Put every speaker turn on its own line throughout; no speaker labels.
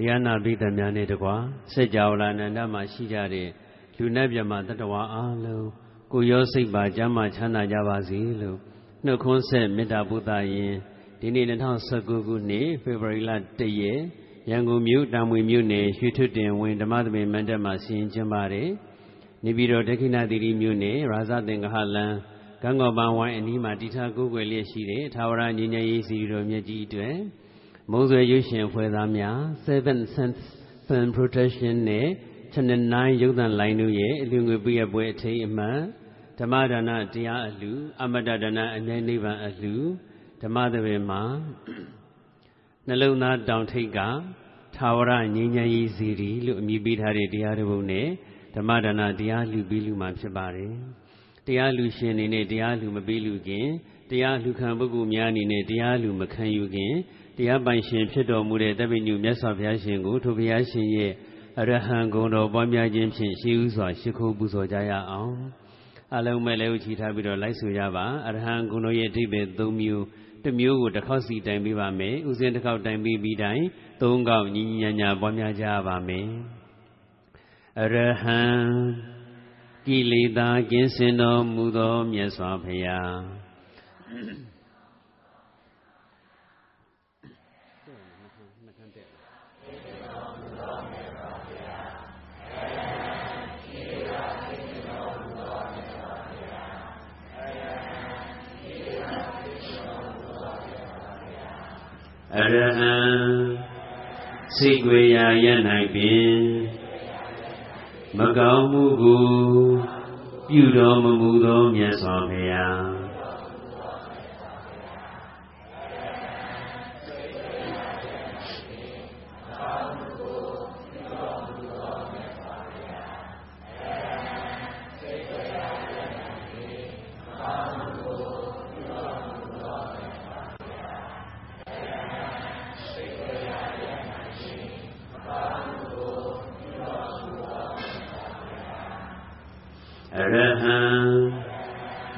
တရားနာပိသမများနဲ့တကွာစัจ java လာနန္ဒမှာရှိကြတဲ့လူနဲ့မြမတတဝါအားလုံးကိုရောစိတ်ပါကျမ်းမာချမ်းသာကြပါစေလို့နှုတ်ခွန်းဆက်မေတ္တာဘုဒ္ဓရင်ဒီနေ့2019ခုနှစ်ဖေဖော်ဝါရီလ1ရက်ရန်ကုန်မြို့တာမွေမြို့နယ်ရွှေထွတ်တင်ဝင်ဓမ္မသဘင်မန္တမှာဆင်ကျင်းပါတယ်နေပြည်တော်ဒက္ခိဏသီရိမြို့နယ်ရာဇသင်္ကဟလန်ကံကောပန်ဝိုင်းအနီးမှာတည်ထားကိုယ်ွယ်လျက်ရှိတဲ့သာဝရညီညာရေးစီတော်မြတ်ကြီးအတွက် မုံဆွေရွှေရှင်ဖွဲ့သားများ7 Sense Film Protection နဲ့ Channel 9ရုပ်သံလိုင်းတို့ရဲ့အလူငွေပြည့်ပွဲအထိမ်းအမှန်ဓမ္မဒါနတရားအလူအမတဒါနအမြဲနိဗ္ဗာန်အလူဓမ္မသဘင်မှာနှလုံးသားတောင်ထိပ်ကသာဝရငြိမ်းချမ်းရေးစီရီလို့အမည်ပေးထားတဲ့တရားတစ်ပုဒ်နဲ့ဓမ္မဒါနတရားလူပြီးလူမှာဖြစ်ပါတယ်တရားလူရှင်အနေနဲ့တရားလူမပေးလူခင်တရားလူခံပုဂ္ဂိုလ်များအနေနဲ့တရားလူမခံယူခင် တရားပိုင်ရှင်ဖြစ်တော်မူတဲ့တပည့်ညုမြတ်စွာဘုရားရှင်ကိုထိုဘုရားရှင်ရဲ့အရဟံဂုဏ်တော်ပွားများခြင်းဖြင့်ရှိဥစွာရှိခိုးပူဇော်ကြရအောင်အလုံးမဲ့လည်းဥချီထားပြီးတော့လိုက်ဆိုကြပါအရဟံဂုဏ်တော်ရဲ့အဓိပ္ပာယ်၃မျိုးတစ်မျိုးကိုတစ်ခေါက်စီတိုင်ပေးပါမယ်ဥစဉ်တစ်ခေါက်တိုင်ပေးပြီးတိုင်းသုံးခေါက်ညီညီညာညာပွားများကြပါမယ်အရဟံကိလေသာကင်းစင်တော်မူသောမြတ်စွာဘုရား အရဟံစိတ်ွေရာရ၌ပင်မကောင်းမှုကိုပြုတော်မမူသောမြတ်စွာဘုရား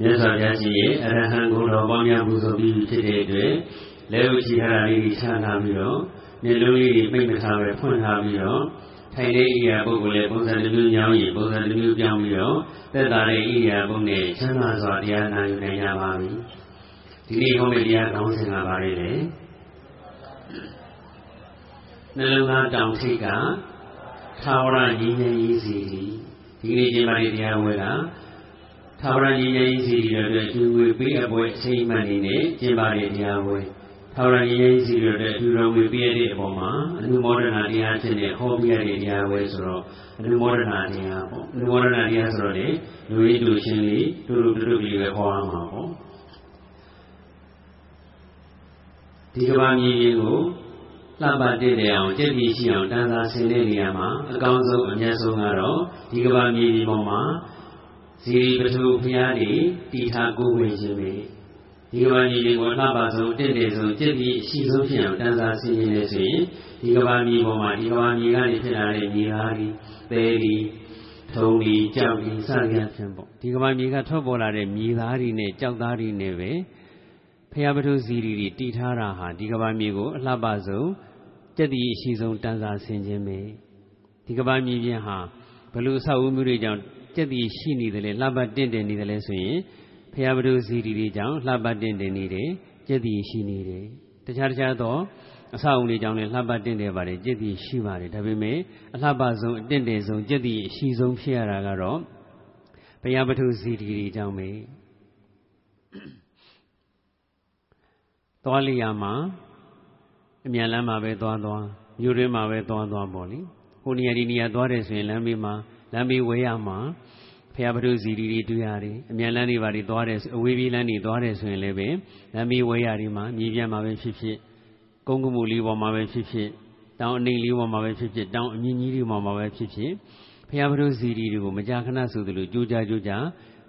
မြတ်စွာဘုရားရှင်ရဲ့အရဟံကို တော်ပေါင်းများပူဇော်ပြီးဖြစ်တဲ့အတွက်လက်ဥချီထားတာလေးကြီးချထားပြီးတော့မျက်လုံးလေးတွေပိတ်မထားပဲဖွင့်ထားပြီးတော့ထိုင်တဲ့ဣရိယာပုဂ္ဂိုလ်ရဲ့ပုံစံတစ်မျိုးညောင်းရင်ပုံစံတစ်မျိုးပြောင်းပြီးတော့သက်သာတဲ့ဣရိယာပုနဲ့ချမ်းသာစွာတရားနာယူနိုင်ကြပါပြီဒီနေ့ဟောမယ့်တရားကောင်းစဉ်ကပါလေလေနှလုံးသားတောင်ထိပ်ကသာဝရညီငယ်ရေးစီဒီနေ့ကျင်းပတဲ့တရားဝဲက သာဝရညီငယ်ကြီးစီတွေအတွက်ကျူဝေပေးအပ်ပွဲအချိန်မှန်နေနဲ့ကျင်းပတဲ့တရားပွဲသာဝရညီငယ်ကြီးစီတွေအတွက်ကျူတော်ဝေပေးရတဲ့အပေါ်မှာအနုမောဒနာတရားဖြစ်နေဟောပြရတဲ့တရားပွဲဆိုတော့အနုမောဒနာတရားပေါ့အနုမောဒနာတရားဆိုတော့လေလူရင်းတူချင်းလေးတူတူတူတူပြီးပဲဟောရမှာပေါ့ဒီကဘာမြေကြီးကိုလှပတည်တဲ့အောင်ကြက်ပြီးရှိအောင်တန်သာဆင်တဲ့နေရာမှာအကောင်းဆုံးအမြတ်ဆုံးကတော့ဒီကဘာမြေကြီးပေါ်မှာ ဇီပထုဖျားတွေတီထားကိုဝင်ခြင်းပဲဒီကဘာမြေတွေကိုလှပဆုံးတင့်တယ်ဆုံးကြက်ပြီးအရှိဆုံးဖြစ်အောင်တန်စာဆင်းရဲနေဆိုရင်ဒီကဘာမြေပေါ်မှာဒီကဘာမြေကနေဖြစ်လာတဲ့မြေသားတွေသဲတွေထုံတွေကြောက်တွေစသဖြင့်ဖြစ်ပေါ့ဒီကဘာမြေကထွက်ပေါ်လာတဲ့မြေသားတွေနဲ့ကြောက်သားတွေနဲ့ပဲဖျားပထုဇီရီတွေတီထားတာဟာဒီကဘာမြေကိုအလှပဆုံးကြက်တီအရှိဆုံးတန်စာဆင်ခြင်းပဲဒီကဘာမြေပြင်ဟာဘလို့အဆောက်အဦမျိုးတွေကြောင့် ကြက်တီရှိနေတယ်လေလှပတင့်တယ်နေတယ်လေဆိုရင်ဖရာဘဒုဇီတီတွေကြောင့်လှပတင့်တယ်နေတယ်ကြက်တီရှိနေတယ်တခြားတခြားသောအဆောက်အဦတွေကြောင့်လည်းလှပတင့်တယ်ပါတယ်ကြက်တီရှိပါတယ်ဒါပေမဲ့အလှပဆုံးအတင့်တယ်ဆုံးကြက်တီအရှိဆုံးဖြစ်ရတာကတော့ဘုရားပထုဇီတီတွေကြောင့်ပဲသွားလျာမှာအမြန်လမ်းမှာပဲသွားသွားမြို့တွင်းမှာပဲသွားသွားပေါ့လေဟိုနေရာဒီနေရာသွားတယ်ဆိုရင်လမ်းဘေးမှာ လမ်းဘေးဝဲရမှာဖဖရာပထုစီရီတွေတွေ့ရတယ်အမြန်လန်းတွေပါတွေသွားတယ်အဝေးပြေးလန်းတွေသွားတယ်ဆိုရင်လည်းပဲလမ်းမေးဝဲရတွေမှာမြေပြန့်မှာပဲဖြစ်ဖြစ်ကုန်းကမှုလေးပေါ်မှာပဲဖြစ်ဖြစ်တောင်အနှိမ်လေးပေါ်မှာပဲဖြစ်ဖြစ်တောင်အမြင့်ကြီးတွေပေါ်မှာပဲဖြစ်ဖြစ်ဖရာပထုစီရီတွေကိုမကြာခဏဆိုသလိုကြိုးကြကြိုးကြ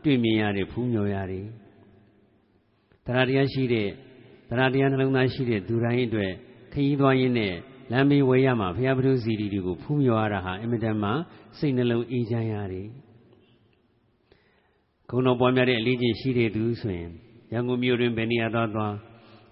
တွေ့မြင်ရတယ်ဖူးမြော်ရတယ်တရားတရားရှိတဲ့တရားတရားနှလုံးသားရှိတဲ့သူတိုင်းအတွက်ခရီးသွားရင်းနဲ့ လမ်းမေးဝဲရမှာဘုရားပထုစီရီတွေကိုဖူးမြော်ရတာဟာအင်မတန်မှစိတ်နှလုံးအေးချမ်းရတယ်။ခုံတော်ပွားများတဲ့အလေးချင်းရှိတဲ့သူဆိုရင်ရန်ကုန်မြို့တွင်ဘယ်နေရာသွားသွား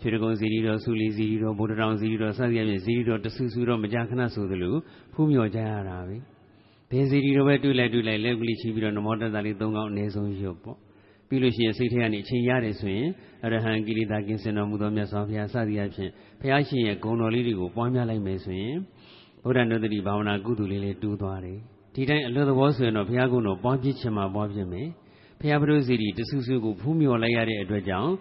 ရွှေတကုံစီရီတော်ဆူလီစီရီတော်ဗုဒ္ဓတောင်စီရီတော်စသဖြင့်စီရီတော်တဆူဆူတော်မကြာခဏဆိုသလိုဖူးမြော်ကြရတာပဲ။ဘယ်စီရီတော်ပဲတွေ့လိုက်တွေ့လိုက်လက်ကလေးချီပြီးတော့နမောတတလေး၃កောင်းအနည်းဆုံးရွတ်ပေါ့။ပြီးလို့ရှိရင်စိတ်ထဲကနေအချိန်ရတယ်ဆိုရင် အရဟံကိရိတာကင်းစင်တော်မူသောမြတ်စွာဘုရားစသည်အဖြစ်ဘုရားရှင်ရဲ့ဂုဏ်တော်လေးတွေကိုပွားများလိုက်မယ်ဆိုရင်ဗုဒ္ဓနုတ္တိဘာဝနာကုသိုလ်လေးလေးတူးသွားတယ်ဒီတိုင်းအလွတ်သဘောဆိုရင်တော့ဘုရားကုတော်ပွားပြစ်ချင်မှပွားပြစ်မယ်ဘုရားပရိသေတိတဆူဆူကိုဖူးမြော်လိုက်ရတဲ့အတွက်ကြောင့်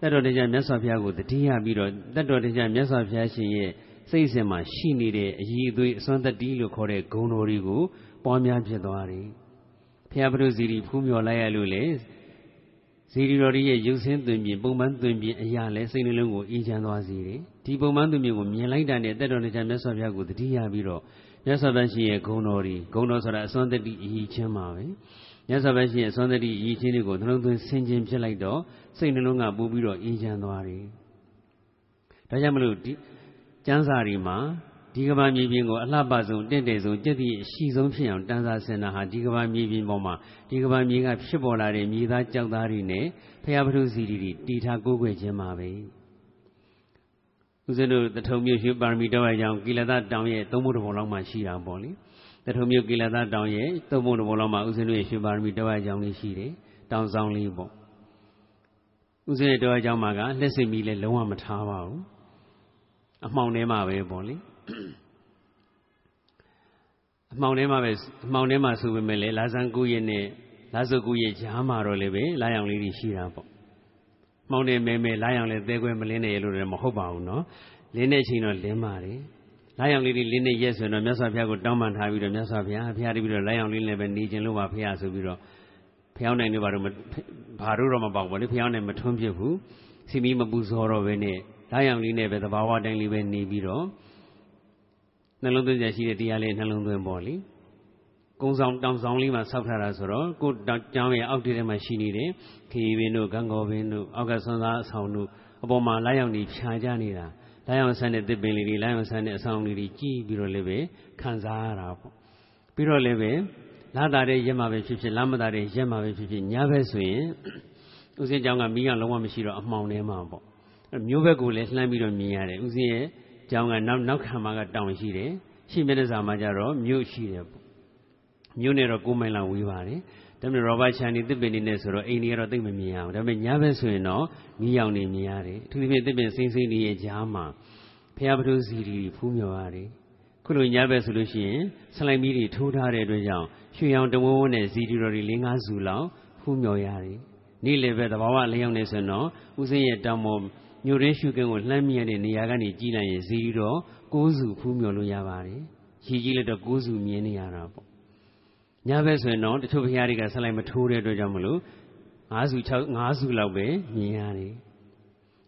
တတ်တော်တရားမြတ်စွာဘုရားကိုတတိယပြီးတော့တတ်တော်တရားမြတ်စွာဘုရားရှင်ရဲ့စိတ်စဉ်မှာရှိနေတဲ့အည်အသွေးအစွမ်းတတိလို့ခေါ်တဲ့ဂုဏ်တော်တွေကိုပွားများဖြစ်သွားတယ်ဘုရားပရိသေတိဖူးမြော်လိုက်ရလို့လေ ဇီရီတော်ရဲ့ရုပ်ဆင်းသွင်ပြင်ပုံမှန်သွင်ပြင်အရာလဲစိတ်နှလုံးကိုအေးချမ်းသွားစေတယ်ဒီပုံမှန်သွင်ပြင်ကိုမြင်လိုက်တာနဲ့တက်တော်တရားမြတ်စွာဘုရားကိုတတိယပြီးတော့မြတ်စွာဘုရားရှင်ရဲ့ဂုဏ်တော်တွေဂုဏ်တော်ဆိုတာအစွမ်းတတိအည်ချင်းပါပဲမြတ်စွာဘုရားရှင်ရဲ့အစွမ်းတတိအည်ချင်းတွေကိုနှလုံးသွင်းဆင်ခြင်ဖြစ်လိုက်တော့စိတ်နှလုံးကပူပြီးတော့အေးချမ်းသွားတယ်ဒါကြောင့်မလို့ဒီကျမ်းစာတွေမှာ ဒီကဘာမြေပြင်ကိုအလှပဆုံးတင့်တယ်ဆုံးကြက်တိအရှိဆုံးဖြစ်အောင်တန်းစားဆင်တာဟာဒီကဘာမြေပြင်ပေါ်မှာဒီကဘာမြေကဖြစ်ပေါ်လာတဲ့မြေသားကြောက်သားတွေနဲ့ဖရာပထုစီတွေတီထားကိုးကွယ်ခြင်းပါပဲဦးဇင်းတို့တထုံမြို့ရွှေပါရမီတော်ရဲ့ကြောင့်ကိလသတောင်ရဲ့သုံးဖို့တဘုံလောက်မှရှိတာပေါ့လေတထုံမြို့ကိလသတောင်ရဲ့သုံးဖို့တဘုံလောက်မှဦးဇင်းတို့ရဲ့ရွှေပါရမီတော်ရဲ့ကြောင့်လေးရှိတယ်တောင်ဆောင်လေးပေါ့ဦးဇင်းရဲ့တော်ရဲ့ကြောင့်မှာကလက်စိတ်မီလည်းလုံးဝမထားပါဘူးအမှောင်ထဲမှာပဲပေါ့လေ အမှောင်ထဲမှာပဲအမှောင်ထဲမှာဆိုပေမဲ့လေလာဇန်ကူရဲ့နဲ့လာစုကူရဲ့ဂျားမှာတော့လည်းပဲလာရောင်လေးတွေရှိတာပေါ့မှောင်နေမဲမဲလာရောင်လည်းသဲခွဲမလင်းနေရလို့လည်းမဟုတ်ပါဘူးနော်လင်းတဲ့အချိန်တော့လင်းပါတယ်လာရောင်လေးတွေလင်းနေရက်ဆိုတော့မြတ်စွာဘုရားကိုတောင်းပန်ထားပြီးတော့မြတ်စွာဘုရားဘုရားတပြီးတော့လာရောင်လေးလည်းပဲနေခြင်းလို့ပါဘုရားဆိုပြီးတော့ဖျောင်းနိုင်တို့ဘာလို့ဘာတို့တော့မပေါ့ဘူးလေဖျောင်းနိုင်မထွန်းပြဘူးစီမီမပူဇော်တော့ပဲနဲ့လာရောင်လေးနဲ့ပဲသဘာဝတိုင်းလေးပဲနေပြီးတော့ နှလုံးသွင်းကြရှိတဲ့တရားလေးနှလုံးသွင်းပေါ်လေကုံဆောင်တောင်ဆောင်လေးမှာဆောက်ထားတာဆိုတော့ကိုကျောင်းရဲ့အောက်ထဲမှာရှိနေတဲ့ခရီးပင်တို့ဂံကောပင်တို့အောက်ကဆွမ်းသားအဆောင်တို့အပေါ်မှာလာရောက်နေဖြာကြနေတာလာရောက်ဆန်းတဲ့တစ်ပင်လေးတွေလာရောက်ဆန်းတဲ့အဆောင်လေးတွေကြည်ပြီးတော့လည်းပဲခံစားရတာပေါ့ပြီးတော့လည်းပဲလာတာတဲ့ရက်မှာပဲဖြစ်ဖြစ်လာမတာတဲ့ရက်မှာပဲဖြစ်ဖြစ်ညဘက်ဆိုရင်ဦးစင်းကျောင်းကမိကလုံးဝမရှိတော့အမှောင်ထဲမှာပေါ့မျိုးဘက်ကိုလည်းလှမ်းပြီးတော့မြင်ရတယ်ဦးစင်းရဲ့ ကျောင်းကနောက်နောက်ခံမှာကတောင်ရှိတယ်ရှိမျက်နှာစာမှာကျတော့မြို့ရှိတယ်ပေါ့မြို့နဲ့တော့9မိုင်လောက်ဝေးပါတယ်ဒါပေမဲ့ရောဘတ်ချန်နေတစ်ပင်နေနဲ့ဆိုတော့အိမ်တွေကတော့သိမမြင်ရဘူးဒါပေမဲ့ညဘက်ဆိုရင်တော့မီးရောင်နေမြင်ရတယ်အထူးသဖြင့်တစ်ပင်စိမ့်စိမ့်လေးရဲ့ကြားမှာဖျားပထုစီရီဖူးမြော်ရတယ်ခုလိုညဘက်ဆိုလို့ရှိရင်ဆလိုက်မီးတွေထိုးထားတဲ့အတွက်ကြောင့်ရွှေရောင်တဝန်းဝန်းနဲ့ဇီတီတော်တွေ၄၅စုလောက်ဖူးမြော်ရတယ်နေ့လည်းပဲသဘာဝလျောင်းနေဆိုတော့ဦးစင်းရဲ့တောင်ပေါ် မြို့ရင်းရှုကင်းကိုလှမ်းမြင်တဲ့နေရာကနေကြည်လိုက်ရင်ဇီတီတော်၉စုဖူးမြော်လို့ရပါတယ်ရည်ကြီးလည်းတော့၉စုမြင်နေရတာပေါ့ညဘက်ဆိုရင်တော့တချို့ဘုရားတွေကဆက်လိုက်မထိုးတဲ့အတွက်ကြောင့်မလို့၅စု6 5စုလောက်ပဲမြင်ရတယ်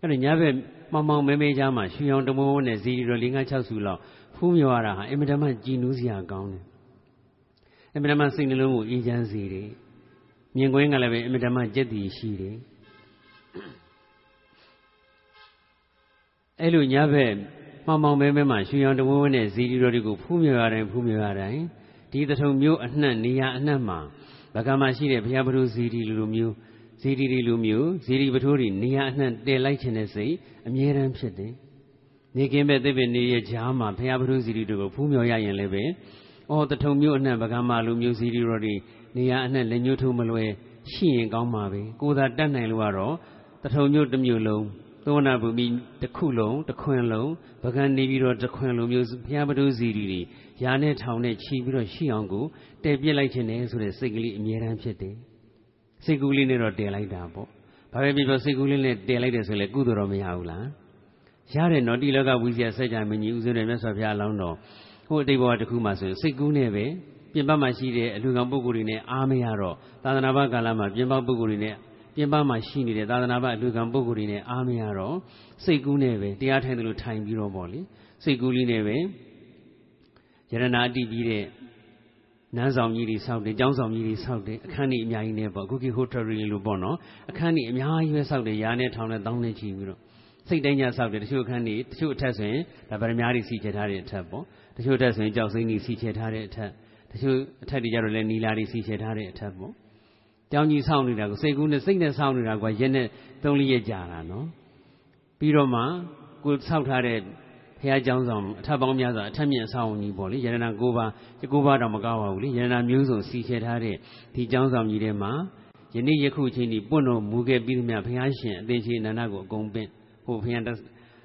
အဲ့တော့ညဘက်မောင်မောင်မဲမဲကြားမှာရွှေရောင်တမိုးနဲ့ဇီရီတော်၄၅6စုလောက်ဖူးမြော်ရတာဟာအင်မတန်မှကြည်နူးစရာကောင်းတယ်အင်မတန်မှစိတ်နှလုံးကိုအေးချမ်းစေတယ်မြင်ကွင်းကလည်းပဲအင်မတန်မှကြက်တည်ရှိတယ် အဲ့လိုညဘက်မောင်မောင်မဲမဲမှာရွှေရောင်တမိုးနဲ့ဇီရီတော်တွေကိုဖူးမြော်ရတိုင်းဖူးမြော်ရတိုင်းဒီတထုံမျိုးအနှံ့နေရာအနှံ့မှာဗကမှာရှိတဲ့ဘုရားပထုဇီတီလူမျိုးဇီတီတီလူမျိုးဇီတီပထိုးတွေနေရာအနှံ့တည်လိုက်ခြင်းတဲ့စိတ်အမြဲတမ်းဖြစ်တယ်။နေကင်းပဲသိပင်နေရကြားမှာဘုရားပထုဇီတီတို့ကိုဖူးမြော်ရရင်လည်းပဲအော်တထုံမျိုးအနှံ့ဗကမှာလူမျိုးဇီတီတော်တွေနေရာအနှံ့လက်ညှိုးထိုးမလွယ်ရှိရင်ကောင်းပါပဲ။ကိုယ်သာတတ်နိုင်လို့ကတော့တထုံမျိုးတစ်မျိုးလုံး သောနာဘူမိတစ်ခုလုံးတစ်ခွင်လုံးဗကနေပြီးတော့တစ်ခွင်လုံးမျိုးဘုရားပထုဇီတီတွေရာနဲ့ထောင်နဲ့ခြီးပြီးတော့ရှိအောင်ကိုတည်ပြစ်လိုက်ခြင်းနဲ့ဆိုတဲ့စိတ်ကလေးအမြဲတမ်းဖြစ်တယ်စိတ်ကူးလေးနဲ့တော့တည်လိုက်တာပေါ့ဘာပဲဖြစ်ဖြစ်စိတ်ကူးလေးနဲ့တည်လိုက်တယ်ဆိုရင်လည်းကုသိုလ်တော့မရဘူးလားရတယ်နော်တိလောကဝိဇ္ဇာစัจ जा မင်းကြီးဥစဉ်တဲ့မြတ်စွာဘုရားအလောင်းတော်ဟိုအတိတ်ဘဝတစ်ခုမှဆိုရင်စိတ်ကူးနဲ့ပဲပြပြင်ပမှာရှိတဲ့အလူကံပုဂ္ဂိုလ်တွေနဲ့အားမရတော့သာသနာ့ဘကာလမှာပြင်ပပုဂ္ဂိုလ်တွေနဲ့ ပြင်ပမှာရှိနေတဲ့သာသနာ့ဘအလူကံပုဂ္ဂိုလ်တွေနဲ့အားမရတော့စိတ်ကူးနဲ့ပဲတရားထိုင်တယ်လို့ထိုင်ပြီးတော့ပေါ့လေစိတ်ကူးလေးနဲ့ပဲယရဏအတိပြီးတဲ့နန်းဆောင်ကြီးတွေဆောက်တယ်ကျောင်းဆောင်ကြီးတွေဆောက်တယ်အခန်းကြီးအများကြီးနဲ့ပေါ့ခုခေတ်ဟိုတယ်ရီလို့ပေါ့နော်အခန်းကြီးအများကြီးပဲဆောက်တယ်ရာနဲ့ထောင်နဲ့တောင်းနဲ့ချီပြီးတော့စိတ်တိုင်းကြဆောက်တယ်တချို့အခန်းကြီးတချို့အထက်ဆိုရင်ဒါဗရမ ्या တွေစီချထားတဲ့အထက်ပေါ့တချို့အထက်ဆိုရင်ကြောက်စိမ့်ကြီးစီချထားတဲ့အထက်တချို့အထက်တွေကြတော့လည်းနီလာတွေစီချထားတဲ့အထက်ပေါ့ ကျောင်းကြီးဆောက်နေတာကိုစိတ်ကူးနဲ့စိတ်နဲ့ဆောက်နေတာကရက်နဲ့သုံးလေးရက်ကြာတာနော်ပြီးတော့မှကိုဆောက်ထားတဲ့ဘုရားကျောင်းဆောင်အထက်ပေါင်းများစွာအထက်မြင့်အဆောင်ကြီးပေါ့လေယရဏ၉ပါး၉ပါးတော့မကောက်ပါဘူးလေယရဏမျိုးစုံစီချထားတဲ့ဒီကျောင်းဆောင်ကြီးထဲမှာယနေ့ယခုချင်းဒီပွင့်တော်မူခဲ့ပြီးသမျှဘုရားရှင်အသင်္ချေနန္ဒကိုအကုန်ပင့်ဟိုဘုရား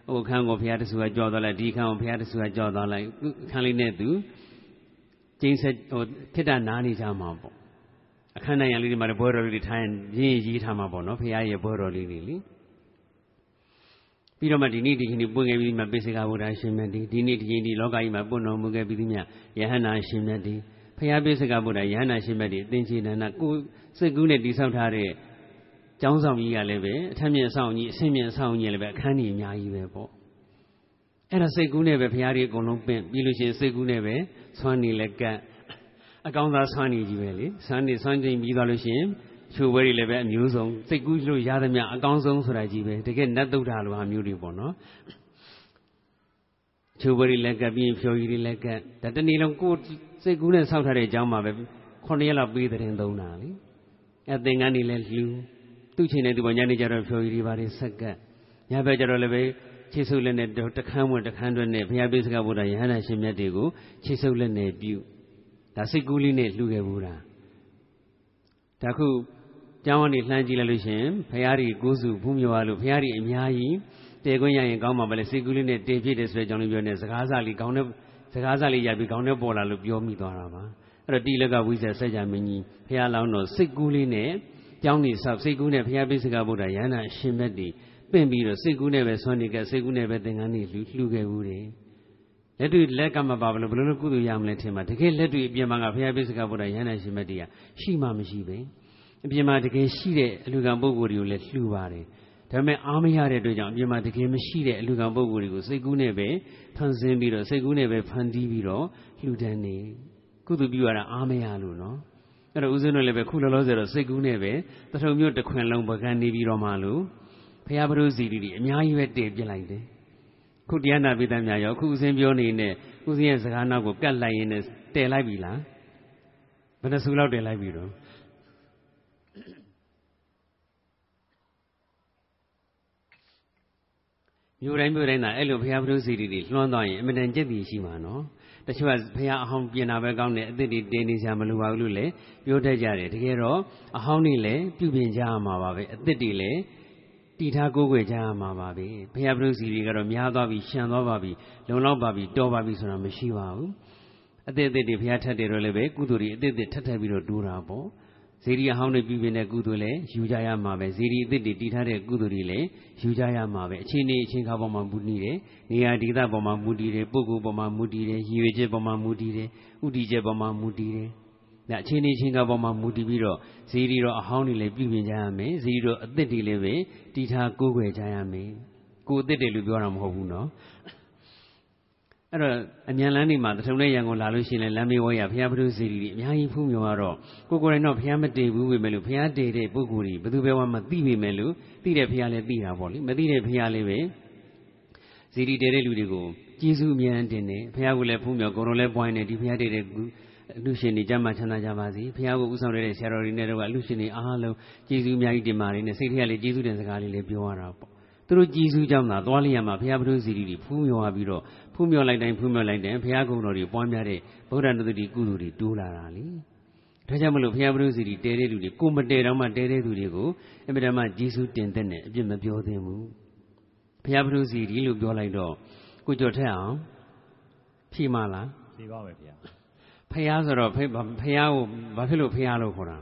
ဟိုခန်းကိုဘုရားတဆူကကြော်သွားလိုက်ဒီခန်းကိုဘုရားတဆူကကြော်သွားလိုက်ခန်းလေးနဲ့သူကျင်းဆက်ဟိုခိတ္တနားနေကြမှာပေါ့ အခန်းတိုင်းရလေးတွေမှာဘွဲတော်လေးတွေထိုင်ရင်းရေးထားမှာပေါ့နော်ဘုရားရဲ့ဘွဲတော်လေးတွေလीပြီးတော့မှဒီနေ့ဒီချိန်ဒီပွင့်ခဲ့ပြီးမှပိစိကဗုဒ္ဓရှင်မြတ်ဒီဒီနေ့ဒီချိန်ဒီလောကကြီးမှာပွင့်တော်မူခဲ့ပြီးသမျှယဟန္တာရှင်မြတ်ဒီဖရာပိစိကဗုဒ္ဓယဟန္တာရှင်မြတ်ဒီအသင်္ချေနန္ဒကိုစိတ်ကူးနဲ့တိဆောက်ထားတဲ့ကျောင်းဆောင်ကြီးကလည်းပဲအထက်မြင့်ဆောင်ကြီးအဆင့်မြင့်ဆောင်ကြီးလည်းပဲအခန်းကြီးအများကြီးပဲပေါ့အဲ့ဒါစိတ်ကူးနဲ့ပဲဘုရားကြီးအကုန်လုံးပင့်ပြီးလို့ရှိရင်စိတ်ကူးနဲ့ပဲဆွမ်းနေလက်ကတ် အကောင်းသားဆွမ်းနေကြီးပဲလေဆွမ်းနေဆွမ်းချိန်ပြီးသွားလို့ရှိရင်ချိုပွဲတွေလည်းပဲအမျိုးစုံစိတ်ကူးလို့ရသမျှအကောင်းဆုံးဆိုတာကြီးပဲတကယ်နတ်သုဒ္ဓလိုဟာမျိုးတွေပေါ့နော်ချိုပွဲတွေလက်ကပ်ပြီးဖြော်ရည်တွေလက်ကပ်ဒါတနေ့လုံးကိုစိတ်ကူးနဲ့ဆောက်ထားတဲ့အကြောင်းမှာပဲ9ရက်လောက်ပေးတဲ့ရင်သုံးတာလေအဲသင်္ကန်းတွေလည်းလှူသူ့ချိန်နဲ့သူ့ညနေကျတော့ဖြော်ရည်တွေပါတယ်ဆက်ကပ်ညဘက်ကျတော့လည်းပဲခြေဆုပ်လက်နဲ့တခန်းဝင်တခန်းတွဲနဲ့ဘုရားပိစကဗုဒ္ဓယဟန္တာရှင်မြတ်တွေကိုခြေဆုပ်လက်နဲ့ပြု ဒါစိတ်ကူးလေးနဲ့လှူခဲ့ဘူးတာဒါခုကျောင်းကနေလှမ်းကြည့်လိုက်လို့ရှိရင်ဘုရားကြီးကိုးစုဖူးမြော်လို့ဘုရားကြီးအများကြီးတည်ခွင့်ရရင်ကောင်းမှာပဲလေစိတ်ကူးလေးနဲ့တည်ဖြစ်တယ်ဆိုတဲ့အကြောင်းလေးပြောနေစကားစားလေးကောင်းတဲ့စကားစားလေးရပြီးကောင်းတဲ့ပေါ်လာလို့ပြောမိသွားတာပါအဲ့တော့တိလကဝိဇ္ဇာစัจ जा မင်းကြီးဘုရားလောင်းတော်စိတ်ကူးလေးနဲ့ကျောင်းနေဆောက်စိတ်ကူးနဲ့ဘုရားပိစကဗုဒ္ဓရဟန္တာရှင်မြတ်တီပင့်ပြီးတော့စိတ်ကူးနဲ့ပဲဆွမ်းနေကစိတ်ကူးနဲ့ပဲသင်္ကန်းလေးလှူလှူခဲ့ဘူးတယ် လက်တွေ့လက်ကမပါဘလို့ဘယ်လိုလုပ်ကုသိုလ်ရမလဲထင်မှာတကယ်လက်တွေ့အပြင်မှာကဘုရားပိစကဗုဒ္ဓရဟန္တာရှင်မြတ်တီကရှိမှမရှိပဲအပြင်မှာတကယ်ရှိတဲ့အလူကံပုဂ္ဂိုလ်တွေကိုလည်းလှူပါတယ်ဒါပေမဲ့အားမရတဲ့အတွက်ကြောင့်အပြင်မှာတကယ်မရှိတဲ့အလူကံပုဂ္ဂိုလ်တွေကိုစိတ်ကူးနဲ့ပဲဖန်ဆင်းပြီးတော့စိတ်ကူးနဲ့ပဲဖန်တီးပြီးတော့လှူဒန်းနေကုသပြုရတာအားမရလို့နော်အဲ့တော့ဦးဇင်းတို့လည်းပဲခုလောလောဆယ်တော့စိတ်ကူးနဲ့ပဲတထုံမျိုးတစ်ခွင်လုံးပကံနေပြီးတော့မှလို့ဖရာဘုရုစီတီအများကြီးပဲတည်ပြလိုက်တယ် ခုတရားနာပိသများရောခုဦးဇင်းပြောနေတဲ့ဦးဇင်းရဲ့စကားနောက်ကိုကတ်လိုက်ရင်းနဲ့တည်လိုက်ပြီလားဘယ်နှစုလောက်တည်လိုက်ပြီတော့မြို့တိုင်းမြို့တိုင်းသာအဲ့လိုဘုရားဘုရုစီတီတွေလွှမ်းသွားရင်အမတန်ကြက်တည်ရှိမှာနော်တချို့ကဘုရားအဟောင်းပြင်တာပဲကောင်းတယ်အသစ်တွေတင်းနေကြမလိုပါဘူးလို့လည်းပြောတတ်ကြတယ်တကယ်တော့အဟောင်းတွေလည်းပြုပြင်ကြရမှာပါပဲအသစ်တွေလည်း တည်ထားကိုးကွယ်ကြရမှာပါပဲဘုရားဘုရုစီတွေကတော့များသွားပြီရှံသွားပါပြီလုံလောက်ပါပြီတောပါပြီဆိုတာမရှိပါဘူးအသစ်အသစ်တွေဘုရားထက်တယ်တော့လည်းပဲကုသိုလ်တွေအသစ်အသစ်ထပ်ထပ်ပြီးတော့တိုးတာပေါ့ဇေဒီအဟောင်းတွေပြုပြင်တဲ့ကုသိုလ်လည်းယူကြရမှာပဲဇေဒီအသစ်တွေတည်ထားတဲ့ကုသိုလ်တွေလည်းယူကြရမှာပဲအချိန်နဲ့အချိန်ခါပေါ်မှာမူတည်တယ်နေရာဒေသပေါ်မှာမူတည်တယ်ပုဂ္ဂိုလ်ပေါ်မှာမူတည်တယ်ရည်ရွယ်ချက်ပေါ်မှာမူတည်တယ်ဥတီချက်ပေါ်မှာမူတည်တယ် ဒါအချိန်နဲ့အချိန်ခါပေါ်မှာမူတည်ပြီးတော့ဇေဒီတော့အဟောင်းတွေလည်းပြုပြင်ကြရမယ်ဇေဒီတော့အသစ်တွေလည်းပဲတည်ထားကိုးကွယ်ကြရမယ်ကိုအသစ်တွေလို့ပြောတာမဟုတ်ဘူးနော်အဲ့တော့အမြန်လန်းနေမှာတထုံနဲ့ရန်ကုန်လာလို့ရှိရင်လမ်းမေးဝဲရဘုရားပထုစီရီအများကြီးဖူးမြော်ရတော့ကိုကိုယ်တိုင်တော့ဘုရားမတည်ဘူးပဲမယ်လို့ဘုရားတည်တဲ့ပုဂ္ဂိုလ်ကြီးဘယ်သူပဲမှမသိပေမဲ့လို့သိတဲ့ဘုရားလည်းသိတာပေါ့လေမသိတဲ့ဘုရားလည်းပဲဇီရီတည်တဲ့လူတွေကိုကျေးဇူးအများတင်တယ်ဘုရားကလည်းဖူးမြော်ကိုယ်တော်လည်းပွိုင်းတယ်ဒီဘုရားတည်တဲ့ လူရှင်တွေကြမ်းမှချမ်းသာကြပါစေဘုရားကိုဥဆောင်တဲ့ဆရာတော်တွေနဲ့တော့လူရှင်တွေအားလုံးကျေးဇူးအများကြီးတင်ပါတယ်နဲ့စိတ်ထဲကလည်းကျေးဇူးတင်စကားလေးလည်းပြောရတာပေါ့သူတို့ကြည်စူးကြောင့်သာသွားလျက်မှာဘုရားပထုစီရီတွေဖူးမြော်ပြီးတော့ဖူးမြော်လိုက်တိုင်းဖူးမြော်လိုက်တိုင်းဘုရားကုံတော်တွေပွားများတဲ့ဗုဒ္ဓနုတ္တိကုသိုလ်တွေတိုးလာတာလေဒါကြောင့်မလို့ဘုရားပထုစီရီတဲတဲ့လူတွေကိုမတဲတော့မှတဲတဲ့သူတွေကိုအမြဲတမ်းကြည်စူးတင်တဲ့နဲ့အပြစ်မပြောသင့်ဘူးဘုရားပထုစီရီလို့ပြောလိုက်တော့ကိုကြော်ထက်အောင်ဖြေမလား
ဖြေပါမယ်ဗျာ
ဖះဆိုတော့ဖះကိုဘာဖြစ်လို့ဖះလို့ခေါ်တာ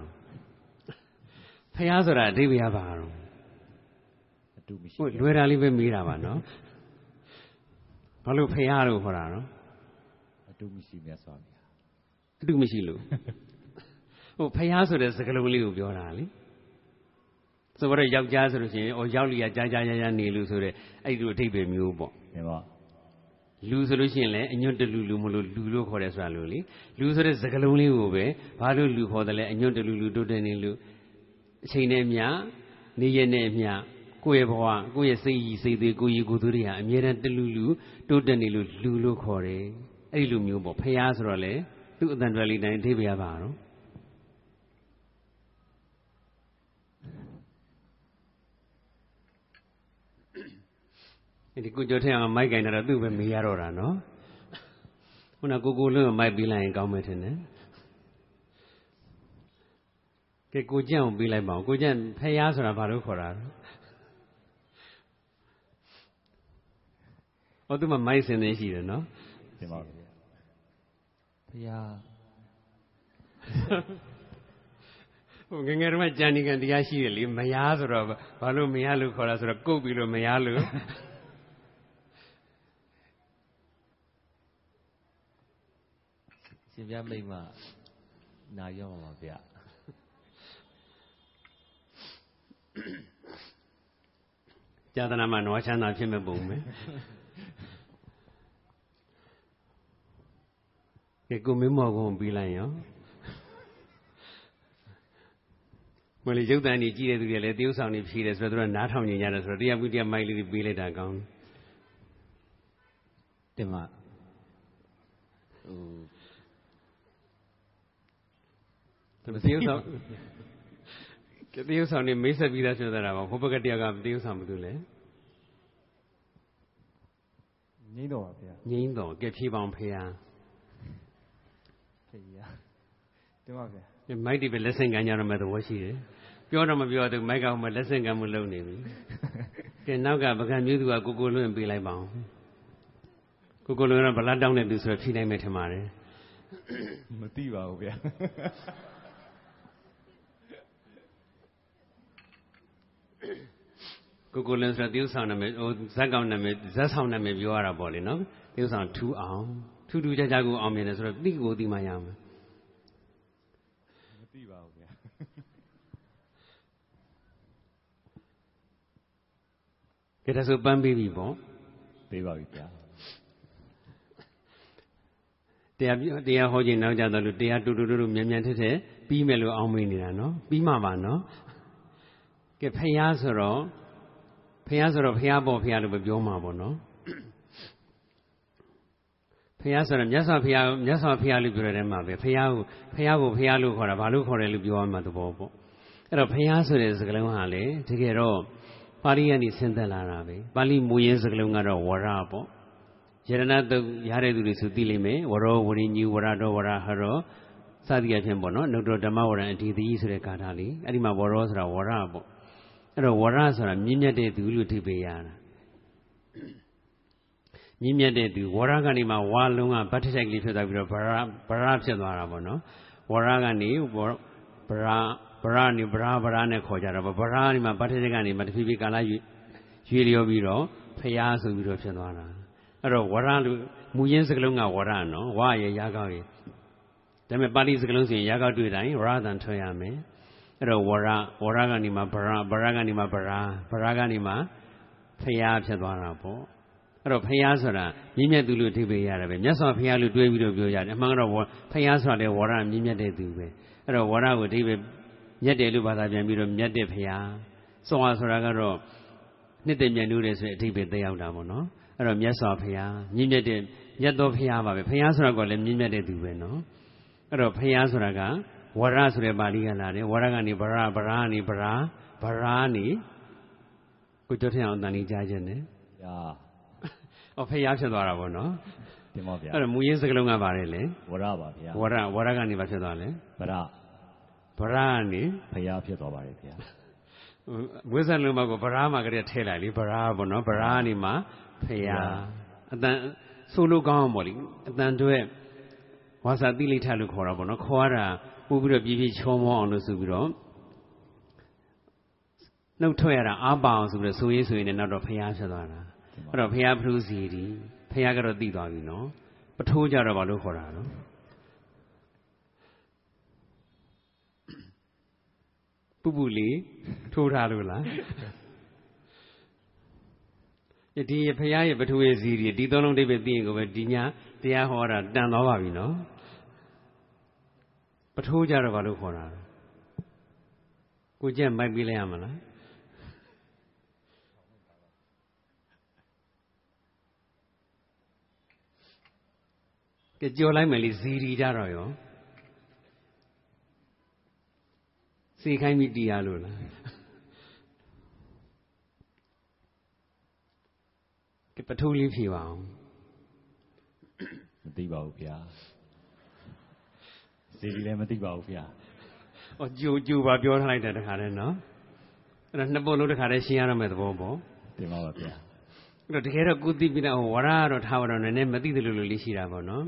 ဖះဆိုတာအဓိပ္ပာယ်ပါတော့
တူမရှိ
ဟုတ်လွယ်တာလေးပဲမေးတာပါနော်ဘာလို့ဖရာလို့ခေါ်တာနော်
အတူမရှိမြတ်စွာဘုရား
အတူမရှိလို့ဟိုဖះဆိုတဲ့စကားလုံးလေးကိုပြောတာလေဆိုတော့ယောက်ျားဆိုလို့ရှိရင်အော်ရောက်လျာကြာကြာကြာကြာနေလို့ဆိုတဲ့အဲ့ဒီလိုအထိပ္ပယ်မျိုးပေါ့
တင်ပါ
လူဆိုလို့ရှိရင်လည်းအညွန့်တလူလူမလို့လူလို့ခေါ်တယ်ဆိုတာလို့လေလူဆိုတဲ့စကားလုံးလေးကိုပဲဘာလို့လူခေါ်တယ်လဲအညွန့်တလူလူတိုးတက်နေလူအချိန်နဲ့မျှနေရနဲ့မျှကိုယ့်ရဲ့ဘဝကိုယ့်ရဲ့စိတ်ကြီးစိတ်သေးကိုယ်ကြီးကိုယ်သူတွေဟာအမြဲတမ်းတလူလူတိုးတက်နေလို့လူလို့ခေါ်တယ်အဲ့ဒီလိုမျိုးပေါ့ဖះဆိုတော့လေသူ့အတန်တွယ်လေးတိုင်းအထိပ္ပယ်ပါတော့ ဒီကိုကျော်ထဲအောင်မိုက်ကင်တာတော့သူ့ပဲမေးရတော့တာနော်ခုနကိုကိုလွန်းမိုက်ပြီးလိုက်ရင်ကောင်းမယ်ထင်တယ်ကဲကိုကြံ့ကိုပြီးလိုက်ပါဦးကိုကြံ့ဖះဆိုတာဘာလို့ခေါ်တာလဲဟောသူမှမိုက်စင်နေရှိတယ်နော်
တင်ပါဗျာဖရာ
ဟိုငယ်ငယ်တုန်းကကြံဒီကံတရားရှိတယ်လေမယားဆိုတော့ဘာလို့မယားလို့ခေါ်တာဆိုတော့ကုတ်ပြီးလို့မယားလို့
ရှင်ပြမိတ်မနာရောမှာပါဗျာ
ကြာသနာမှာနွားချမ်းသာဖြစ်မဲ့ပုံပဲကဲကိုမင်းမော်ကုန်းပြီးလိုက်ရောမလေးရုပ်တန်ကြီးကြည့်တဲ့သူတွေလည်းတရုပ်ဆောင်နေဖြေးတယ်ဆိုတော့သူကနားထောင်နေကြတယ်ဆိုတော့တရားပုတရားမိုက်လေးတွေပေးလိုက်တာကောင်း
တင်ပါဟို
တယ်တရုပ်ဆောင်ကဲတရုပ်ဆောင်နေမိတ်ဆက်ပြီးသားဆိုတော့တာပါဟိုဘက်ကတရားကတရုပ်ဆောင်ဘာလို့လဲ
ငိမ့်တော့ပါဗျာ
ငိမ့်တော်ကဲဖြေပေါင်းဖေးဟာ
ဖေးရတင်ပါဗျာ
မိုက်တွေပဲလက်ဆင့်ကန်ကြတော့မဲ့သဘောရှိတယ်ပြောတော့မပြောတော့မိုက်ကဟိုမှာလက်ဆင့်ကန်မှုလုပ်နေပြီကဲနောက်ကပကံမျိုးသူကကိုကိုလွင့်ပေးလိုက်ပါအောင်ကိုကိုလွင့်ကဗလာတောင်းတဲ့သူဆိုတော့ဖြေနိုင်မယ်ထင်ပါတယ်
မသိပါဘူးဗျာ
ကိုကိုလွင့်ဆိုတော့တရုပ်ဆောင်နာမည်ဟိုဇက်ကောင်နာမည်ဇက်ဆောင်နာမည်ပြောရတာပေါ့လေနော်တရုပ်ဆောင်ထူအောင်ထူးထူးခြားခြားကိုအောင်မြင်တယ်ဆိုတော့တိကိုတိမှရမယ်
မသိပါဘူးဗျာ
ကဲဒါဆိုပန်းပေးပြီပေါ့
သိပါပြီဗျာ
တရားပြတရားဟောခြင်းနောက်ကြတော့လို့တရားတူတူတူတူမြန်မြန်ထက်ထက်ပြီးမယ်လို့အောင်းမေးနေတာနော်ပြီးမှပါနော် ကဲဖះဆိုတော့ဖះဆိုတော့ဖះပေါ့ဖះလို့ပဲပြောမှာပေါ့နော်ဖះဆိုတော့မြတ်စွာဘုရားမြတ်စွာဘုရားလို့ပြောတဲ့မှာပဲဖះကိုဖះကိုဖះလို့ခေါ်တာဘာလို့ခေါ်တယ်လို့ပြောရမှာသဘောပေါ့အဲ့တော့ဖះဆိုတဲ့စကားလုံးဟာလေတကယ်တော့ပါဠိကနေဆင်းသက်လာတာပဲပါဠိမူရင်းစကားလုံးကတော့ဝရပေါ့ယရဏတုတ်ရတဲ့သူတွေဆိုသိလိမ့်မယ်ဝရောဝရိညူဝရတော်ဝရဟရောစသည်အဖြစ်ပေါ့နော်နှုတ်တော်ဓမ္မဝရံအဒီတိဆိုတဲ့ကာထာလေးအဲ့ဒီမှာဝရောဆိုတာဝရပေါ့ အဲ့တော့ဝရဆိုတာမြင့်မြတ်တဲ့သူလို့ထိပ်ပေးရတာမြင့်မြတ်တဲ့သူဝရကနေမှဝါလုံးကဗတ်ထထိုက်ကလေးဖြစ်သွားပြီးတော့ဗရဗရဖြစ်သွားတာပေါ့နော်ဝရကနေဗရဗရနေဗရဗရနဲ့ခေါ်ကြတာပေါ့ဗရကနေမှဗတ်ထထိုက်ကနေမှတဖြည်းဖြည်းကာလရွရွေလျောပြီးတော့ဖျားဆိုပြီးတော့ဖြစ်သွားတာအဲ့တော့ဝရလူမူရင်းစကလုံးကဝရနော်ဝရရဲ့ရာကောက်ရဲ့ဒါပေမဲ့ပါဠိစကလုံးဆိုရင်ရာကောက်တွေ့တိုင်းဝရသံထွက်ရမယ် အဲ့တော့ဝရဝရကနေမှဗရဗရကနေမှဗရာဗရာကနေမှဖျားဖြစ်သွားတာပေါ့အဲ့တော့ဖျားဆိုတာမြင့်မြတ်သူလို့အဓိပ္ပာယ်ရတယ်ပဲမြတ်စွာဘုရားလို့တွေးပြီးတော့ပြောရတယ်အမှန်ကတော့ဖျားဆိုတာလေဝရမြင့်မြတ်တဲ့သူပဲအဲ့တော့ဝရကိုအဓိပ္ပာယ်မြတ်တယ်လို့ဘာသာပြန်ပြီးတော့မြတ်တဲ့ဖျားစောဝါဆိုတာကတော့နှစ်သက်မြတ်လို့တယ်ဆိုရင်အဓိပ္ပာယ်သက်ရောက်တာပေါ့နော်အဲ့တော့မြတ်စွာဘုရားမြင့်မြတ်တဲ့မြတ်သောဘုရားပါပဲဘုရားဆိုတာကလည်းမြင့်မြတ်တဲ့သူပဲနော်အဲ့တော့ဘုရားဆိုတာက ဝရဆိုတဲ့ပါဠိကလာတယ်ဝရကနေဗရဗရာကနေဗရာဗရာနေကိုကျော်ထင်အောင်တန်လေးကြားခြင်းနဲ့
ဗျာ
အော်ဘုရားဖြစ်သွားတာပေါ့နော်
တင်ပါဗျာ
အဲ့တော့မူရင်းစကလုံးကပါတယ်လေ
ဝရပါဗျာ
ဝရဝရကနေဘာဖြစ်သွားလဲ
ဗရ
ဗရာကနေ
ဖရာဖြစ်သွားပါတယ်ဗျာ
ဝိဇ္ဇလုံးမကိုဗရာမှာကလေးထည့်လိုက်လေဗရာပေါ့နော်ဗရာနေမှာဖရာအတန်ဆိုလိုကောင်းအောင်ပေါ့လေအတန်တွေဝါစာတိလိထလို့ခေါ်တာပေါ့နော်ခေါ်ရတာ ပို့ပြီးတော့ပြည့်ပြည့်ချောမောအောင်လို့ဆိုပြီးတော့နှုတ်ထွက်ရတာအားပါအောင်ဆိုပြီးတော့ဆိုရေးဆိုရင်လည်းနောက်တော့ဖျားဖြစ်သွားတာအဲ့တော့ဖျားဖလူစီဒီဖျားကတော့တိသွားပြီနော်ပထိုးကြတော့ဘာလို့ခေါ်တာနော်ပူပူလေးထိုးထားလို့လားဒီဖရာရဲ့ပထဝီစီဒီဒီသုံးလုံးအိဗေသိရင်ကိုပဲဒီညာတရားဟောတာတန်တော်ပါပြီနော် ထိုးကြတော့ဘာလို့ခေါ်တာလဲကိုကြက်မိုက်ပြီးလိုက်ရမလားကကြော်လိုက်မယ်လေဇီရီကြတော့ရောစေခိုင်းပြီးတရားလို့လားကပထိုးလေးဖြေပါအောင်
မသိပါဘူးဗျာ စီဒီလည်းမသိပါဘူးဗျာ။
အော်ကြိုကြိုပါပြောထားလိုက်တဲ့တခါတည်းနော်။အဲ့တော့နှစ်ပုတ်လုံးတခါတည်းရှင်းရရမယ့်သဘောပေါ့
တင်ပါပါဗျာ။
အဲ့တော့တကယ်တော့ကုသိပိတဲ့ဟိုဝရကတော့ထားပါတော့နည်းနည်းမသိသလိုလိုလေးရှိတာပေါ့နော်။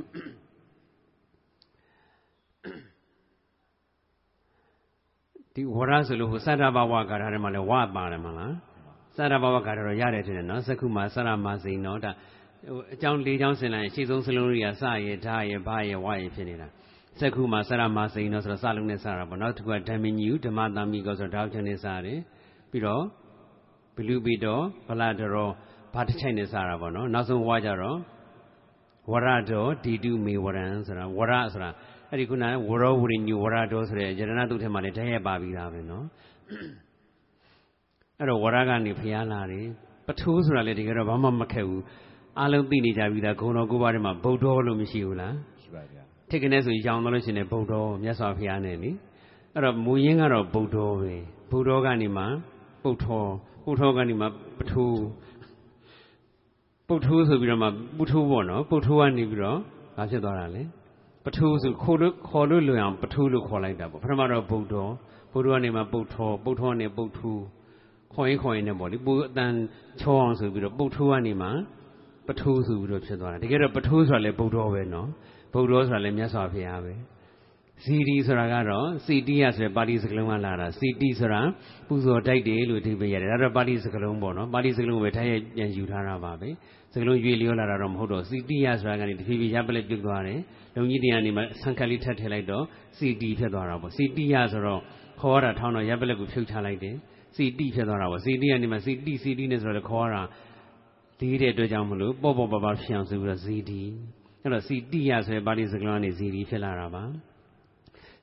ဒီဝရဆိုလို့ဟိုသတ္တဘဝကာထာထဲမှာလဲဝပါတယ်မလား။သတ္တဘဝကာထာတော့ရတယ်တဲ့နော်။သက္ခုမှာသရမစိန်နော်ဒါဟိုအကြောင်း၄ကြောင်းဆင်လိုက်ရှေ့ဆုံးစလုံးတွေကစရဓာရဘရဝရဖြစ်နေတာ။ စက္ခုမှာစရမစိန်နော်ဆိုတော့စလုံးနဲ့စတာပေါ့နောက်တစ်ခုကဓမ္မညူဓမ္မတာမိကောဆိုတော့ဓာတ်ချင်နဲ့စတယ်ပြီးတော့ဘလူပိတော်ဗလာတရောဘာတစ်ချိုက်နဲ့စတာပေါ့နော်နောက်ဆုံးဝါကြတော့ဝရတော်ဒီတုမေဝရံဆိုတာဝရဆိုတာအဲ့ဒီခုနကဝရောဝရိညူဝရတော်ဆိုတဲ့ယရဏတုထဲမှာလည်းတည်းရပါပြီးသားပဲနော်အဲ့တော့ဝရကနေဖျားလာတယ်ပထိုးဆိုတာလည်းတကယ်တော့ဘာမှမခက်ဘူးအားလုံးသိနေကြပြီသားဂုံတော်ကိုးပါးထဲမှာဗုဒ္ဓလို့မရှိဘူးလား
ရှိပါဗျာ
ထိတ်ကနေဆိုရောင်တော့လို့ရှိရင်ဗုဒ္ဓမြတ်စွာဘုရားနဲ့လေအဲ့တော့မူရင်းကတော့ဗုဒ္ဓပဲဗုဒ္ဓကနေမှပုတ်ထောပုတ်ထောကနေမှပထိုးပုတ်ထိုးဆိုပြီးတော့မှပုထိုးပေါ့နော်ပုတ်ထိုးကနေပြီးတော့ဘာဖြစ်သွားတာလဲပထိုးဆိုခိုးလို့ခေါ်လို့လွယ်အောင်ပထိုးလို့ခေါ်လိုက်တာပေါ့ပထမတော့ဗုဒ္ဓဗုဒ္ဓကနေမှပုတ်ထောပုတ်ထောကနေပုတ်ထိုးခေါ်ရင်ခေါ်ရင်လည်းပေါ့လေပူအတန်ချောအောင်ဆိုပြီးတော့ပုတ်ထိုးကနေမှပထိုးဆိုပြီးတော့ဖြစ်သွားတာတကယ်တော့ပထိုးဆိုတာလည်းဗုဒ္ဓပဲနော် ဗုဒ္ဓဆိုတာလည်းမြတ်စွာဘုရားပဲဇီရီဆိုတာကတော့စီတိယဆိုတဲ့ပါဠိစကားလုံးကလာတာစီတိဆိုတာပူဇော်တိုက်တယ်လို့အဓိပ္ပာယ်ရတယ်ဒါတော့ပါဠိစကားလုံးပေါ့နော်ပါဠိစကားလုံးပဲထားရပြန်ယူထားတာပါပဲစကားလုံးရွေလျောလာတာတော့မဟုတ်တော့စီတိယဆိုတာကနေတဖြည်းဖြည်းရပ်ပလက်ပြုတ်သွားတယ်လုံကြီးတရားနေမှာဆန်ခက်လေးထပ်ထည့်လိုက်တော့စီတိဖြစ်သွားတာပေါ့စီတိယဆိုတော့ခေါ်ရတာထောင်းတော့ရပ်ပလက်ကိုဖြုတ်ချလိုက်တယ်စီတိဖြစ်သွားတာပေါ့စီတိကနေမှာစီတိစီတိနဲ့ဆိုတော့ခေါ်ရတာဒီတဲ့အတွက်ကြောင့်မလို့ပေါ့ပေါ့ပါပါဖြစ်အောင်ဆိုပြီးတော့ဇီတိ အဲ့တော့စီတိယဆိုတဲ့ပါဠိစကားလုံးကနေဇီရီဖြစ်လာတာပါ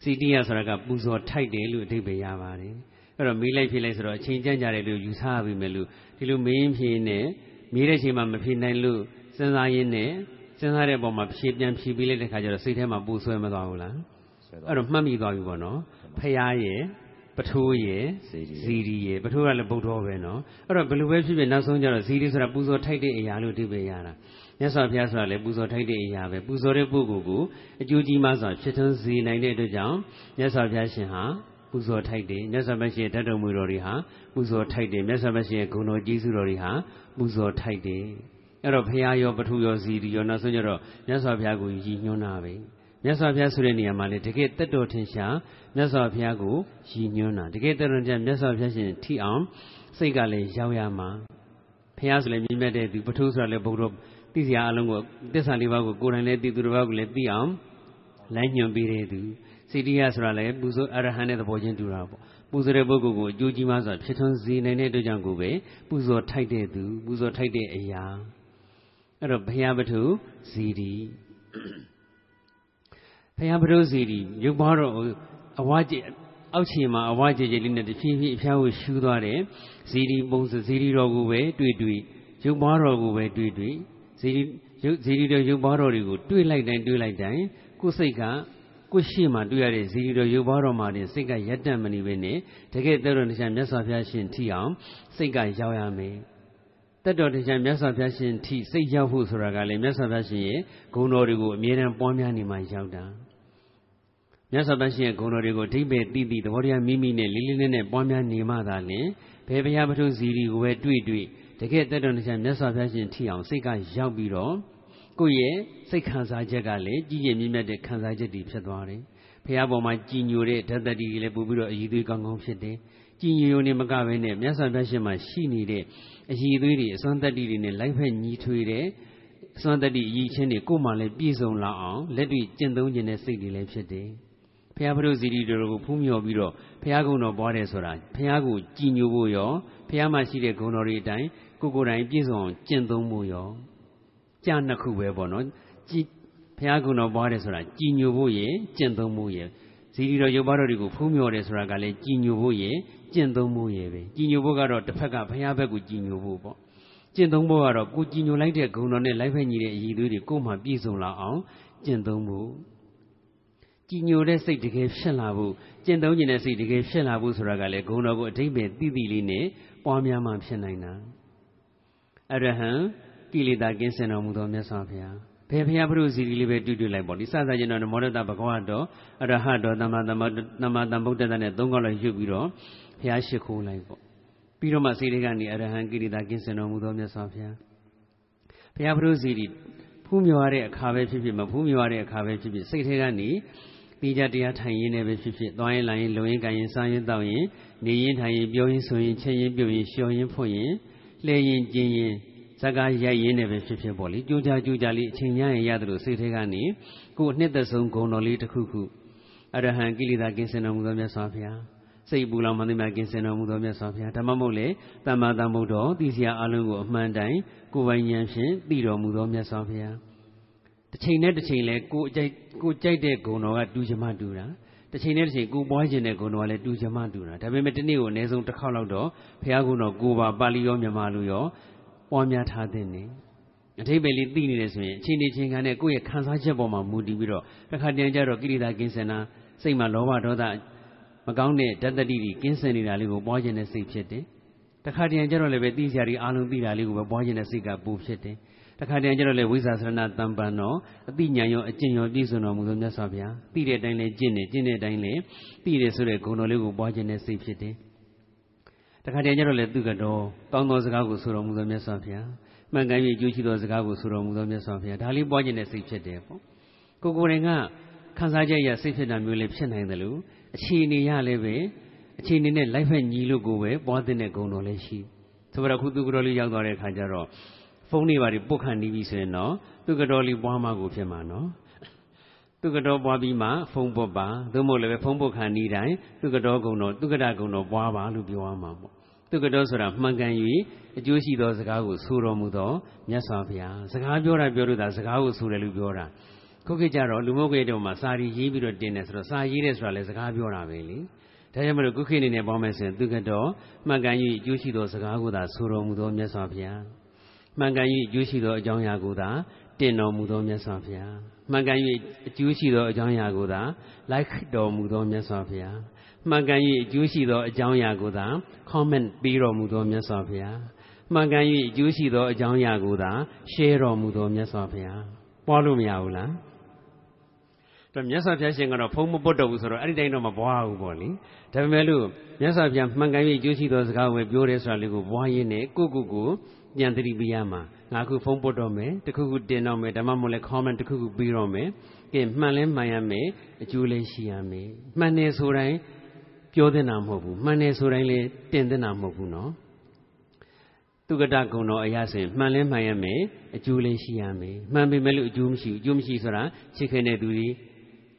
စီတိယဆိုတာကပူဇော်ထိုက်တယ်လို့အဓိပ္ပာယ်ရပါတယ်အဲ့တော့မေးလိုက်ဖြေလိုက်ဆိုတော့အချိန်ကြန့်ကြတယ်လို့ယူဆရပြီမယ်လို့ဒီလိုမေးရင်ဖြေနေမေးတဲ့ချိန်မှာမဖြေနိုင်လို့စဉ်းစားရင်းနဲ့စဉ်းစားတဲ့ပုံမှာဖြေပြန်ဖြေပြီးလိုက်တဲ့ခါကျတော့စိတ်ထဲမှာပူဆွဲမသွားဘူးလား
ဆွဲတော့
အဲ့တော့မှတ်မိသွားပြီပေါ့နော်ဖရာရဲ့ပထိုးရဲ့
ဇီရီ
ဇီရီရဲ့ပထိုးကလည်းဗုဒ္ဓပဲနော်အဲ့တော့ဘယ်လိုပဲဖြစ်ဖြစ်နောက်ဆုံးကျတော့ဇီရီဆိုတာပူဇော်ထိုက်တဲ့အရာလို့အဓိပ္ပာယ်ရတာ မြတ်စွာဘုရားဆိုတာလည်းပူဇော်ထိုက်တဲ့အရာပဲပူဇော်တဲ့ပုဂ္ဂိုလ်ကိုအကျိုးကြီးမှစွာဖြစ်ထွန်းစေနိုင်တဲ့အတွက်ကြောင့်မြတ်စွာဘုရားရှင်ဟာပူဇော်ထိုက်တယ်မြတ်စွာဘုရားရှင်ရဲ့ဓာတ်တော်မူတော်တွေဟာပူဇော်ထိုက်တယ်မြတ်စွာဘုရားရှင်ရဲ့ဂုဏ်တော်ကြီးစုတော်တွေဟာပူဇော်ထိုက်တယ်အဲ့တော့ဘုရားရောပထုရောဇီရီရောနောက်ဆုံးကျတော့မြတ်စွာဘုရားကိုရည်ညွှန်းတာပဲမြတ်စွာဘုရားဆိုတဲ့နေရာမှာလေတကယ်တက်တော်ထင်ရှားမြတ်စွာဘုရားကိုရည်ညွှန်းတာတကယ်တက်တော်ထင်ရှားမြတ်စွာဘုရားရှင်ထိအောင်စိတ်ကလည်းရောက်ရမှာဘုရားဆိုလည်းမြင့်မြတ်တဲ့သူပထုဆိုတာလည်းဘုရား သိစရာအလုံးကိုတစ္ဆာလေးပါးကိုကိုယ်တိုင်လည်းသိသူတစ်ပါးကိုလည်းသိအောင်လမ်းညွှန်ပေးတဲ့သူစိတ္တိယဆိုတာလည်းပူဇော်အရဟံတဲ့သဘောချင်းတူတာပေါ့ပူဇော်တဲ့ပုဂ္ဂိုလ်ကိုအကျိုးကြီးမှဆိုဖြစ်ထွန်းစေနိုင်တဲ့အတွက်ကြောင့်ကိုပဲပူဇော်ထိုက်တဲ့သူပူဇော်ထိုက်တဲ့အရာအဲ့တော့ဘုရားပထုဇီဒီဘုရားပထုဇီဒီရုပ်ပွားတော့အဝါကျအောက်ခြေမှာအဝါကျကျလေးနဲ့တဖြည်းဖြည်းအဖျားကိုရှူသွားတယ်ဇီဒီပုံစံဇီဒီတော်ကိုပဲတွေ့တွေ့ရုပ်ပွားတော်ကိုပဲတွေ့တွေ့ ဇီဒီရုပ်ဇီဒီတော်ရုပ်ပွားတော်တွေကိုတွေ့လိုက်တိုင်းတွေ့လိုက်တိုင်းကိုယ်စိတ်ကကိုယ်ရှိမှတွေ့ရတဲ့ဇီဒီတော်ရုပ်ပွားတော်မှာတင်စိတ်ကရက်တန့်မနေဘဲနဲ့တကယ်တော်တော်တရားမြတ်စွာဘုရားရှင်ထိအောင်စိတ်ကရောက်ရမယ်တတ်တော်တရားမြတ်စွာဘုရားရှင်ထိစိတ်ရောက်ဖို့ဆိုတာကလည်းမြတ်စွာဘုရားရှင်ရဲ့ဂုဏ်တော်တွေကိုအမြဲတမ်းပွားများနေမှရောက်တာမြတ်စွာဘုရားရှင်ရဲ့ဂုဏ်တော်တွေကိုအဓိပ္ပာယ်သိသိသဘောတရားမိမိနဲ့လေးလေးနက်နက်ပွားများနေမှသာလျှင်ဘယ်ဘုရားပထုဇီရီကိုပဲတွေ့တွေ့ တကယ်တတ်တော်တရားမြတ်စွာဘုရားရှင်ထိအောင်စိတ်ကရောက်ပြီးတော့ကိုယ့်ရဲ့စိတ်ခံစားချက်ကလည်းကြည်ကြည်မြင့်မြတ်တဲ့ခံစားချက်တွေဖြစ်သွားတယ်။ဘုရားပေါ်မှာကြည်ညိုတဲ့ဓာတ်တတိတွေလည်းပို့ပြီးတော့အည်သွေးကောင်းကောင်းဖြစ်တယ်။ကြည်ညိုရုံနဲ့မကဘဲနဲ့မြတ်စွာဘုရားရှင်မှာရှိနေတဲ့အည်သွေးတွေအစွမ်းတတ္တိတွေနဲ့လိုက်ဖက်ညီထွေတဲ့အစွမ်းတတ္တိအည်ချင်းတွေကိုယ်မှလည်းပြည့်စုံလာအောင်လက်တွေ့ကျင့်သုံးခြင်းတဲ့စိတ်တွေလည်းဖြစ်တယ်။ဘဘုရားဖရုစီတီတို့ကိုဖူးမြော်ပြီးတော့ဘုရားကုံတော်ပွားတယ်ဆိုတာဘုရားကိုကြည်ညိုဖို့ရောဘုရားမှာရှိတဲ့ဂုဏ်တော်တွေအတိုင်း ကိုကိုယ်တိုင်ပြည့်စုံအောင်ကျင့်သုံးဖို့ရောကြာနှစ်ခုပဲပေါ့နော်ကြည်ဘုရားကုံတော်ပွားတယ်ဆိုတာကြည်ညိုဖို့ရယ်ကျင့်သုံးဖို့ရယ်ဇီတိတော်ရုပ်ပါတော်တွေကိုဖူးမြော်တယ်ဆိုတာကလည်းကြည်ညိုဖို့ရယ်ကျင့်သုံးဖို့ရယ်ပဲကြည်ညိုဖို့ကတော့တစ်ဖက်ကဘုရားဘက်ကိုကြည်ညိုဖို့ပေါ့ကျင့်သုံးဖို့ကတော့ကိုကြည်ညိုလိုက်တဲ့ဂုဏ်တော်နဲ့လိုက်ဖက်ညီတဲ့အည်သွေးတွေကိုမှပြည့်စုံလာအောင်ကျင့်သုံးဖို့ကြည်ညိုတဲ့စိတ်တကယ်ဖြစ်လာဖို့ကျင့်သုံးခြင်းတဲ့စိတ်တကယ်ဖြစ်လာဖို့ဆိုတာကလည်းဂုဏ်တော်ကိုအတိတ်ပဲသိသိလေးနဲ့ပွားများမှဖြစ်နိုင်တာ အရဟံကိလေသာကင်းစင်တော်မူသောမြတ်စွာဘုရားဘယ်ဘုရားဘုရုစီရီလေးပဲတူတူလိုက်ပေါ့ဒီစသကျင်တော်နမောတတဘဂဝတ်တော်အရဟတ်တော်သမ္မာသမ္မာသမ္မာသမ္ဗုဒ္ဓတနဲ့သုံးခေါက်လိုက်ရွတ်ပြီးတော့ဘုရားရှိခိုးလိုက်ပေါ့ပြီးတော့မှစိတ်တွေကနေအရဟံကိရိတာကင်းစင်တော်မူသောမြတ်စွာဘုရားဘုရားဘုရုစီရီဖူးမြော်ရတဲ့အခါပဲဖြစ်ဖြစ်မဖူးမြော်ရတဲ့အခါပဲဖြစ်ဖြစ်စိတ်ထဲကနေပြီးကြတရားထိုင်ရင်းနဲ့ပဲဖြစ်ဖြစ်သွားရင်လာရင်လုံရင်ကန်ရင်စားရင်တောက်ရင်နေရင်ထိုင်ရင်ပြောရင်ဆိုရင်ချက်ရင်ပြုတ်ရင်လျှော်ရင်ဖွင့်ရင် လှဲရင်ကျင်ရင်ဇကားရိုက်ရင်းနဲ့ပဲဖြစ်ဖြစ်ပေါ့လေကြိုးကြကြိုးကြလေးအချိန်ရရင်ရတယ်လို့စိတ်ထဲကနေကိုယ်အနှစ်သက်ဆုံးဂုဏ်တော်လေးတစ်ခုခုအရဟံကိလေသာကင်းစင်တော်မူသောမြတ်စွာဘုရားစိတ်ပူလောင်မသိမှကင်းစင်တော်မူသောမြတ်စွာဘုရားဓမ္မမို့လေတမ္မာတမ္ဗုဒ္ဓသိစရာအလုံးကိုအမှန်တိုင်းကိုယ်ပိုင်ဉာဏ်ဖြင့်သိတော်မူသောမြတ်စွာဘုရားတစ်ချိန်နဲ့တစ်ချိန်လဲကိုအကြိုက်ကိုကြိုက်တဲ့ဂုဏ်တော်ကတူချမတူတာ တစ်ချိန်နဲ့တစ်ချိန်ကိုပွားခြင်းတဲ့ဂုဏ်တော်ကလည်းတူချမတူတာဒါပေမဲ့ဒီနေ့ကိုအနည်းဆုံးတစ်ခေါက်လောက်တော့ဘုရားကုဏတော်ကိုပါပါဠိရောမြန်မာလိုရောပွားများထားတဲ့နေအထိပ္ပယ်လေးသိနေတယ်ဆိုရင်အချိန်ချင်းချင်းခံနဲ့ကိုယ့်ရဲ့ခံစားချက်ပေါ်မှာမူတည်ပြီးတော့တစ်ခါတည်းကျတော့ကိရိတာကင်းစင်တာစိတ်မှာလောဘဒေါသမကောင်းတဲ့ဓာတ်တတိတွေကင်းစင်နေတာလေးကိုပွားခြင်းနဲ့စိတ်ဖြစ်တယ်တခါတည်းကျတော့လည်းပဲသိစရာတွေအားလုံးသိတာလေးကိုပဲပွားခြင်းနဲ့စိတ်ကပူဖြစ်တယ် တခါတည်းကျတော့လေဝိဇာစရဏတံပန်တော်အတိညာရောအကျင့်ရောပြည့်စုံတော်မူသောမြတ်စွာဘုရားသိတဲ့အတိုင်းလေကျင့်တယ်ကျင့်တဲ့အတိုင်းလေသိတယ်ဆိုတဲ့ဂုဏ်တော်လေးကိုပွားခြင်းနဲ့စိတ်ဖြစ်တယ်တခါတည်းကျတော့လေသူကတော်ကောင်းသောစကားကိုဆိုတော်မူသောမြတ်စွာဘုရားမှန်ကန်၍ကြိုးရှိသောစကားကိုဆိုတော်မူသောမြတ်စွာဘုရားဒါလေးပွားခြင်းနဲ့စိတ်ဖြစ်တယ်ပေါ့ကိုကိုယ်တိုင်ကခံစားချက်ရစိတ်ဖြစ်တာမျိုးလေးဖြစ်နိုင်တယ်လို့အခြေအနေရလည်းပဲအခြေအနေနဲ့လိုက်ဖက်ညီလို့ကိုပဲပွားတဲ့ဂုဏ်တော်လည်းရှိဆိုတော့ခုသူကတော်လေးရောက်သွားတဲ့အခါကျတော့ ဖုန်းတွေပါပုတ်ခန့်နေပြီဆိုရင်တော့သူကတော်လေးပွားမှကိုဖြစ်မှာနော်သူကတော်ပွားပြီးမှဖုန်းပုတ်ပါသို့မဟုတ်လည်းပဲဖုန်းပုတ်ခန့်နေတိုင်းသူကတော်ကုံတော်သူကဒကုံတော်ပွားပါလို့ပြောရမှာပေါ့သူကတော်ဆိုတာမှန်ကန်၍အကျိုးရှိသောစကားကိုဆိုတော်မူသောမြတ်စွာဘုရားစကားပြောတာပြောလို့သာစကားကိုဆိုတယ်လို့ပြောတာခုခေတ်ကျတော့လူမှုကွေတုံမှာစာရီရေးပြီးတော့တင်တယ်ဆိုတော့စာရေးတယ်ဆိုတာလည်းစကားပြောတာပဲလေဒါကြောင့်မလို့ခုခေတ်အနေနဲ့ပေါင်းမယ်ဆိုရင်သူကတော်မှန်ကန်၍အကျိုးရှိသောစကားကိုသာဆိုတော်မူသောမြတ်စွာဘုရား မှန်ကန်၍အကျိုးရှိသောအကြောင်းအရာကိုသာတင်တော်မူသောမြတ်စွာဘုရားမှန်ကန်၍အကျိုးရှိသောအကြောင်းအရာကိုသာလိုက်တော်မူသောမြတ်စွာဘုရားမှန်ကန်၍အကျိုးရှိသောအကြောင်းအရာကိုသာ comment ပေးတော်မူသောမြတ်စွာဘုရားမှန်ကန်၍အကျိုးရှိသောအကြောင်းအရာကိုသာ share တော်မူသောမြတ်စွာဘုရားပွားလို့မရဘူးလားတော့မြတ်စွာဘုရားရှင်ကတော့ဖုံးမပုတ်တော့ဘူးဆိုတော့အဲ့ဒီတိုင်းတော့မပွားဘူးပေါ့လေဒါပေမဲ့လို့မြတ်စွာဘုရားမှန်ကန်၍အကျိုးရှိသောစကားကိုပဲပြောတယ်ဆိုတာလေးကိုပွားရင်းနဲ့ကိုကိုကို ပြန်သတိပေးရမှာငါခုဖုံးပုတ်တော့မယ်တခုခုတင်တော့မယ်ဓမ္မမို့လဲ comment တခုခုပြီးတော့မယ်ကဲမှန်လဲမှန်ရမယ်အကျိုးလဲရှိရမယ်မှန်တယ်ဆိုတိုင်းပြောတဲ့နာမဟုတ်ဘူးမှန်တယ်ဆိုတိုင်းလဲတင်တဲ့နာမဟုတ်ဘူးနော်သူကတဂုံတော်အရာဆိုရင်မှန်လဲမှန်ရမယ်အကျိုးလဲရှိရမယ်မှန်ပေမဲ့လို့အကျိုးမရှိဘူးအကျိုးမရှိဆိုတာချစ်ခင်တဲ့သူတွေ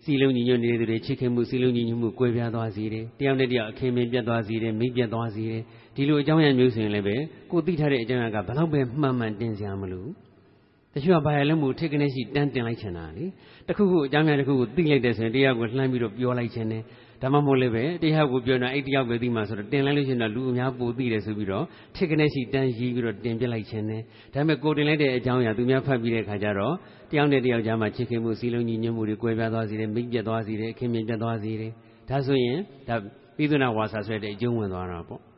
စီလုံးညီညွတ်နေတဲ့သူတွေချစ်ခင်မှုစီလုံးညီညွတ်မှုကွဲပြားသွားစေတယ်တယောက်နဲ့တယောက်အခင်မင်ပြတ်သွားစေတယ်မိပြတ်သွားစေတယ် ဒီလိုအကြောင်းအရာမျိုးဆိုရင်လည်းပဲကိုသိထားတဲ့အကြောင်းအရာကဘယ်တော့ပဲမှန်မှန်တင်စရာမလိုတချို့ကဘာရလဲမို့ထိကနေရှိတန်းတင်လိုက်ချင်တာလေတခုခုအကြောင်းအရာတခုကိုသိလိုက်တဲ့ဆိုရင်တရားကိုလှမ်းပြီးတော့ပြောလိုက်ချင်တယ်ဒါမှမဟုတ်လည်းပဲတရားကိုပြောနေအဲ့တယောက်ပဲသိမှဆိုတော့တင်လိုက်လို့ရှိရင်တော့လူအများပိုသိတယ်ဆိုပြီးတော့ထိကနေရှိတန်းရေးပြီးတော့တင်ပြလိုက်ခြင်းတယ်ဒါပေမဲ့ကိုတင်လိုက်တဲ့အကြောင်းအရာသူများဖတ်ပြီးတဲ့အခါကျတော့တယောက်နဲ့တယောက်ကြားမှာချစ်ခင်မှုစီလုံးညီညွတ်မှုတွေကွဲပြားသွားစေတယ်မိတ်ပြတ်သွားစေတယ်ခင်မင်ပြတ်သွားစေတယ်ဒါဆိုရင်ဒါပိသုနာဝါစာဆွဲတဲ့အကျုံးဝင်သွားတာပေါ့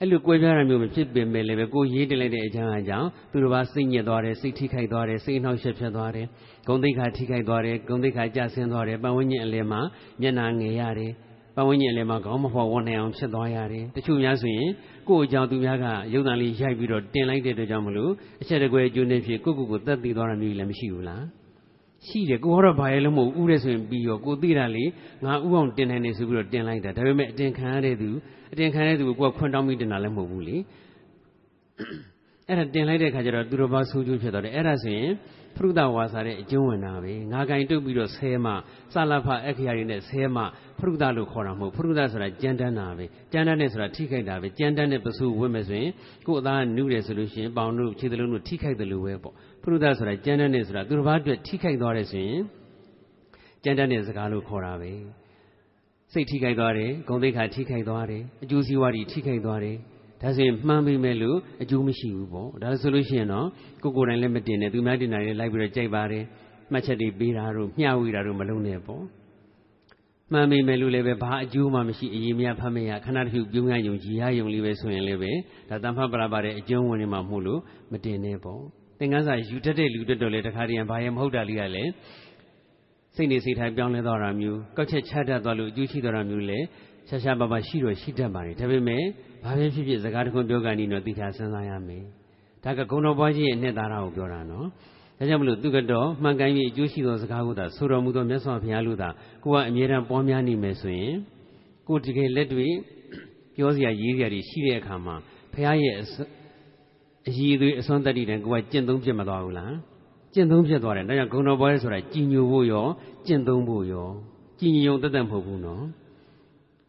အဲ့လိုကွဲပြားတာမျိုးမဖြစ်ပင်ပဲလည်းပဲကိုရေးတင်လိုက်တဲ့အကြောင်းအကြောင်းသူတို့ဘာစိတ်ညစ်သွားတယ်စိတ်ထိခိုက်သွားတယ်စိတ်နှောက်ယှက်ဖြစ်သွားတယ်ဂုံသိက္ခာထိခိုက်သွားတယ်ဂုံသိက္ခာကျဆင်းသွားတယ်ပတ်ဝန်းကျင်အလယ်မှာမျက်နာငယ်ရတယ်ပတ်ဝန်းကျင်အလယ်မှာခေါင်းမဖော်ဝန်းနိုင်အောင်ဖြစ်သွားရတယ်တချို့များဆိုရင်ကိုယ့်အကြောင်းသူများကရုပ်သံလေးရိုက်ပြီးတော့တင်လိုက်တဲ့အတွက်ကြောင့်မလို့အချက်တကွဲအကျိုးနဲ့ဖြစ်ကိုယ့်ကိုယ်ကိုသက်သေသွားတာမျိုးလည်းမရှိဘူးလား ရှိတယ်ကိုကတော့ဘာရဲလို့မဟုတ်ဥရဲဆိုရင်ပြီးရောကိုသိတာလေငါဥအောင်တင်နိုင်နေဆိုပြီးတော့တင်လိုက်တာဒါပေမဲ့အတင်ခံရတဲ့သူအတင်ခံရတဲ့သူကိုကိုကခွန့်တောင်းပြီးတင်တာလည်းမဟုတ်ဘူးလေအဲ့ဒါတင်လိုက်တဲ့ခါကျတော့သူတော်ဘာဆိုးကျိုးဖြစ်သွားတယ်အဲ့ဒါဆိုရင်ဖရုဒဝါစာတဲ့အကျုံးဝင်တာပဲငါကင်တုတ်ပြီးတော့ဆဲမှစလဖအခရာတွေနဲ့ဆဲမှဖရုဒလို့ခေါ်တာမဟုတ်ဖရုဒဆိုတာကြမ်းတမ်းတာပဲကြမ်းတမ်းတဲ့ဆိုတာထိခိုက်တာပဲကြမ်းတမ်းတဲ့ပစုဝတ်မယ်ဆိုရင်ကိုယ်အသားနုတယ်ဆိုလို့ရှိရင်ပေါင်တို့ခြေသလုံးတို့ထိခိုက်တယ်လို့ပဲပေါ့ ဖရုဒဆိုတာကြမ်းတမ်းတဲ့ဆိုတာသူတစ်ပါးအတွက်ထိခိုက်သွားတယ်ဆိုရင်ကြမ်းတမ်းတဲ့စကားလို့ခေါ်တာပဲစိတ်ထိခိုက်သွားတယ်ဂုံသိက္ခာထိခိုက်သွားတယ်အကျိုးစီးပွားတွေထိခိုက်သွားတယ်ဒါဆိုရင်မှန်းပြီးမဲ့လို့အကျိုးမရှိဘူးပေါ့ဒါဆိုလို့ရှိရင်တော့ကိုကိုယ်တိုင်လည်းမတင်နဲ့သူများတင်နိုင်လည်းလိုက်ပြီးတော့ကြိုက်ပါတယ်မှတ်ချက်တွေပေးတာတို့မျှဝေတာတို့မလုပ်နဲ့ပေါ့မှန်မိမယ်လို့လည်းပဲဘာအကျိုးမှမရှိအရေးမရဖတ်မရခဏတစ်ခုပြုံးရယုံကြည်ရယုံလေးပဲဆိုရင်လည်းပဲဒါတန်ဖတ်ပရာပါတဲ့အကျုံးဝင်နေမှာမဟုတ်လို့မတင်နဲ့ပေါ့ သင်္ကန်းစာယူတတ်တဲ့လူတက်တော့လေတခါတည်းဘာရမဟုတ်တာလေးကလည်းစိတ်နေစိတ်ထိုင်ပြောင်းလဲသွားတာမျိုးကောက်ချက်ချတတ်သွားလို့အကျိုးရှိသွားတာမျိုးလည်းရှာရှာပါပါရှိတော့ရှိတတ်ပါတယ်ဒါပေမဲ့ဘာပဲဖြစ်ဖြစ်စကားတခွန်းပြောကနေတော့သိချာစဉ်းစားရမယ်ဒါကဂုဏတော်ပွားကြီးရဲ့အနှစ်သာရကိုပြောတာနော်ဒါကြောင့်မလို့သူကတော့မှန်ကန်ပြီးအကျိုးရှိသောစကားကိုသာဆိုတော်မူသောမြတ်စွာဘုရားလို့သာကိုကအမြဲတမ်းပွားများနေမယ်ဆိုရင်ကိုတကယ်လက်တွေ့ပြောစရာရေးစရာတွေရှိတဲ့အခါမှာဘုရားရဲ့ အည်သွေးအစွမ်းတတ္တိတန်ကိုကကျင့်သုံးပြတ်မသွားဘူးလားကျင့်သုံးပြတ်သွားတယ်ဒါကြောင့်ဂုဏတော်ပွားရဲဆိုတာကြည်ညိုဖို့ရောကျင့်သုံးဖို့ရောကြည်ညိုတတ်တတ်မဟုတ်ဘူးနော်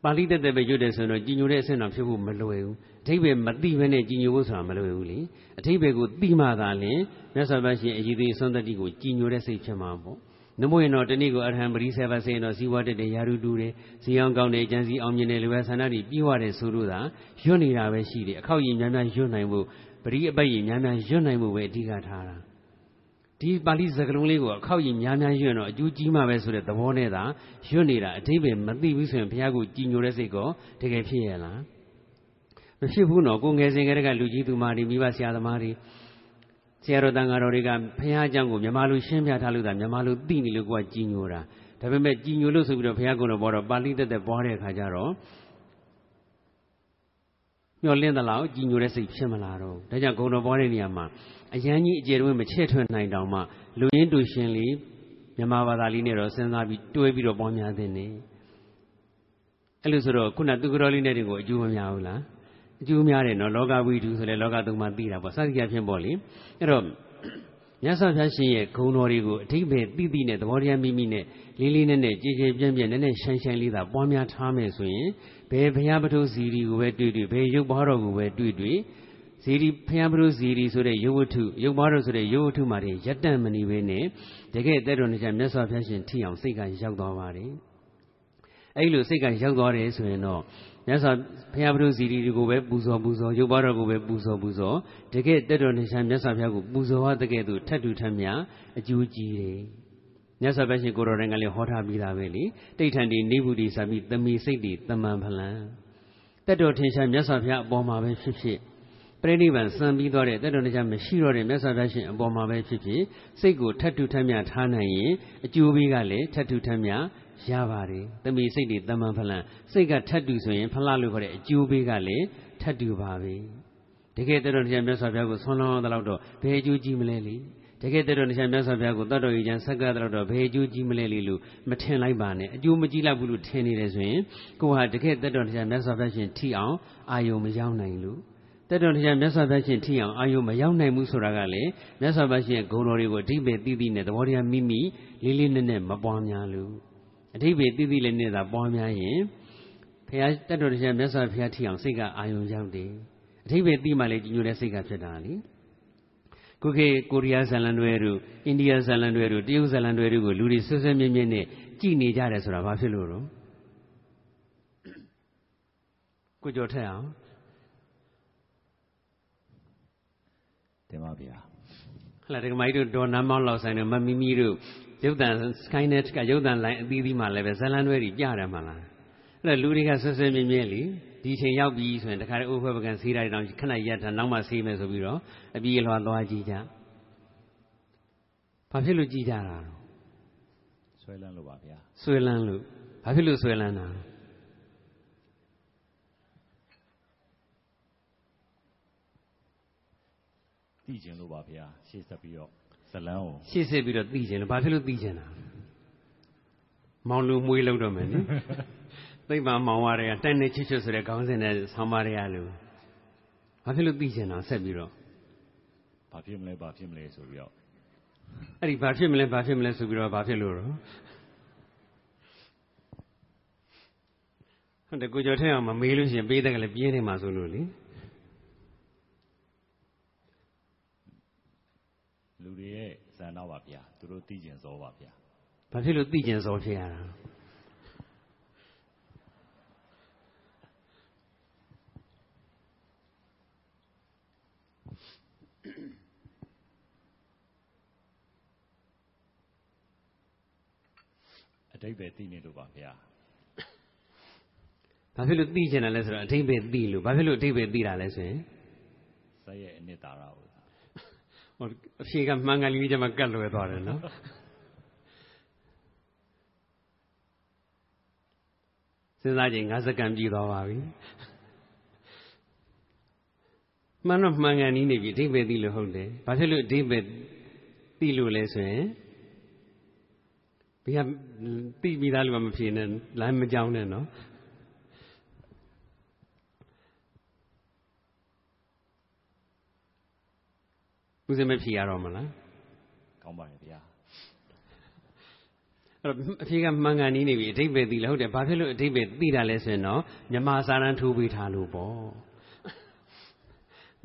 ပါဠိတက်တက်ပဲရွတ်တယ်ဆိုတော့ကြည်ညိုတဲ့အဆင့်တော့ဖြစ်ဖို့မလွယ်ဘူးအထိပ္ပယ်မသိဘဲနဲ့ကြည်ညိုဖို့ဆိုတာမလွယ်ဘူးလေအထိပ္ပယ်ကိုသိမှသာလျှင်မြတ်စွာဘုရားရှင်အည်သေးဆုံးတတိကိုကြည်ညိုတဲ့စိတ်ဖြစ်မှာပေါ့နမို့ရင်တော့တနေ့ကိုအရဟံပရိဆေဘစေတော့ဇီဝတက်တဲ့ယာရုတူတယ်ဇီအောင်ကောင်းတဲ့ကျန်စီအောင်မြင်တဲ့လူပဲဆန္ဒတွေပြီးွားတဲ့ဆိုလို့သာရွတ်နေတာပဲရှိတယ်အခောက်ရင်များများရွတ်နိုင်ဖို့ ပရိအပိုက်ရင်များများရွတ်နိုင်ဖို့ပဲအဓိကထားတာဒီပါဠိစကားလုံးလေးကိုအခောက်ရင်များများရွတ်တော့အကျိုးကြီးမှပဲဆိုတဲ့သဘောနဲ့သာရွတ်နေတာအတိပ္ပယ်မသိဘူးဆိုရင်ဘုရားကိုကြည်ညိုတဲ့စိတ်ကောတကယ်ဖြစ်ရဲ့လားမဖြစ်ဘူးနော်ကိုငယ်စဉ်ကတည်းကလူကြီးသူမတွေမိဘဆရာသမားတွေဆရာတော်တန်ဃာတော်တွေကဘုရားအကြောင်းကိုမြန်မာလူရှင်းပြထားလို့သာမြန်မာလူသိနေလို့ကိုကကြည်ညိုတာဒါပေမဲ့ကြည်ညိုလို့ဆိုပြီးတော့ဘုရားကုံတော်ဘောတော့ပါဠိတက်တက်ပွားတဲ့အခါကျတော့ မျောလင်းသလောက်ကြည်ညိုတဲ့စိတ်ဖြစ်မလာတော့ဒါကြောင့်ဂုံတော်ပွားတဲ့နေရာမှာအရန်ကြီးအကျေတွင်မချဲ့ထွင်နိုင်တောင်မှလူရင်းတူရှင်လေးမြန်မာဘာသာလေးနဲ့တော့စဉ်းစားပြီးတွဲပြီးတော့ပွားများသင့်နေအဲ့လိုဆိုတော့ခုနသူကတော်လေးနဲ့တွေကိုအကျိုးမများဘူးလားအကျိုးများတယ်နော်လောကဝိတုဆိုလဲလောကသုံးပါးသိတာပေါ့စသဖြင့်ဖြစ်ပေါ့လေအဲ့တော့မြတ်စွာဘုရားရှင်ရဲ့ဂုဏ်တော်တွေကိုအထိပ္ပယ်သိသိနဲ့သဘောတရားမိမိနဲ့လေးလေးနက်နက်ကြည်ကြည်ပြန့်ပြန့်နက်နက်ရှိုင်းရှိုင်းလေးသာပွားများထားမယ်ဆိုရင် ဘယ်ဘုရားပထုစီရီကိုပဲတွေ့တွေ့ဘယ်ရုပ်ဘာတော်ကိုပဲတွေ့တွေ့ဇီရီဖျံပရုဇီရီဆိုတဲ့ရုပ်ဝတ္ထုရုပ်ဘာတော်ဆိုတဲ့ရုပ်ဝတ္ထုမှာတည်းရက်တန့်မနေဘဲနဲ့တကယ်တဲ့တော်နေချမြတ်စွာဘုရားရှင်ထိအောင်စိတ်ကရောက်သွားပါတယ်အဲ့လိုစိတ်ကရောက်သွားတယ်ဆိုရင်တော့မြတ်စွာဘုရားပရုဇီရီကိုပဲပူဇော်ပူဇော်ရုပ်ဘာတော်ကိုပဲပူဇော်ပူဇော်တကယ်တဲ့တော်နေချမြတ်စွာဘုရားကိုပူဇော်ရတဲ့ကဲ့သို့ထတ်တူထမ်းမြအကျိုးကြီးတယ် မြတ်စွာဘုရားရှင်ကိုတော်တိုင်ကလည်းဟောထားပြီးသားပဲလေတိဋ္ဌံဒီနေဘူးဒီစပြီးသမီစိတ်ဒီတမန်ဖလံတက်တော်ထင်ရှားမြတ်စွာဘုရားအပေါ်မှာပဲဖြစ်ဖြစ်ပြိဋိဘံစံပြီးသွားတဲ့တက်တော်တရားမရှိတော့တဲ့မြတ်စွာဘုရားရှင်အပေါ်မှာပဲဖြစ်ဖြစ်စိတ်ကိုထတ်တူထမ်းမြထားနိုင်ရင်အကျိုးပေးကလည်းထတ်တူထမ်းမြရပါတယ်။သမီးစိတ်တွေတမန်ဖလန်စိတ်ကထတ်တူဆိုရင်ဖလားလို့ခေါ်တဲ့အကျိုးပေးကလည်းထတ်တူပါပဲ။တကယ်တက်တော်တရားမြတ်စွာဘုရားကိုဆွမ်းလောင်းတော့တော့ဘယ်အကျိုးကြီးမလဲလေ။ တကယ်တက်တော်တရားမြတ်စွာဘုရားကိုတတ်တော်ကြီးချမ်းဆက်ကတော့တော့ဘယ်အကျိုးကြီးမလဲလေလို့မထင်လိုက်ပါနဲ့။အကျိုးမကြီးလောက်ဘူးလို့ထင်နေတယ်ဆိုရင်ကိုဟာတကယ်တက်တော်တရားမြတ်စွာဘုရားရှင်ထိအောင်အာယုံမရောက်နိုင်လို့တက်တော်တရားမြတ်စွာဘုရားရှင်ထိအောင်အာယုံမရောက်နိုင်ဘူးဆိုတာကလည်းမြတ်စွာဘုရားရှင်ဂုဏ်တော်တွေကိုအဓိပ္ပာယ်သိသိနဲ့သဘောတရားမိမိလေးလေးနက်နက်မပွားများလို့အဓိပ္ပာယ်သိသိလေးနဲ့သာပွားများရင်ဘုရားတက်တော်တရားမြတ်စွာဘုရားထိအောင်စိတ်ကအာယုံရောက်တယ်အဓိပ္ပာယ်သိမှလည်းကြီးညိုတဲ့စိတ်ကဖြစ်တာလေ ခုခေတ်ကိုရီးယားဇာလန်တွေတို့အိန္ဒိယဇာလန်တွေတို့တရုတ်ဇာလန်တွေတို့ကိုလူတွေဆွဆွမြဲမြဲနဲ့ကြည်နေကြတယ်ဆိုတာဘာဖြစ်လို့တော့ကိုကြော်ထက်အောင်
တင်ပါဗျာ
ဟလာဒကမိုက်တို့ဒေါ်နမ်းမောင်းလောက်ဆိုင်တို့မမီမီတို့ရုပ်တန် Skynet ကရုပ်တန်လိုင်းအသီးသီးမှာလည်းပဲဇလန်တွေကြီးကြတယ်မလားအဲ့လူတွေကဆွဆွမြဲမြဲလी ဒီချိန်ရောက်ပြီဆိုရင်တခါတည်းအိုးဖွဲပကံဆေးတိုင်းတော့ခဏရက်ထားနောက်မှဆေးမယ်ဆိုပြီးတော့အပြေးလွှာသွားကြည့်ကြဘာဖြစ်လို့ကြည့်ကြတာ
ဆွဲလန်းလို့ပါဗျာ
ဆွဲလန်းလို့ဘာဖြစ်လို့ဆွဲလန်းတာ
သိကျင်လို့ပါဗျာရှေ့ဆက်ပြီးတော့ဇလန်းကို
ရှေ့ဆက်ပြီးတော့သိကျင်လို့ဘာဖြစ်လို့သိကျင်တာမောင်လူမွေးလောက်တော့မယ်နိ သိမ့်ပါမောင်ဝါတွေကတိုင်နေချစ်ချွတ်ဆိုတဲ့ခေါင်းစဉ်နဲ့ဆောင်းပါးတွေကလို့ဘာဖြစ်လို့သိကျင်တာဆက်ပြီးတော့
ဘာဖြစ်မလဲဘာဖြစ်မလဲဆိုပြီးတော့
အဲ့ဒီဘာဖြစ်မလဲဘာဖြစ်မလဲဆိုပြီးတော့ဘာဖြစ်လို့တော့ဟုတ်တယ်ကိုကျော်ထဲအောင်မမေးလို့ရှိရင်ပေးတဲ့ကလည်းပြင်းနေမှာဆိုလို့လေ
လူတွေရဲ့ဇာနာပါဗျာသူတို့သိကျင်စောပါဗျာ
ဘာဖြစ်လို့သိကျင်စောဖြစ်ရတာ
အ တိတ်ပဲသိနေလို့ပါဗျာ
ဘာဖြစ်လို့သိကျင်တယ်လဲဆိုတော့အထိပ္ပယ်သိလို့ဘာဖြစ်လို့အထိပ္ပယ်သိတာလဲဆိုရင်
ဇက်ရဲ့အနှစ်သာရကို
ဟိုအဖြေကမှန်ကန်လေးကျမှကတ်လွယ်သွားတယ်နော်စဉ်းစားကြည့်5စက္ကန့်ပြည့်သွားပါပြီမှန်တော့မှန်ကန်နီးနေပြီအထိပ္ပယ်သိလို့ဟုတ်တယ်ဘာဖြစ်လို့အထိပ္ပယ်သိလို့လဲဆိုရင် ဘယ်ကသိပြီးသားလို့မဖြေနဲ့လမ်းမကြောင်းနဲ့နော်ဦးစင်မဖြေရတော့မလား
ကောင်းပါတယ်ဗျာ
အဲ့တော့အဖြေကမှန်ကန်နီးနေပြီအတိတ်ပဲသိလဲဟုတ်တယ်ဘာဖြစ်လို့အတိတ်ပဲသိတာလဲဆိုရင်တော့မြမစာရန်ထိုးပေးထားလို့ပေါ့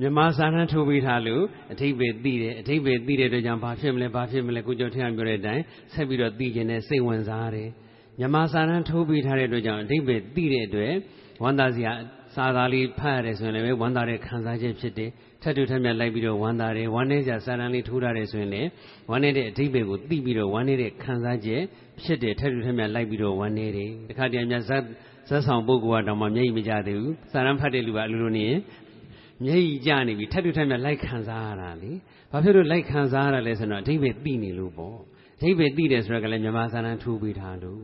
မြမစာရန်ထိုးပေးထားလို့အတိတ်ပဲသိတယ်အတိတ်ပဲသိတဲ့အတွက်ကြောင့်ဘာဖြစ်မလဲဘာဖြစ်မလဲကိုကျော်ထင်းအောင်ပြောတဲ့အတိုင်းဆက်ပြီးတော့သိခြင်းနဲ့စိတ်ဝင်စားတယ်မြမစာရန်ထိုးပေးထားတဲ့အတွက်ကြောင့်အတိတ်ပဲသိတဲ့အတွက်ဝန္တာစရာစာသားလေးဖတ်ရတယ်ဆိုရင်လည်းဝန္တာတဲ့ခံစားချက်ဖြစ်တယ်ထပ်တူထပ်မြတ်လိုက်ပြီးတော့ဝမ်းသာတယ်ဝမ်းနေကြစာရန်လေးထိုးထားတယ်ဆိုရင်လည်းဝမ်းနေတဲ့အဓိပ္ပာယ်ကိုသိပြီးတော့ဝမ်းနေတဲ့ခံစားချက်ဖြစ်တယ်ထပ်တူထပ်မြတ်လိုက်ပြီးတော့ဝမ်းနေတယ်တခါတည်းမြတ်ဇတ်ဇတ်ဆောင်ပုဂ္ဂိုလ်ကတော့မှမျက်ရည်မကျသေးဘူးစာရန်ဖတ်တဲ့လူကအလိုလိုနေရင် မျက်ရည်ကျနေပြီထပ်တူထပ်မြတ်လိုက်ခံစားရတာလေဘာဖြစ်လို့လိုက်ခံစားရတာလဲဆိုတော့အဓိပ္ပာယ်သိနေလို့ပေါ့အဓိပ္ပာယ်သိတယ်ဆိုတော့ကလည်းမြမစာရန်ထိုးပေးထားလို့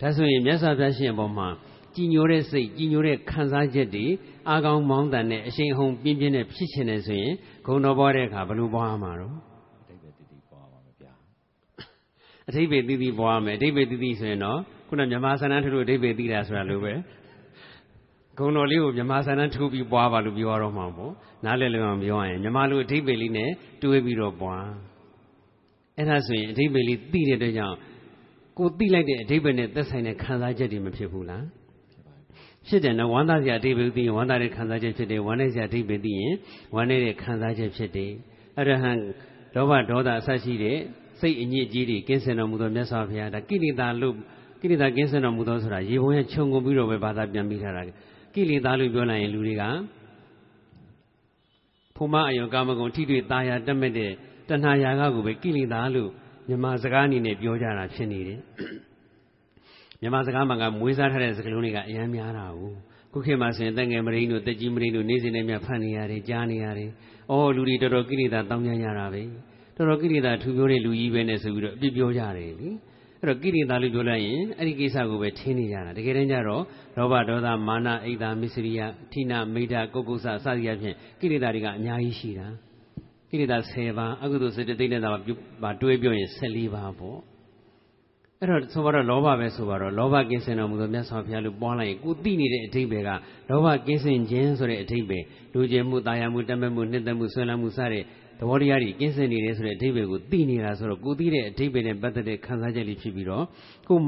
ဒါဆိုရင်မြတ်စွာဘုရားရှင်အပေါ်မှာကြည်ညိုတဲ့စိတ်ကြည်ညိုတဲ့ခံစားချက်တွေအာကောင်းမောင်းတန်နဲ့အရှိန်ဟုန်ပြင်းပြင်းနဲ့ဖြစ်ချင်တယ်ဆိုရင်ဂုံတော်ပွားတဲ့အခါဘယ်လိုပွားမှာတော့
အတိတ်ပဲတည်တည်ပွားပါမယ်ဗျာ
အထိပ္ပယ်သီးသီးပွားမယ်အထိပ္ပယ်သီးသီးဆိုရင်တော့ခုနမြမဆန္ဒထုလို့အထိပ္ပယ်သီးတာဆိုတာလိုပဲ ဂုံတော်လေးကိုမြမဆန္ဒထုပြီးပွားပါလို့ပြောရတော့မှာပေါ့နားလည်လို့အောင်ပြောရရင်မြမလိုအထိပ္ပယ်လေးနဲ့တွေးပြီးတော့ပွားအဲ့ဒါဆိုရင်အထိပ္ပယ်လေးသိတဲ့အတွက်ကြောင့်ကိုသိလိုက်တဲ့အထိပ္ပယ်နဲ့သက်ဆိုင်တဲ့ခံစားချက်တွေမဖြစ်ဘူးလား
ဖြစ်ပါတယ်
ဖြစ်တယ်နော်ဝမ်းသာစရာအတိပ္ပယ်သိရင်ဝမ်းသာတဲ့ခံစားချက်ဖြစ်တယ်ဝမ်းနည်းစရာအတိပ္ပယ်သိရင်ဝမ်းနည်းတဲ့ခံစားချက်ဖြစ်တယ်အရဟံလောဘဒေါသအစရှိတဲ့စိတ်အညစ်အကြေးတွေကင်းစင်တော်မူသောမြတ်စွာဘုရားဒါကိလေသာလို့ကိလေသာကင်းစင်တော်မူသောဆိုတာရေပုံရဲ့ခြုံငုံပြီးတော့ပဲဘာသာပြန်ပြီးထားတာ ကိလေသာလို့ပြောလိုက်ရင်လူတွေကဖုမအယောကာမဂုဏ်ထိတွေ့ตาယာတက်မဲ့တဲ့တဏှာယာကကိုပဲကိလေသာလို့မြန်မာစကားအနေနဲ့ပြောကြတာဖြစ်နေတယ်မြန်မာစကားမှာကမွေးစားထားတဲ့စကားလုံးတွေကအများများတာကိုခုခေတ်မှာဆိုရင်တက်ငယ်မရင်းတို့တက်ကြီးမရင်းတို့နေ့စဉ်နဲ့မြတ်ဖတ်နေရတယ်ကြားနေရတယ်။အော်လူတွေတော်တော်ကိလေသာတောင်းကြရတာပဲ။တော်တော်ကိလေသာထူပြောတဲ့လူကြီးပဲနဲ့ဆိုပြီးတော့အပြစ်ပြောကြတယ်လေ။ အဲ့တော့ကိလေသာလို့ပြောလိုက်ရင်အဲ့ဒီကိစ္စကိုပဲထင်းနေကြတာ။တကယ်တမ်းကျတော့လောဘဒေါသမာနအိတ်သာမစ္စရိယထိနာမိဒ္ဓကုက္ကုဆစသည်အဖြစ်ကိလေသာတွေကအများကြီးရှိတာ။ကိလေသာ10ပါးအကုသိုလ်စေတသိက်နဲ့သာပါတွဲပြောရင်14ပါးပေါ့။အဲ့တော့ဆိုပါတော့လောဘပဲဆိုပါတော့လောဘကင်းစင်တော်မူသောမြတ်စွာဘုရားလို့ပွားလိုက်ရင်ကိုသိနေတဲ့အထိပ္ပယ်ကလောဘကင်းစင်ခြင်းဆိုတဲ့အထိပ္ပယ်လူကျင်မှုတာယာမှုတတ်မဲ့မှုနှစ်သက်မှုဆွေးနွေးမှုစတဲ့ သဘောတရားတွေကင်းစင်နေတယ်ဆိုတဲ့အထိပ္ပယ်ကိုသိနေတာဆိုတော့ကိုသိတဲ့အထိပ္ပယ်နဲ့ပတ်သက်တဲ့ခံစားချက်လေးဖြစ်ပြီးတော့ကို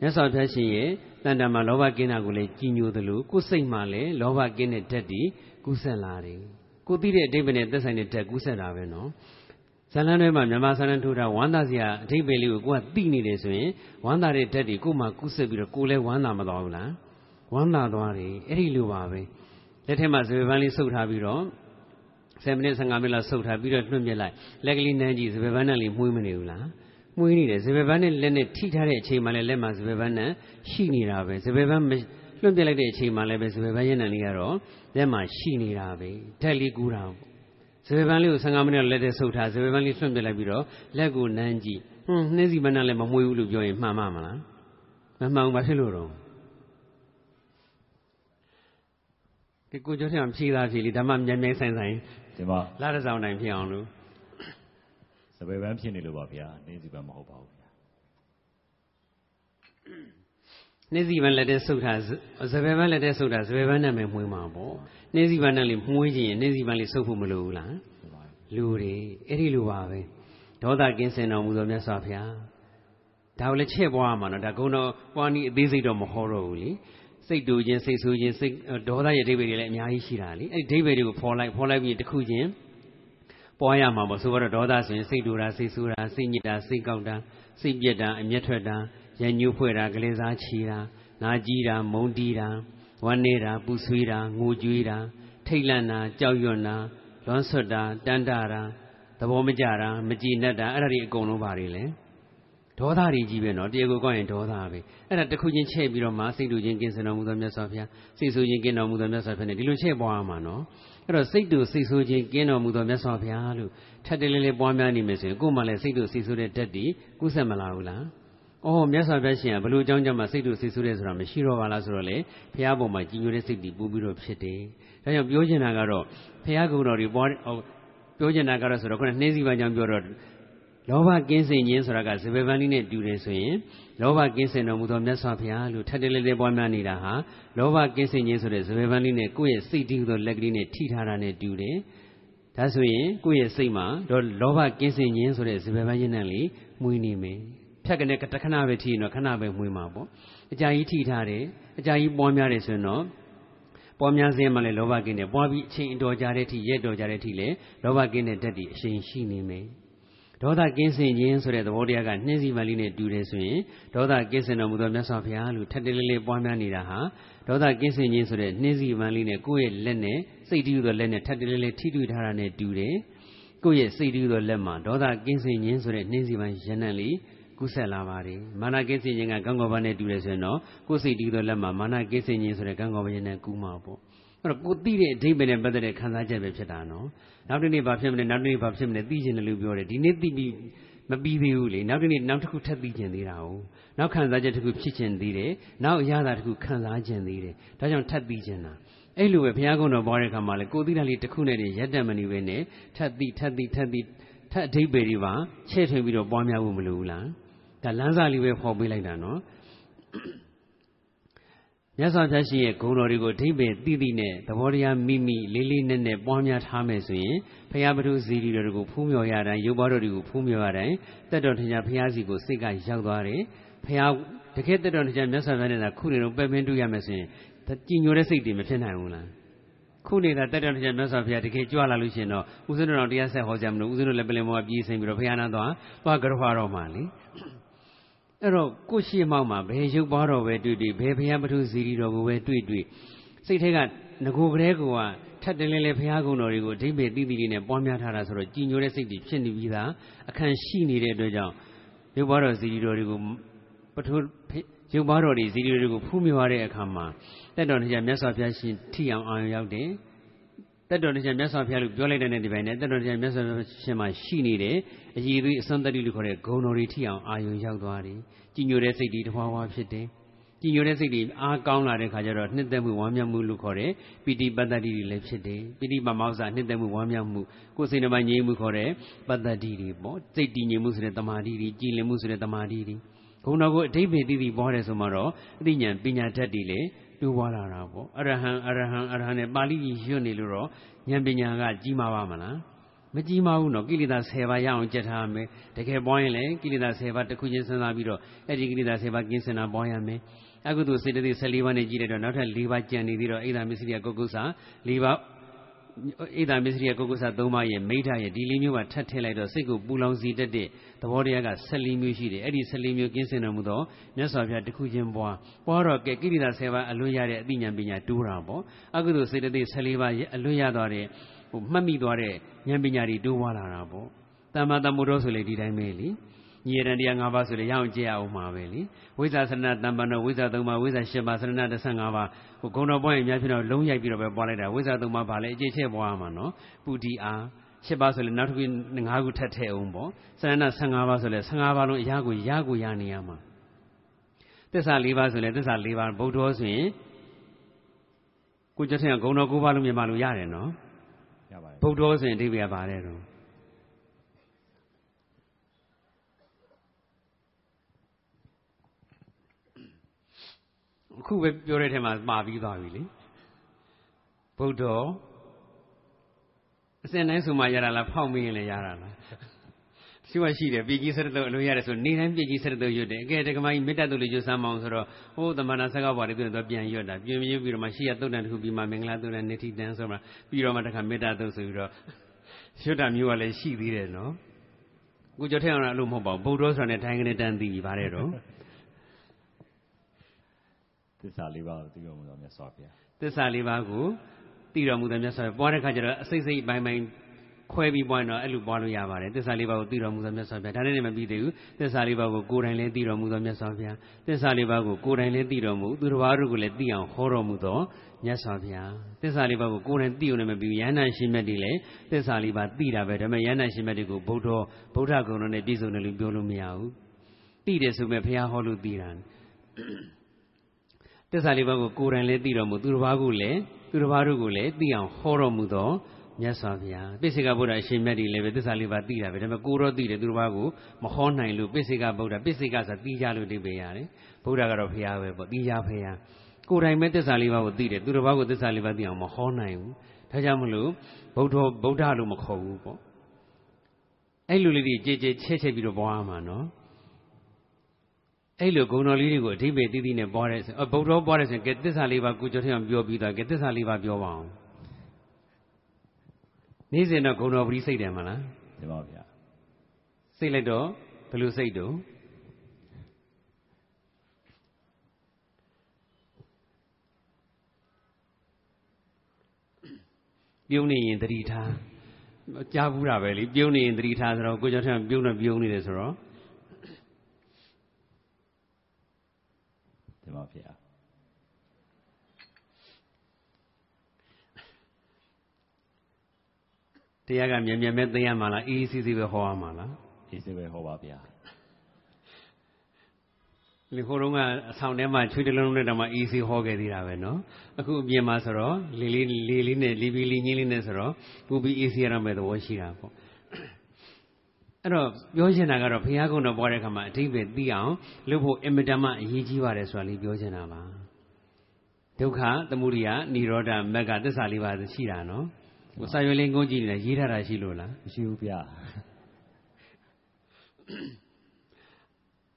မြတ်စွာဘုရားရှင်ရဲ့တန်တမှာလောဘကင်းတာကိုလည်းကြီးညိုသလိုကိုစိတ်မှလည်းလောဘကင်းတဲ့ဓာတ်တွေကူးဆက်လာတယ်ကိုသိတဲ့အထိပ္ပယ်နဲ့သက်ဆိုင်တဲ့ဓာတ်ကူးဆက်တာပဲနော်ဇလန်းထဲမှာမြန်မာဆန္ဒထိုးတာဝမ်းသာစရာအထိပ္ပယ်လေးကိုကိုကသိနေတယ်ဆိုရင်ဝမ်းသာတဲ့ဓာတ်တွေကိုမှကုဆက်ပြီးတော့ကိုလည်းဝမ်းသာမသွားဘူးလားဝမ်းသာသွားတယ်အဲ့ဒီလိုပါပဲလက်ထက်မှာဇေဘပန်းလေးဆုပ်ထားပြီးတော့ 10မိနစ်15မိနစ်လောက်ဆုပ်ထားပြီးတော့လွှင့်ပြလိုက်လက်ကလေးနမ်းကြည့်ဇေဘပန်းနဲ့လေးမှုေးမနေဘူးလားမှုေးနေတယ်ဇေဘပန်းနဲ့လက်နဲ့ထိထားတဲ့အချိန်မှလည်းလက်မှာဇေဘပန်းနဲ့ရှိနေတာပဲဇေဘပန်းလွှင့်ပြလိုက်တဲ့အချိန်မှလည်းပဲဇေဘပန်းရဲ့နံလေးကတော့လက်မှာရှိနေတာပဲဓာတ်လေးကူးတာပေါ့ဇေဘပန်းလေးကို15မိနစ်လက်ထဲဆုပ်ထားဇေဘပန်းလေးလွှင့်ပြလိုက်ပြီးတော့လက်ကိုနမ်းကြည့်ဟွန်းနှင်းစီမနဲ့လည်းမမွေးဘူးလို့ပြောရင်မှန်မှာမလားမမှန်ဘူးဘာဖြစ်လို့တော့ဒီကိုကျော်ထအောင်ဖြေးသားဖြေးလေဓမ္မမြန်မြန်ဆိုင်ဆိုင်
ဒီမှာ
လာတဲ့ဆောင်တိုင်းဖြစ်အောင်လို့
စပယ်ပန်းဖြစ်နေလို့ပါဗျာနေစီပန်းမဟုတ်ပါဘူးဗျာ
နှင်းစီပန်းလက်ထဲဆုပ်ထားဇပယ်ပန်းလက်ထဲဆုပ်ထားဇပယ်ပန်းနဲ့ပဲမှုေးမှာပေါ့နှင်းစီပန်းနဲ့လေမှုေးခြင်းရင်နှင်းစီပန်းလေးဆုပ်ဖို့မလိုဘူးလား
ဒီမှာ
လူတွေအဲ့ဒီလိုပါပဲဒေါသကင်းစင်တော်မူသောမြတ်စွာဘုရားဒါကိုလည်းချဲ့ပွားရမှာနော်ဒါကုံတော်ပွားနည်းအသေးစိတ်တော့မဟောတော့ဘူးလေ စိတ်တူခြင်းစိတ်ဆိုးခြင်းစိတ်ဒေါသရဲ့အဓိပ္ပာယ်တွေလည်းအများကြီးရှိတာလေအဲ့ဒီအဓိပ္ပာယ်တွေကိုဖော်လိုက်ဖော်လိုက်ပြီးတစ်ခုချင်းပွားရမှာပေါ့ဆိုတော့ဒေါသဆိုရင်စိတ်တူတာစိတ်ဆိုးတာစိတ်ညစ်တာစိတ်ကောက်တာစိတ်ပြက်တာအမျက်ထွက်တာရညှိုးဖွဲ့တာကလေးစားချီတာနာကြီးတာမုန်းတီးတာဝမ်းနေတာပူဆွေးတာငိုကြွေးတာထိတ်လန့်တာကြောက်ရွံ့တာလွမ်းဆွတ်တာတန်တာတာသဘောမကျတာမကြည်နက်တာအဲ့ဒါတွေအကုန်လုံးပါတွေလေ ဒေါသတွေကြီးပဲနော်တရားကိုကောက်ရင်ဒေါသပဲအဲ့ဒါတစ်ခုချင်းချဲ့ပြီးတော့မှစိတ်တူချင်းကင်းစင်တော်မူသောမြတ်စွာဘုရားစိတ်ဆိုးချင်းကင်းတော်မူသောမြတ်စွာဘုရားနဲ့ဒီလိုချဲ့ပွားမှာနော်အဲ့တော့စိတ်တူစိတ်ဆိုးချင်းကင်းတော်မူသောမြတ်စွာဘုရားလို့ထပ်တလေးလေးပွားများနေမယ်ဆိုရင်ကိုယ်မှလည်းစိတ်တူစိတ်ဆိုးတဲ့ဓာတ်တွေကုဆက်မလာဘူးလားအော်မြတ်စွာဘုရားရှင်ကဘလို့အကြောင်းကြောင့်မှစိတ်တူစိတ်ဆိုးတယ်ဆိုတာမရှိတော့ပါလားဆိုတော့လေဘုရားပုံမှာကြည်ညိုတဲ့စိတ်တွေပူပြီးတော့ဖြစ်တယ်ဒါကြောင့်ပြောချင်တာကတော့ဘုရားကုံတော်တွေပွားပြောချင်တာကတော့ဆိုတော့ခုနနှင်းစီပန်းကြောင့်ပြောတော့ လောဘကင်းစင်ခြင်းဆိုတာကဇေဘဗန်လေးနဲ့တူတယ်ဆိုရင်လောဘကင်းစင်တော်မူသောမြတ်စွာဘုရားလို့ထပ်တလဲလဲပွားများနေတာဟာလောဘကင်းစင်ခြင်းဆိုတဲ့ဇေဘဗန်လေးနဲ့ကိုယ့်ရဲ့စိတ်တည်သောလက်ကလေးနဲ့ထိထားတာနဲ့တူတယ်။ဒါဆိုရင်ကိုယ့်ရဲ့စိတ်မှာတော့လောဘကင်းစင်ခြင်းဆိုတဲ့ဇေဘဗန်ရင်းနဲ့လေမှုနေမယ်။ဖြတ်ကနေတခဏပဲထိရင်တော့ခဏပဲမှုမှာပေါ့။အကြာကြီးထိထားတယ်။အကြာကြီးပွားများတယ်ဆိုရင်တော့ပွားများခြင်းမှလည်းလောဘကင်းတယ်။ပွားပြီးအချိန်အတော်ကြာတဲ့အထိရက်တော်ကြာတဲ့အထိလည်းလောဘကင်းတဲ့ဓာတ်တွေအရှိန်ရှိနေမယ်။ ဒေါသကင်းစင်ခြင်းဆိုတဲ့သဘောတရားကနှင်းစီမလေးနဲ့တူတယ်ဆိုရင်ဒေါသကင်းစင်တော်မူသောမြတ်စွာဘုရားလို့ထပ်တလေးလေးပွားများနေတာဟာဒေါသကင်းစင်ခြင်းဆိုတဲ့နှင်းစီမလေးနဲ့ကိုယ့်ရဲ့လက်နဲ့စိတ်တည်းသောလက်နဲ့ထပ်တလေးလေးထိတွေ့ထားတာနဲ့တူတယ်ကိုယ့်ရဲ့စိတ်တည်းသောလက်မှာဒေါသကင်းစင်ခြင်းဆိုတဲ့နှင်းစီမရဏလေးကုဆက်လာပါတယ်မာနကင်းစင်ခြင်းကကံကောဘနဲ့တူတယ်ဆိုရင်တော့ကိုယ်စိတ်တည်းသောလက်မှာမာနကင်းစင်ခြင်းဆိုတဲ့ကံကောဘရဲ့နဲ့ကူးမှာပေါ့ အဲ့တော့ကိုသိတဲ့အဓိပ္ပာယ်နဲ့ပတ်သက်တဲ့ခံစားချက်ပဲဖြစ်တာနော်နောက်တစ်နေ့ဘာဖြစ်မလဲနောက်တစ်နေ့ဘာဖြစ်မလဲသိချင်တယ်လို့ပြောတယ်ဒီနေ့သိပြီးမပြီးသေးဘူးလေနောက်တစ်နေ့နောက်တစ်ခုထပ်သိချင်သေးတာ哦နောက်ခံစားချက်တစ်ခုဖြစ်ချင်သေးတယ်နောက်အရာသာတစ်ခုခံစားချင်သေးတယ်ဒါကြောင့်ထပ်သိချင်တာအဲ့လိုပဲဘုရားကုံတော်ပွားတဲ့ခါမှာလေကိုသိတာလေးတစ်ခုနဲ့တည်းရက်တက်မနေပဲနဲ့ထပ်သိထပ်သိထပ်သိထပ်အဓိပ္ပာယ်တွေပါချဲ့ထွင်ပြီးတော့ပွားများဖို့မလိုဘူးလားဒါလမ်းစာလေးပဲဖော်ပေးလိုက်တာနော် မြတ်စွာဘုရားရှင်ရဲ့ဂုဏ်တော်တွေကိုအဓိပ္ပာယ်သိသိနဲ့သဘောတရားမိမိလေးလေးနက်နက်ပွားများထားမယ်ဆိုရင်ဘုရားပထုဇီတိတော်တွေကိုဖူးမြော်ရတိုင်းရုပ်ဘတော်တွေကိုဖူးမြော်ရတိုင်းတက်တော်ထင်ရှားဘုရားစီကိုစိတ်ကရောက်သွားတယ်ဘုရားတကယ်တက်တော်ထင်ရှားမြတ်စွာဘုရားနဲ့သာခုနေတော့ပဲ့ပင်းတွေ့ရမယ်ဆိုရင်ကြည်ညိုတဲ့စိတ်တွေမဖြစ်နိုင်ဘူးလားခုနေတာတက်တော်ထင်ရှားမြတ်စွာဘုရားတကယ်ကြွလာလို့ရှိရင်တော့ဦးဇင်းတော်တရားဆက်ဟောကြမလို့ဦးဇင်းတို့လည်းပလင်မောပြေးစိမ့်ပြီးတော့ဘုရားနာသွားသွားကြွားတော့မှလေ အဲ့တော့ကိုရှိမောက်မှာဘယ်ရုပ်ပွားတော်ပဲတွေ့တွေ့ဘယ်ဘုရားပထုဇီရီတော်ကိုပဲတွေ့တွေ့စိတ်ထဲကငကိုကလေးကထက်တလဲလဲဘုရားကုံတော်တွေကိုအဓိပ္ပာယ်တိတိလေးနဲ့ပွားများထားတာဆိုတော့ကြည်ညိုတဲ့စိတ်တွေဖြစ်နေပြီးသားအခန့်ရှိနေတဲ့အတွက်ကြောင့်ရုပ်ပွားတော်ဇီရီတော်တွေကိုပထုရုပ်ပွားတော်တွေဇီရီတော်တွေကိုဖူးမြော်ရတဲ့အခါမှာတက်တော်တရားမြတ်စွာဘုရားရှင်ထိအောင်အာရုံရောက်တယ် တက်တော်တရားမြတ်စွာဘုရားလို့ပြောလိုက်တဲ့ဒီပိုင်းနဲ့တက်တော်တရားမြတ်စွာဘုရားရှင်မှာရှိနေတယ်အည်သွေးအစွမ်းတတိလို့ခေါ်တဲ့ဂုံတော်တွေထိအောင်အာယုံရောက်သွားတယ်ကြည်ညိုတဲ့စိတ်တွေတဝါဝါဖြစ်တယ်ကြည်ညိုတဲ့စိတ်တွေအားကောင်းလာတဲ့ခါကျတော့နှစ်သက်မှုဝမ်းမြောက်မှုလို့ခေါ်တဲ့ပိဋိပတ္တတိတွေလည်းဖြစ်တယ်ပိဋိပမောက္ခနှစ်သက်မှုဝမ်းမြောက်မှုကိုယ်စိတ်နှမငြိမ်မှုခေါ်တဲ့ပတ္တတိတွေပေါ့စိတ်တည်ငြိမ်မှုဆိုတဲ့တမာတိတွေကြည်လင်မှုဆိုတဲ့တမာတိတွေဂုဏတော်ကိုအဓိပ္ပာယ်သိသိပေါ်တယ်ဆိုမှတော့အသိဉာဏ်ပညာတတ်တွေလည်း တိုးပွားလာတာပေါ့အရဟံအရဟံအရဟံနဲ့ပါဠိကြီးရွတ်နေလို့တော့ဉာဏ်ပညာကကြီးမားပါမလားမကြီးမားဘူးနော်ကိလေသာ10ပါးရအောင်ကြက်ထားမယ်တကယ်ပွားရင်လည်းကိလေသာ10ပါးတစ်ခုချင်းစဉ်းစားပြီးတော့အဲ့ဒီကိလေသာ10ပါးကင်းစင်တာပွားရမယ်အကုသိုလ်စေတသိက်14ပါးနဲ့ကြည့်တဲ့တော့နောက်ထပ်4ပါးကြံနေသေးတော့အိဒါမစ္စရိယကုက္ကုဆာ4ပါးဣဒာမစ္စရိယကုက္ကုဆာ3ပါးရဲ့မိဋ္ဌရဲ့ဒီလေးမျိုးကထပ်ထည့်လိုက်တော့စိတ်ကိုပူလောင်စေတတ်တဲ့ သဘောတရားက14မျိုးရှိတယ်အဲ့ဒီ14မျိုးကင်းစင်တော်မူသောမြတ်စွာဘုရားတခုချင်းပွားပွားတော့ကဲကိရိတာ10ပါးအလွတ်ရတဲ့အသိဉာဏ်ပညာတိုးတာပေါ့အကုသိုလ်စေတသိက်14ပါးအလွတ်ရသွားတဲ့ဟိုမှတ်မိသွားတဲ့ဉာဏ်ပညာတွေတိုးပွားလာတာပေါ့တမ္မာတမုဒ္ဒောဆိုလေဒီတိုင်းပဲလေညီရန်တရား၅ပါးဆိုလေရအောင်ကြည့်ရအောင်မှာပဲလေဝိဇ္ဇာစရဏတမ္ပန္နောဝိဇ္ဇာ၃ပါးဝိဇ္ဇာ၈ပါးစရဏ15ပါးဟိုဂုဏတော်ပွားရင်များဖြစ်တော့လုံးရိုက်ပြီးတော့ပဲပွားလိုက်တာဝိဇ္ဇာ၃ပါးပါလေအကျိတ်ချက်ပွားရမှာနော်ပူတီအား ၈ပါးဆိုလေနောက်တစ်ခု၅ခုထပ်ထည့်အောင်ပေါ့စရဏ15ပါးဆိုလေ15ပါးလုံးအရာကိုရကိုရနေရမှာသစ္စာ၄ပါးဆိုလေသစ္စာ၄ပါးဗုဒ္ဓောဆိုရင်ကိုကျတဲ့ဂုဏတော်၉ပါးလုံးမြန်မာလိုရတယ်နော်
ရပါတယ်
ဗုဒ္ဓောဆိုရင်အဓိပ္ပာယ်ပါတယ်တော့အခုပဲပြောတဲ့ထဲမှာမှာပြီးသွားပြီလေဗုဒ္ဓော အစင်တိုင်းဆိုမှရတာလားဖောက်မင်းရင်လည်းရတာလားရှိမှရှိတယ်ပြည်ကြီးဆက်တုပ်အလို့ရတယ်ဆိုနေတိုင်းပြည်ကြီးဆက်တုပ်ရွတ်တယ်အကဲတက္ကမကြီးမေတ္တာတုပ်လေးရွတ်စမ်းမအောင်ဆိုတော့ဟိုသမဏဆက်ကဘွားလေးသူတော့ပြန်ရွတ်တာပြန်ရွတ်ပြီးတော့မှရှိရတုတ်တန်တစ်ခုပြီးမှမင်္ဂလာတုတ်တန်နေတိတန်ဆိုမှပြီးတော့မှတခါမေတ္တာတုပ်ဆိုပြီးတော့ရွတ်တာမျိုးကလည်းရှိသေးတယ်နော်ကိုကျော်ထက်အောင်လို့မဟုတ်ပါဘူးဗုဒ္ဓဆိုတာနဲ့ထိုင်ကနေတန်သိပြီပါတယ်တော့
သစ္စာလေးပါးကိုသိတော်မူတော်မြတ်စွာဘုရား
သစ္စာလေးပါးကို သိတော်မူတဲ့မြတ်စွာဘုရားပွားတဲ့ခါကျတော့အစိမ့်စိမ့်ပိုင်းပိုင်းခွဲပြီးပွားရင်တော့အဲ့လိုပွားလို့ရပါတယ်သစ္စာလေးပါးကိုသိတော်မူသောမြတ်စွာဘုရားဒါနဲ့လည်းမပြီးသေးဘူးသစ္စာလေးပါးကိုကိုယ်တိုင်လည်းသိတော်မူသောမြတ်စွာဘုရားသစ္စာလေးပါးကိုကိုယ်တိုင်လည်းသိတော်မူသူတစ်ပါးတို့ကိုလည်းသိအောင်ဟောတော်မူသောမြတ်စွာဘုရားသစ္စာလေးပါးကိုကိုယ်တိုင်သိုံနဲ့မပြီးဘူးယန္နာရှင်မြတ်တွေလည်းသစ္စာလေးပါးသိတာပဲဒါပေမဲ့ယန္နာရှင်မြတ်တွေကိုဗုဒ္ဓဗုဒ္ဓဂုဏ်တော်နဲ့ပြည့်စုံတယ်လို့ပြောလို့မရဘူးသိတယ်ဆိုမဲ့ဘုရားဟောလို့သိတာသစ္စာလေးပါးကိုကိုယ်တိုင်လည်းသိတော်မူသူတစ်ပါးကိုလည်း သူတစ်ပါးတို့ကိုလည်းသိအောင်ဟောတော်မူသောမြတ်စွာဘုရားပိစိကဗုဒ္ဓအရှင်မြတ်တွေလည်းပဲသစ္စာလေးပါးသိတာပဲဒါပေမဲ့ကိုရောသိတယ်သူတစ်ပါးကိုမဟောနိုင်လို့ပိစိကဗုဒ္ဓပိစိကဆိုတာသိကြလို့ဒီပဲရတယ်ဗုဒ္ဓကတော့ဘုရားပဲပေါ့သိကြဘုရားကိုယ်တိုင်ပဲသစ္စာလေးပါးကိုသိတယ်သူတစ်ပါးကိုသစ္စာလေးပါးသိအောင်မဟောနိုင်ဘူးဒါကြောင့်မလို့ဗုဒ္ဓဗုဒ္ဓလို့မခေါ်ဘူးပေါ့အဲ့လိုလေးတွေကြည်ကြည်ချဲ့ချဲ့ပြီးတော့ပွားမှာနော် အဲ့လိုဂုဏ်တော်လေးတွေကိုအဓိပ္ပာယ်တည်တည်နဲ့ပွားတဲ့ဆိုဗုဒ္ဓပွားတဲ့ဆိုရင်ကဲသစ္စာလေးပါးကိုကျော်ထအောင်ပြောပြီးသားကဲသစ္စာလေးပါးပြောပါအောင်နေ့စဉ်တော့ဂုဏ်တော်ပရိစိတ်တယ်မလား
တင်ပါဗျာ
စိတ်လိုက်တော့ဘယ်လိုစိတ်တုံးပြုံးနေရင်တတိထားကြားဘူးတာပဲလေပြုံးနေရင်တတိထားဆိုတော့ကိုကျော်ထက်ပြုံးတော့ပြုံးနေတယ်ဆိုတော့
တင်ပါဗျာ
တရားကမြန်မြန်ပဲသိရမှာလားအေးအေးဆေးဆေးပဲဟောရမှာလား
အေးစေပဲဟောပါဗျာ
လေခိုးတော့ကအဆောင်ထဲမှာချွေးတလုံးနဲ့တောင်မှအေးဆေးဟောခဲ့သေးတာပဲနော်အခုအပြင်မှာဆိုတော့လေးလေးလေးလေးနဲ့လီပီလီညင်းလေးနဲ့ဆိုတော့ပူပြီးအေးဆေးရမယ်သဘောရှိတာပေါ့ အဲ့တော့ပြောချင်တာကတော့ဘုရားကုံတော်ပွားတဲ့အခါမှာအတိပ္ပယ်သိအောင်လုပ်ဖို့အင်မတန်မှအရေးကြီးပါတယ်ဆိုတာလေးပြောချင်တာပါဒုက္ခသမုဒိယនិရောဓမဂ္ဂသစ္စာလေးပါးရှိတာနော်ဟိုစာရွက်လေးငုံကြည့်နေတယ်ရေးထားတာရှိလို့လား
မရှိဘူးဗျာ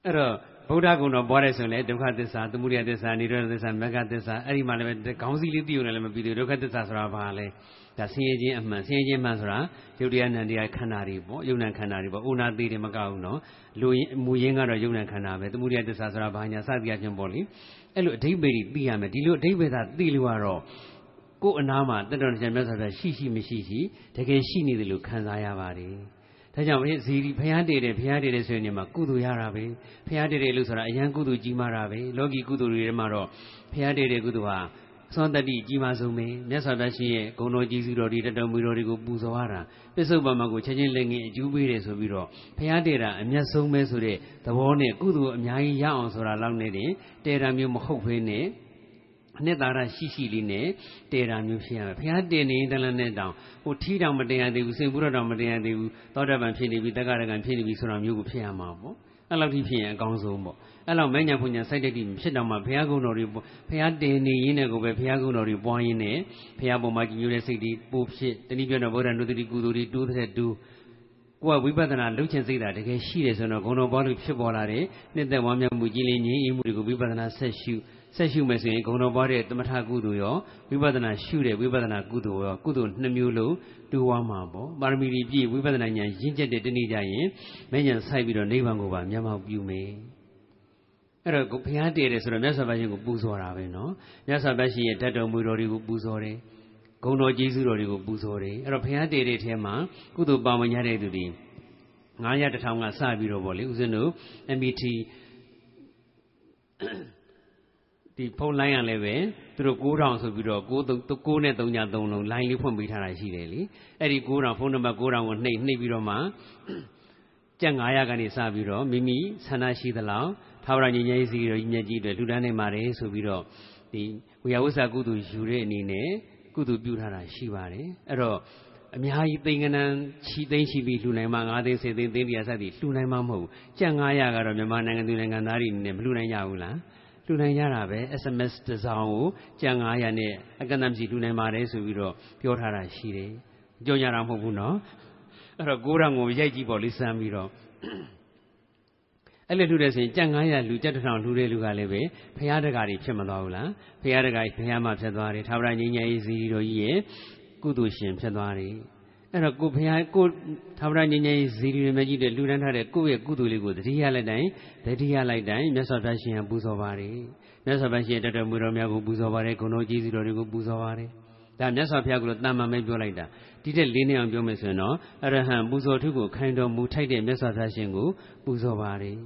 အဲ့တော့ဗုဒ္ဓဂုဏ်တော်ပွားတဲ့ဆိုရင်လည်းဒုက္ခသစ္စာသမုဒယသစ္စာនិရောဓသစ္စာမဂ္ဂသစ္စာအဲ့ဒီမှာလည်းပဲခေါင်းစည်းလေးသိုံနဲ့လည်းမပြီးသေးဘူးဒုက္ခသစ္စာဆိုတာဘာလဲ ဒါဆင်းရဲခြင်းအမှန်ဆင်းရဲခြင်းမှန်ဆိုတာယုတ်တရားနံတရားခန္ဓာတွေပေါ့ယုံနံခန္ဓာတွေပေါ့ဥနာသေးတယ်မကဘူးနော်လူရင်းမူရင်းကတော့ယုံနံခန္ဓာပဲသမုဒယသစ္စာဆိုတာဘာညာစသည်အချင်းပေါ့လေအဲ့လိုအဓိပ္ပာယ်ကြီးသိရမယ်ဒီလိုအဓိပ္ပာယ်သာသိလို့ကတော့ကိုယ်အနာမှာတတ္တရရှင်မြတ်စွာဘုရားရှိရှိမရှိရှိတကယ်ရှိနေတယ်လို့ခံစားရပါတယ်ဒါကြောင့်ဘုရားဇီရီဘုရားတည်တယ်ဘုရားတည်တယ်ဆိုရင်ဒီမှာကုသိုလ်ရတာပဲဘုရားတည်တယ်လို့ဆိုတာအယံကုသိုလ်ကြီးမားတာပဲလောကီကုသိုလ်တွေထဲမှာတော့ဘုရားတည်တဲ့ကုသိုလ်ဟာ သောတတိကြီးမားဆုံးပဲမြတ်စွာဘုရားရှင်ရဲ့ဂုဏ်တော်ကြီးစုတော်တွေတတော်မူတော်တွေကိုပူဇော်ရတာပစ္စုပန်မှာကိုချက်ချင်းလက်ငင်းအကျူးပေးတယ်ဆိုပြီးတော့ဘုရားတည်တာအမျက်ဆုံးပဲဆိုတဲ့သဘောနဲ့ကုသိုလ်အများကြီးရအောင်ဆိုတာလောက်နဲ့တင်တည်တာမျိုးမဟုတ်ဘဲနဲ့အနှစ်သာရရှိရှိလေးနဲ့တည်တာမျိုးဖြစ်ရမယ်ဘုရားတည်နေတလည်းနဲ့တောင်ဟိုထီးတောင်မတင်ရသေးဘူးစင်ဘူးတော်တောင်မတင်ရသေးဘူးသောတာပန်ဖြစ်နေပြီတက္ကရာကံဖြစ်နေပြီဆိုတာမျိုးကိုဖြစ်ရမှာပေါ့ အဲ့လောက်ထိဖြစ်ရင်အကောင်းဆုံးပေါ့အဲ့လောက်မညာဖွညာစိုက်တဲ့တိဖြစ်တော့မှဘုရားကုံတော်တွေဘုရားတင်နေရင်းနဲ့ကိုပဲဘုရားကုံတော်တွေပွားရင်းနဲ့ဘုရားပုံမှာကြည်ညိုတဲ့စိတ်တွေပို့ဖြစ်တနည်းပြောတော့ဗုဒ္ဓနုတ္တိကုသိုလ်တွေတိုးတဲ့တူကိုကဝိပဿနာလုပ်ချင်စိတ်ဓာတ်တကယ်ရှိတယ်ဆိုတော့ဂုဏ်တော်ပွားလို့ဖြစ်ပေါ်လာတဲ့နှစ်သက်ဝမ်းမြောက်မှုကြီးလင်းငြိမ်းအေးမှုတွေကိုဝိပဿနာဆက်ရှု ဆက်ရှုမယ်ဆိုရင်ဂုဏ်တော်ပွားတဲ့သမထကုသိုလ်ရောဝိပဿနာရှုတဲ့ဝိပဿနာကုသိုလ်ရောကုသိုလ်နှစ်မျိုးလုံးတူဝါမှာပေါ့ပါရမီတွေပြည့်ဝိပဿနာဉာဏ်ရင့်ကျက်တဲ့တနည်းကြရင်မဉဏ်ဆိုင်ပြီးတော့နိဗ္ဗာန်ကိုပါမျက်မှောက်ပြုမယ်အဲ့တော့ဘုရားတည်တယ်ဆိုတော့မြတ်စွာဘုရားရှင်ကိုပူဇော်တာပဲနော်မြတ်စွာဘုရားရှင်ရဲ့ဓာတ်တော်မူတော်တွေကိုပူဇော်တယ်ဂုဏ်တော်ကျေးဇူးတော်တွေကိုပူဇော်တယ်အဲ့တော့ဘုရားတည်တဲ့ထဲမှာကုသိုလ်ပါဝင်ရတဲ့သူတွေ900တထောင်ကစပြီးတော့ဗောလေဦးဇင်းတို့ MBT ဒီဖုန်းလိုင်းရလည်းပဲသူတို့9000ဆိုပြီးတော့9 9နဲ့3ည3လုံးလိုင်းလေးဖွင့်ပေးထားတာရှိတယ်လေအဲ့ဒီ9000ဖုန်းနံပါတ်9000ကိုနှိပ်နှိပ်ပြီးတော့မှကြက်900ကနေစပြီးတော့မိမိဆန္ဒရှိသလောက်သာဝရညီငယ်ကြီးစီတော်ကြီးမြတ်ကြီးတွေလူတန်းနေပါတယ်ဆိုပြီးတော့ဒီဝိယဝဆကုသိုလ်ယူတဲ့အနေနဲ့ကုသိုလ်ပြုထားတာရှိပါတယ်အဲ့တော့အများကြီးသိင်္ဂနံချီသိန်းချီပြီးလှူနိုင်မှာ9သိန်း10သိန်းသိန်းတရားစသည်လှူနိုင်မှာမဟုတ်ကြက်900ကတော့မြန်မာနိုင်ငံသူနိုင်ငံသားတွေအနေနဲ့မလှူနိုင်ကြဘူးလား လူနိုင်ရတာပဲ SMS တစ်စောင်ကိုကြံ900နဲ့အကန့်အသတ်မရှိလူနိုင်ပါတယ်ဆိုပြီးတော့ပြောထားတာရှိတယ်ကြော်ညာတာမဟုတ်ဘူးနော်အဲ့တော့ကိုးတော်ကိုရိုက်ကြည့်ပေါ့လေးစမ်းပြီးတော့အဲ့လိုလှူတဲ့ဆိုရင်ကြက်900လူကြက်1000လှူတဲ့လူကလည်းပဲဖရာတကာတွေဖြစ်မသွားဘူးလားဖရာတကာဖရာမှဖြစ်သွားတယ်ထာဝရငြိမ်းချမ်းရေးစီရီတော်ကြီးရဲ့ကုသိုလ်ရှင်ဖြစ်သွားတယ် အဲ့တော့ကိုဖရာကိုထာဝရငြိမ်းချမ်းရေးဇီရီမကြီးတဲ့လူတန်းထားတဲ့ကိုယ့်ရဲ့ကုသိုလ်လေးကိုတတိယလိုက်တိုင်းတတိယလိုက်တိုင်းမြတ်စွာဘုရားရှင်ကပူဇော်ပါတယ်မြတ်စွာဘုရားရှင်တတော်မူတော်များကိုပူဇော်ပါတယ်ဂုဏ်တော်ကြီးစီတော်တွေကိုပူဇော်ပါတယ်ဒါမြတ်စွာဘုရားကလို့တန်မှန်ပဲပြောလိုက်တာဒီတဲ့လေးနှစ်အောင်ပြောမယ်ဆိုရင်တော့အရဟံပူဇော်ထုကိုခိုင်တော်မူထိုက်တဲ့မြတ်စွာဘုရားရှင်ကိုပူဇော်ပါတယ်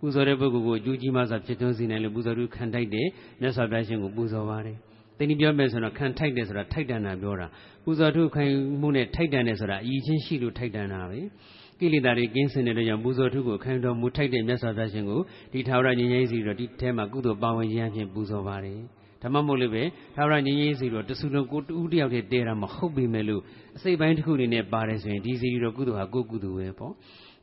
ပူဇော်တဲ့ပုဂ္ဂိုလ်ကိုအကျိုးကြီးမှစွာဖြစ်သွင်းစေနိုင်လို့ပူဇော်ထုခံထိုက်တဲ့မြတ်စွာဘုရားရှင်ကိုပူဇော်ပါတယ် တနည်းပြောမယ်ဆိုတော့ခံထိုက်တယ်ဆိုတာထိုက်တန်တာပြောတာပူဇော်ထုခိုင်မှုနဲ့ထိုက်တန်တယ်ဆိုတာအည်ချင်းရှိလို့ထိုက်တန်တာပဲကိလေသာတွေကင်းစင်တဲ့ကြောင့်ပူဇော်ထုကိုခိုင်တော်မူထိုက်တဲ့မြတ်စွာဘုရားရှင်ကိုဒီထာဝရငြိမ်းချမ်းစီတော့ဒီထဲမှာကုသိုလ်ပါဝင်ခြင်းအဖြစ်ပူဇော်ပါတယ်ဓမ္မမို့လို့ပဲထာဝရငြိမ်းချမ်းစီတော့တဆူလုံးကိုတူးတယောက်တည်းတဲတာမဟုတ်ပေမဲ့လို့အစိတ်ပိုင်းတစ်ခုအနေနဲ့ပါတယ်ဆိုရင်ဒီစီတော့ကုသိုလ်ဟာကိုယ်ကုသိုလ်ပဲပေါ့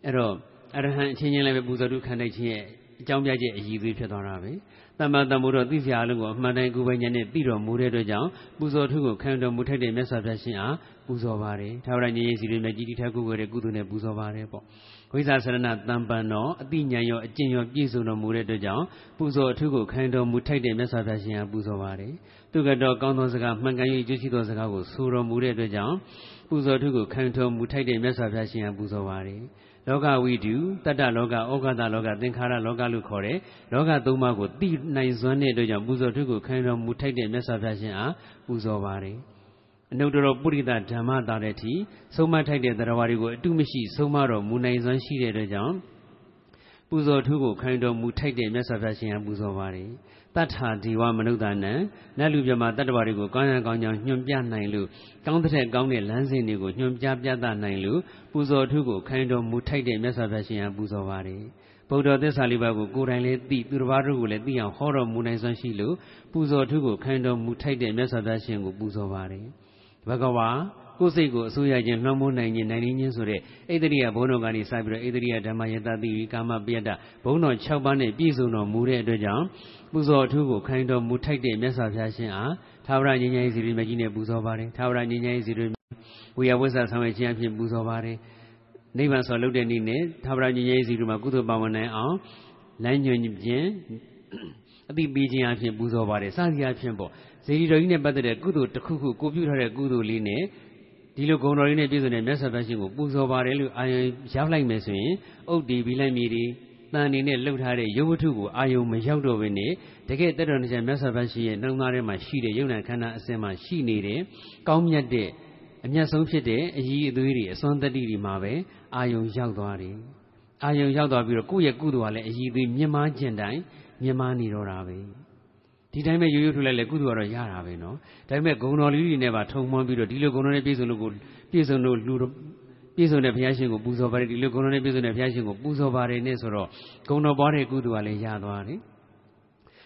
အဲ့တော့အရဟံအချင်းချင်းလည်းပဲပူဇော်ထုခံနိုင်ခြင်းရဲ့အကြောင်းပြချက်အည်သွေးဖြစ်သွားတာပဲ တမ္မာတမို့တော့သိစရာအလုံးကိုအမှန်တိုင်းကိုယ်ပိုင်ဉာဏ်နဲ့သိတော်မူတဲ့အတွက်ကြောင့်ပူဇော်ထုကိုခံတော်မူထိုက်တဲ့မြတ်စွာဘုရားရှင်အားပူဇော်ပါတယ်ထာဝရငြိမ်းစီတွေမြတ်ကြီးတိထကုကိုယ်ရဲ့ကုသိုလ်နဲ့ပူဇော်ပါတယ်ပေါ့ဝိဇာဆရဏတံပန်တော်အတိညာရောအကျင့်ရောပြည့်စုံတော်မူတဲ့အတွက်ကြောင့်ပူဇော်အထုကိုခံတော်မူထိုက်တဲ့မြတ်စွာဘုရားရှင်အားပူဇော်ပါတယ်သူကတော့ကောင်းသောစကားမှန်ကန်၍ကျိုးရှိသောစကားကိုဆိုတော်မူတဲ့အတွက်ကြောင့်ပူဇော်ထုကိုခံတော်မူထိုက်တဲ့မြတ်စွာဘုရားရှင်အားပူဇော်ပါတယ် လောကဝိတုတတ္တလောကဩဃတလောကသင်္ခါရလောကလို့ခေါ်တဲ့လောကသုံးပါးကိုသိနိုင်စွမ်းတဲ့အတွက်ကြောင့်ပူဇော်ထုကိုခံတော်မူထိုက်တဲ့မြတ်စွာဘုရားရှင်အားပူဇော်ပါတယ်အနုတ္တရပုရိသဓမ္မတာတဲ့အထိဆုံးမထိုက်တဲ့တရားဝါတွေကိုအတုမရှိဆုံးမတော်မူနိုင်စွမ်းရှိတဲ့အတွက်ကြောင့်ပူဇော်ထုကိုခံတော်မူထိုက်တဲ့မြတ်စွာဘုရားရှင်အားပူဇော်ပါတယ် တတ္ထာဒီဝမနုဿာနံနတ်လူပြမတတ္တဝါတွေကိုကောင်းရန်ကောင်းကြောင်းညွှန်ပြနိုင်လို့ကောင်းတဲ့ကောင်းတဲ့လမ်းစဉ်တွေကိုညွှန်ပြပြသနိုင်လို့ပူဇော်ထုကိုခိုင်းတော်မူထိုက်တဲ့မြတ်စွာဘုရားရှင်ဟာပူဇော်ပါတယ်ဗုဒ္ဓသစ္စာလေးပါးကိုကိုယ်တိုင်လည်းသိသူတစ်ပါးတို့ကိုလည်းသိအောင်ဟောတော်မူနိုင်စွမ်းရှိလို့ပူဇော်ထုကိုခိုင်းတော်မူထိုက်တဲ့မြတ်စွာဘုရားရှင်ကိုပူဇော်ပါတယ်ဘဂဝါကိုယ်စိတ်ကိုအစိုးရခြင်းလွှမ်းမိုးနိုင်ခြင်းနိုင်ခြင်းဆိုတဲ့ဣတရိယဘုံတော်ကနေစပြီးတော့ဣတရိယဓမ္မယတတိကာမပယတ္တဘုံတော်6ပါးနဲ့ပြည့်စုံတော်မူတဲ့အတွက်ကြောင့် ပူဇော်အထူးကိုခိုင်းတော်မူထိုက်တဲ့မြတ်စွာဘုရားရှင်အားသာဝရငြိမ်းချမ်းရေးစီရီမကြီးနဲ့ပူဇော်ပါတယ်သာဝရငြိမ်းချမ်းရေးစီရီဝိယဝိဇ္ဇဆောင်ရွက်ခြင်းအဖြစ်ပူဇော်ပါတယ်နိဗ္ဗာန်ဆော်လုပ်တဲ့နေ့နဲ့သာဝရငြိမ်းချမ်းရေးစီရီမှာကုသိုလ်ပါဝင်နိုင်အောင်လမ်းညွှန်ခြင်းအတိပေးခြင်းအဖြစ်ပူဇော်ပါတယ်စသည်အဖြစ်ပေါ့ဇေဒီတော်ကြီးနဲ့ပတ်သက်တဲ့ကုသိုလ်တစ်ခုခုကိုပြုထားတဲ့ကုသိုလ်လေးနဲ့ဒီလိုဂုဏ်တော်လေးနဲ့ပြည့်စုံတဲ့မြတ်စွာဘုရားရှင်ကိုပူဇော်ပါတယ်လို့အာယုံရောက်လိုက်မယ်ဆိုရင်ဥဒ္ဒီဘီလိုက်မီဒီ တန်နေနဲ့လှုပ်ထားတဲ့ရုပ်ဝတ္ထုကိုအာယုံမရောက်တော့ဘဲနဲ့တကယ်တတော်တရားမြတ်စွာဘုရားရှင်ရဲ့နှလုံးသားထဲမှာရှိတဲ့ယုံနာခန္ဓာအစဉ်မှာရှိနေတဲ့ကောင်းမြတ်တဲ့အမျက်ဆုံးဖြစ်တဲ့အည်အသွေးတွေအစွမ်းတတိတွေမှာပဲအာယုံရောက်သွားတယ်အာယုံရောက်သွားပြီးတော့ကိုယ့်ရဲ့ကုသိုလ်ကလည်းအည်အသွေးမြင်မာခြင်းတိုင်းမြင်မာနေတော့တာပဲဒီတိုင်းပဲရိုးရိုးထုတ်လိုက်လေကုသိုလ်ကတော့ရတာပဲနော်ဒါပေမဲ့ဂုံတော်လေးတွေနဲ့ပါထုံမှန်းပြီးတော့ဒီလိုဂုံတော်နဲ့ပြည့်စုံလို့ကိုပြည့်စုံလို့လူ ပြည့်စုံတဲ့ဘုရားရှင်ကိုပူဇော်ပါတယ်ဒီလိုဂုဏ်တော်နဲ့ပြည့်စုံတဲ့ဘုရားရှင်ကိုပူဇော်ပါတယ်နဲ့ဆိုတော့ဂုဏ်တော်ပွားတဲ့ကုသိုလ်ကလည်းရသွားတယ်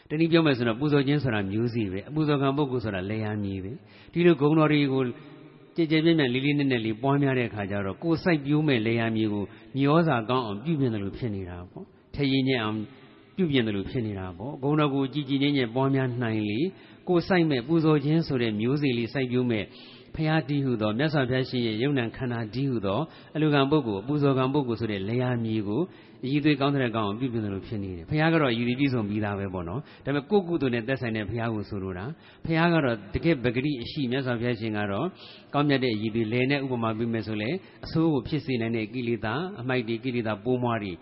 တနည်းပြောမယ်ဆိုတော့ပူဇော်ခြင်းဆိုတာမျိုးစီပဲအပူဇော်ကံပုဂ္ဂိုလ်ဆိုတာလေယာမည်ပဲဒီလိုဂုဏ်တော်တွေကိုကြည်ကြဲပြည့်ပြည့်လေးလေးနက်နက်လေးပွားများတဲ့အခါကျတော့ကိုယ်စိုက်ပြိုးမဲ့လေယာမည်ကိုမြေဩဇာကောင်းအောင်ပြုပြင်တယ်လို့ဖြစ်နေတာပေါ့ထရင်ညံ့အောင်ပြုပြင်တယ်လို့ဖြစ်နေတာပေါ့ဂုဏ်တော်ကိုကြည်ကြည်ငြိမ့်ငြိမ့်ပွားများနိုင်လေကိုယ်စိုက်မဲ့ပူဇော်ခြင်းဆိုတဲ့မျိုးစီလေးစိုက်ပြိုးမဲ့ ဖရာတီးဟုသောမြတ်စွာဘုရားရှင်ရဲ့ယုံ nant ခန္ဓာတီးဟုသောအလူကံပုဂ္ဂိုလ်အပူဇော်ကံပုဂ္ဂိုလ်ဆိုတဲ့လေယာမြေကိုအည်သွေးကောင်းတဲ့ကောင်းအောင်ပြုပြင်တယ်လို့ဖြစ်နေတယ်ဖရာကတော့အည်သွေးပြည့်စုံပြီးသားပဲပေါ့နော်ဒါပေမဲ့ကိုယ့်ကုသိုလ်နဲ့သက်ဆိုင်တဲ့ဖရာကိုဆိုလိုတာဖရာကတော့တကယ်ပဂတိအရှိမြတ်စွာဘုရားရှင်ကတော့ကောင်းမြတ်တဲ့အည်သွေးလဲနဲ့ဥပမာပြမယ်ဆိုလေအဆိုးကိုဖြစ်စေနိုင်တဲ့ကိလေသာအမိုက်တွေကိလေသာပိုးမွားတွေ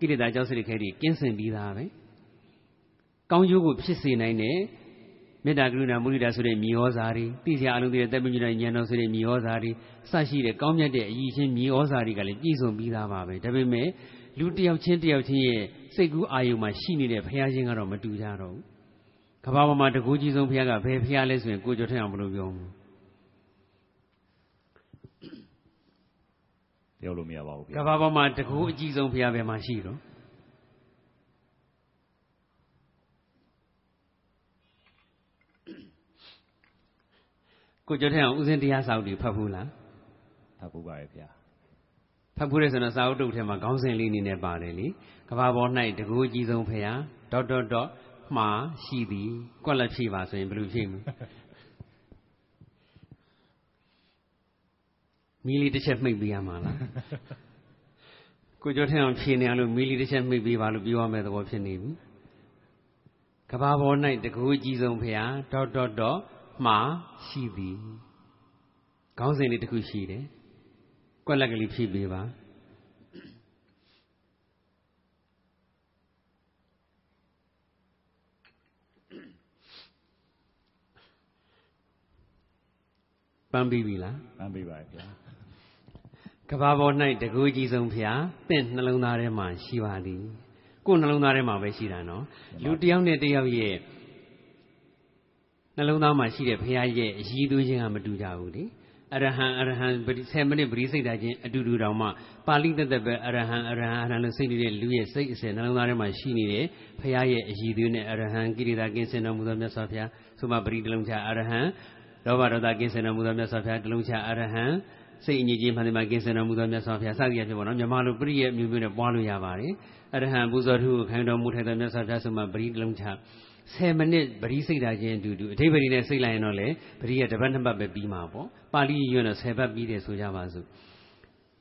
ကိလေသာကြောက်စရိခဲတွေကင်းစင်ပြီးသားပဲကောင်းကျိုးကိုဖြစ်စေနိုင်တဲ့ မေတ္တာကရုဏာမုဒိတာဆိုတဲ့မြေဩဇာတွေသိစရာအလုံးတွေတက်ပညာဉာဏ်တော်ဆိုတဲ့မြေဩဇာတွေစရှိတဲ့ကောင်းမြတ်တဲ့အည်ချင်းမြေဩဇာတွေကလည်းပြည့်စုံပြီးသားပါပဲဒါပေမဲ့လူတယောက်ချင်းတယောက်ချင်းရဲ့စိတ်ကူးအာယုံမှာရှိနေတဲ့ဘုရားရှင်ကတော့မတူကြတော့ဘူးကဘာပေါ်မှာတကူကြီးဆုံးဘုရားကဘယ်ဘုရားလဲဆိုရင်ကိုကျော်ထက်အောင်ဘယ်လိုပြောမလဲ
ပြောလို့မရပါဘူးဗျာ
ကဘာပေါ်မှာတကူအကြီးဆုံးဘုရားဘယ်မှာရှိတော့ ကိုကျော်ထက်အောင်ဥစဉ်တရားစာအုပ်တွေဖတ်ဘူးလား
ဖတ်ဘူးပါရဲ့ဗျာ
ဖတ်ဘူးလေဆိုတော့စာအုပ်တုပ်ထဲမှာခေါင်းစဉ်လေးနေနဲ့ပါတယ်လေကဘာပေါ်၌တကူအကြီးဆုံးဖရာဒေါက်တာဒေါ့မှာရှိသည်ကွက်လက်ဖြည့်ပါဆိုရင်ဘယ်လိုဖြည့်မလဲမီလီတစ်ချက်မှိတ်ပေးရမှာလားကိုကျော်ထင်အောင်ဖြေနေအောင်လို့မီလီတစ်ချက်မှိတ်ပေးပါလို့ပြောရမယ့်သဘောဖြစ်နေပြီကဘာပေါ်၌တကူအကြီးဆုံးဖရာဒေါတ်ဒေါတ်ဒေါတ် မှာရှိသည်ခေါင်းစဉ်လေးတစ်ခုရှိတယ်ကွက်လက်ကလေးဖြည့်ပေးပါပန်းပြီးပြီလား
ပန်းပြီးပါဗျာ
ကဘာပေါ်၌တကူကြီးဆုံးဖျားတင့်နှလုံးသားထဲမှာရှိပါသည်ကိုယ်နှလုံးသားထဲမှာပဲရှိတာနော်လူတယောက်နဲ့တယောက်ရဲ့ နှလုံးသားမှာရှိတဲ့ဖရာရဲ့အည်သွေးခြင်းကမတူကြဘူးလေအရဟံအရဟံ10မိနစ်ပရိစိတ်တာချင်းအတူတူတောင်မှပါဠိတက်တက်ပဲအရဟံအရဟံအရဟံလို့စိတ်နေတဲ့လူရဲ့စိတ်အစဉ်နှလုံးသားထဲမှာရှိနေတဲ့ဖရာရဲ့အည်သွေးနဲ့အရဟံကိရိတာကင်းစင်တော်မူသောမြတ်စွာဘုရားဆိုမှပရိတလုံးချအရဟံလောဘဒေါသကင်းစင်တော်မူသောမြတ်စွာဘုရားတလုံးချအရဟံစိတ်အငြိကြီးမှန်တယ်မှာကင်းစင်တော်မူသောမြတ်စွာဘုရားစသည်အဖြစ်ပေါ့နော်မြမလိုပရိရဲ့မျိုးမျိုးနဲ့ပွားလို့ရပါတယ်အရဟံပူဇော်ထုကိုခိုင်းတော်မူထိုက်သောမြတ်စွာဘုရားဆိုမှပရိတလုံးချ 10မိနစ်ပရိစိတ်တာချင်းအတူတူအဓိပ္ပာယ်နဲ့စိတ်လိုက်ရင်တော့လေပရိရဲ့တပတ်နှစ်ပတ်ပဲပြီးမှာပေါ့ပါဠိရွတ်တော့10ပတ်ပြီးတယ်ဆိုကြပါစို့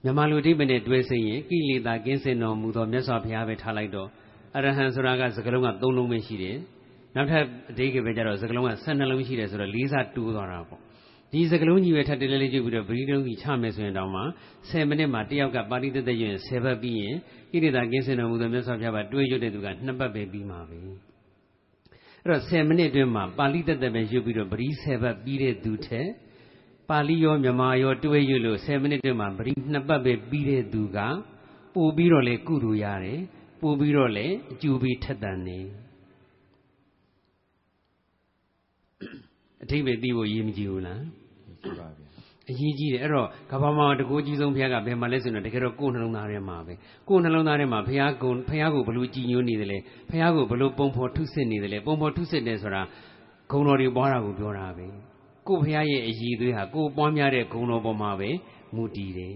မြန်မာလူအဓိပ္ပာယ်နဲ့တွဲစိတ်ရင်ကိလေသာကင်းစင်တော်မူသောမြတ်စွာဘုရားပဲထားလိုက်တော့အရဟံဆိုတာကစကလုံးက3လုံးပဲရှိတယ်နောက်ထပ်အဓိပ္ပာယ်ပဲကြတော့စကလုံးက12လုံးရှိတယ်ဆိုတော့၄စားတူးသွားတာပေါ့ဒီစကလုံးကြီးပဲထပ်တလဲလေးကျုပ်ပြီးတော့ဗီဒီယိုကြီးချမယ်ဆိုရင်တောင်မှ10မိနစ်မှာတယောက်ကပါဠိတက်တက်ရင်10ပတ်ပြီးရင်ဣရိတာကင်းစင်တော်မူသောမြတ်စွာဘုရားကတွေးရွတ်တဲ့သူက2ပတ်ပဲပြီးမှာပဲ အဲ့တော့10မိနစ်အတွင်းမှာပါဠိတက်တက်ပဲရွတ်ပြီးတော့ပရိ10ပတ်ပြီးတဲ့သူထက်ပါဠိရောမြန်မာရောတွေးရွတ်လို့10မိနစ်အတွင်းမှာပရိ2ပတ်ပဲပြီးတဲ့သူကပို့ပြီးတော့လေကုသိုလ်ရတယ်ပို့ပြီးတော့လေအကျိုးပေးထက်တန်နေအထိပ္ပယ်သိဖို့ရည်မကြည့်ဘူးလား
ရှိပါဗျာ
အရေးကြီးတယ်အဲ့တော့ကဘာမှာတကူကြီးဆုံးဘုရားကဘယ်မှာလဲဆိုတော့တကယ်တော့ကိုယ်နှလုံးသားထဲမှာပဲကိုယ်နှလုံးသားထဲမှာဘုရားကုဘုရားကိုဘလို့ကြည်ညိုနေတယ်လဲဘုရားကိုဘလို့ပုံဖော်ထုစစ်နေတယ်လဲပုံဖော်ထုစစ်တယ်ဆိုတာဂုံတော်တွေပွားတာကိုပြောတာပဲကိုယ်ဘုရားရဲ့အည်သွေးဟာကိုယ်ပွားများတဲ့ဂုံတော်ပေါ်မှာပဲမူတည်တယ်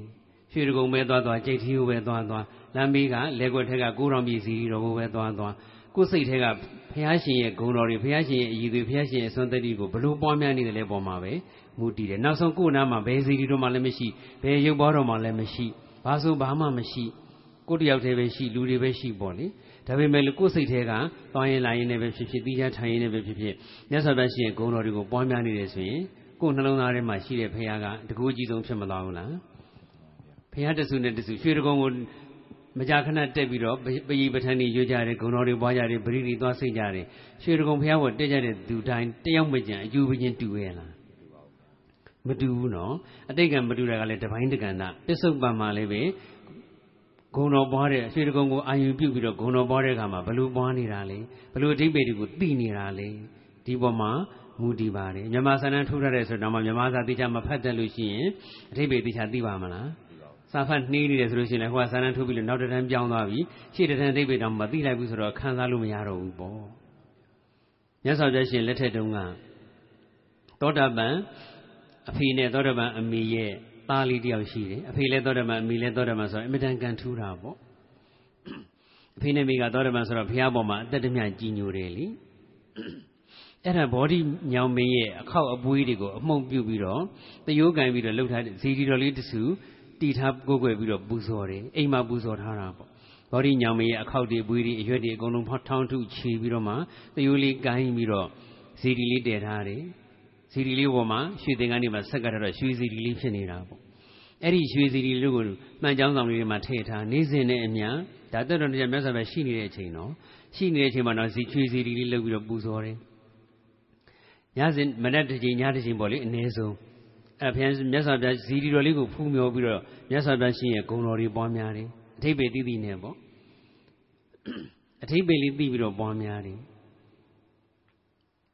ရွှေတကုံပဲသွားသွားကြိတ်ထီကိုပဲသွားသွားလမ်းဘေးကလက်ွက်ထက်ကကိုးတော်ပြည်စီတော်ကိုပဲသွားသွားကိုယ်စိတ်ထဲကဘုရားရှင်ရဲ့ဂုဏ်တော်တွေဘုရားရှင်ရဲ့အည်သွေးဘုရားရှင်ရဲ့အစွမ်းတတိကိုဘလို့ပွားများနေတယ်လဲပေါ်မှာပဲ မူတည်တယ်နောက်ဆုံးကိုယ်နာမှာဘယ်စီတီတို့မှလည်းမရှိဘယ်ရုပ်ဘောတော်မှလည်းမရှိဘာဆိုဘာမှမရှိကိုယ်တယောက်တည်းပဲရှိလူတွေပဲရှိပေါ့လေဒါပေမဲ့ကိုယ်စိတ်ထဲကသွားရင်လာရင်လည်းပဲဖြစ်ဖြစ်ပြီးကြထိုင်ရင်လည်းပဲဖြစ်ဖြစ်မြတ်စွာဘုရားရှင်ရဲ့ဂုဏ်တော်တွေကိုပွားများနေတယ်ဆိုရင်ကိုယ်နှလုံးသားထဲမှာရှိတဲ့ဘုရားကတကူအကြီးဆုံးဖြစ်မသွားဘူးလားဘုရားတဆူနဲ့တဆူရွှေတကုံကိုမကြာခဏတက်ပြီးတော့ပယိပဋ္ဌာန်းကြီးရွကြတယ်ဂုဏ်တော်တွေပွားကြတယ်ပရိတိသွားစိတ်ကြတယ်ရွှေတကုံဘုရားကိုတက်ကြတဲ့သူတိုင်းတယောက်မကြံအကျိုးပချင်းတူရဲ့လား မတူဘူးနော်အတိတ်ကမတူတာကလည်းတပိုင်းတကန္တပစ္စုပန်မှာလည်းပဲဂုံတော်ပွားတဲ့အရွှေတကုံကိုအာယုပြုပြီးတော့ဂုံတော်ပွားတဲ့အခါမှာဘလို့ပွားနေတာလဲဘလို့အဓိပ္ပာယ်တွေကိုသိနေတာလဲဒီပေါ်မှာမူတည်ပါတယ်မြန်မာစာတန်းထိုးထားတဲ့ဆိုတော့မှမြန်မာစာသိချမဖတ်တတ်လို့ရှိရင်အဓိပ္ပာယ်သိချသိပါမလားစာဖတ်နှီးနေတယ်ဆိုလို့ရှိရင်လည်းဟိုကစာတန်းထိုးပြီးလို့နောက်တစ်ထန်းပြောင်းသွားပြီရှေ့တစ်ထန်းအဓိပ္ပာယ်တောင်မသိလိုက်ဘူးဆိုတော့ခံစားလို့မရတော့ဘူးပေါ့မြတ်စွာဘုရားရှင်လက်ထက်တုန်းကသောတာပန် အဖေနဲ့သောတပန်အမေရဲ့သားလေးတယောက်ရှိတယ်အဖေလည်းသောတပန်အမေလည်းသောတပန်ဆိုတော့အမြဲတမ်းကန်ထူးတာပေါ့အဖေနဲ့မိကသောတပန်ဆိုတော့ဘုရားပေါ်မှာအသက်တမျှကြီးညိုတယ်လေအဲ့ဒါဘောဓိညောင်မင်းရဲ့အခောက်အပွေးတွေကိုအမှုန့်ပြုတ်ပြီးတော့တယိုးကန်ပြီးတော့လှုပ်ထားတဲ့ဇီဒီတော်လေးတဆူတီထားကိုယ်ွယ်ပြီးတော့ပူဇော်တယ်အိမ်မှာပူဇော်ထားတာပေါ့ဘောဓိညောင်မင်းရဲ့အခောက်တွေအပွေးတွေအရွက်တွေအကုန်လုံးဖောက်ထောင်းထုချီပြီးတော့မှတယိုးလေးကိုင်းပြီးတော့ဇီဒီလေးတည်ထားတယ် စီရီလေးပေါ်မှာရွှေသင်္ကန်းတွေမှာဆက်ကထားတော့ရွှေစီရီလေးဖြစ်နေတာပေါ့အဲ့ဒီရွှေစီရီလေးကိုမှန်ကြောင်းဆောင်လေးတွေမှာထည့်ထားနေစဉ်နဲ့အမြဒါတော်တော်တရားမြတ်စွာဘုရားရှိနေတဲ့အချိန်တော့ရှိနေတဲ့အချိန်မှာတော့ဇီရွှေစီရီလေးလုပ်ပြီးတော့ပူဇော်တယ်ညစဉ်မနက်တစ်ချိန်ညတစ်ချိန်ပေါ့လေအနည်းဆုံးအဲ့ဘုရားမြတ်စွာဘုရားဇီရီတော်လေးကိုဖူးမြော်ပြီးတော့မြတ်စွာဘုရားရှင်ရဲ့ဂုဏ်တော်တွေပွားများတယ်အထိပ္ပယ်တိတိနဲ့ပေါ့အထိပ္ပယ်လေးသိပြီးတော့ပွားများတယ်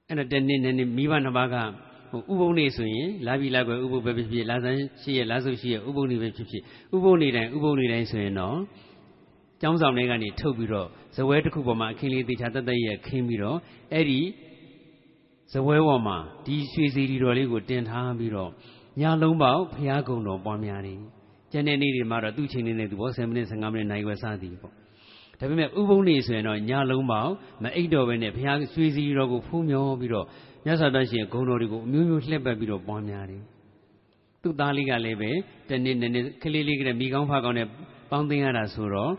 အဲ့တော့တနေ့နဲ့မိဘနှစ်ပါးက ဟိုဥပုံနေဆိုရင်လာပြီလာကွယ်ဥပုပ်ပဲဖြစ်ဖြစ်လာဆန်းရှိရလာစုရှိရဥပုံနေပဲဖြစ်ဖြစ်ဥပုံနေတိုင်းဥပုံနေတိုင်းဆိုရင်တော့ကျောင်းဆောင်တွေကနေထုတ်ပြီးတော့ဇပွဲတစ်ခုပေါ်မှာအခင်းလေးတေချာတက်တက်ရခင်းပြီးတော့အဲ့ဒီဇပွဲပေါ်မှာဒီရွှေစီဒီတော်လေးကိုတင်ထားပြီးတော့ညလုံးပေါက်ဖျားကုံတော်ပွားများနေကျန်တဲ့နေ့တွေမှာတော့သူ့ချိန်နေတဲ့သူဘော10မိနစ်15မိနစ်နိုင်ွယ်စသည်ပေါ့ဒါပေမဲ့ဥပုံနေဆိုရင်တော့ညလုံးပေါက်မအိတ်တော်ပဲနဲ့ဘုရားရွှေစီတော်ကိုဖူးမြော်ပြီးတော့ မြတ်စွာဘုရားရှင်ဂုဏ်တော်တွေကိုအမျိုးမျိုးလှည့်ပတ်ပြီးတော့ပွားများတယ်သူ့သားလေးကလည်းပဲတနေ့နည်းနည်းကလေးလေးကလည်းမိကောင်းဖကောင်းနဲ့ပေါင်းသိမ်းရတာဆိုတော့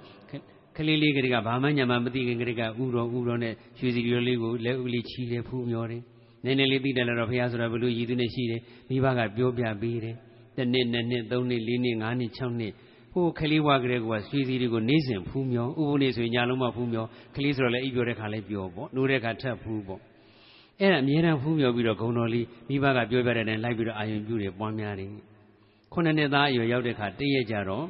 ကလေးလေးကလေးကဘာမှညာမှမသိခင်ကလေးကဥတော်ဥတော်နဲ့ရွှေစီရီလေးကိုလက်ဥလေးချီတယ်ဖူးမျောတယ်နည်းနည်းလေးသိတယ်လို့ဘုရားဆိုတာဘလို့ရည်သူနဲ့ရှိတယ်မိဘကပြောပြပေးတယ်တနေ့နှစ်နှစ်သုံးနှစ်လေးနှစ်ငါးနှစ်ခြောက်နှစ်ဟိုကလေးဝါကလေးကရွှေစီတွေကိုနေစဉ်ဖူးမျောဥပုနေဆိုရင်ညာလုံးမဖူးမျောကလေးဆိုတော့လည်းအိပ်ပြောတဲ့ခါလည်းပြောပေါ့နိုးတဲ့ခါထပ်ဖူးပေါ့ အဲ့ဒါအမြဲတမ်းဖူးမျောပြီးတော့ဂုံတော်လေးမိဘကပြောပြတဲ့တိုင်လိုက်ပြီးတော့အာယုံပြုတယ်ပွားများတယ်ခုနှစ်နှစ်သားအရွယ်ရောက်တဲ့ခါတည့်ရကြတော့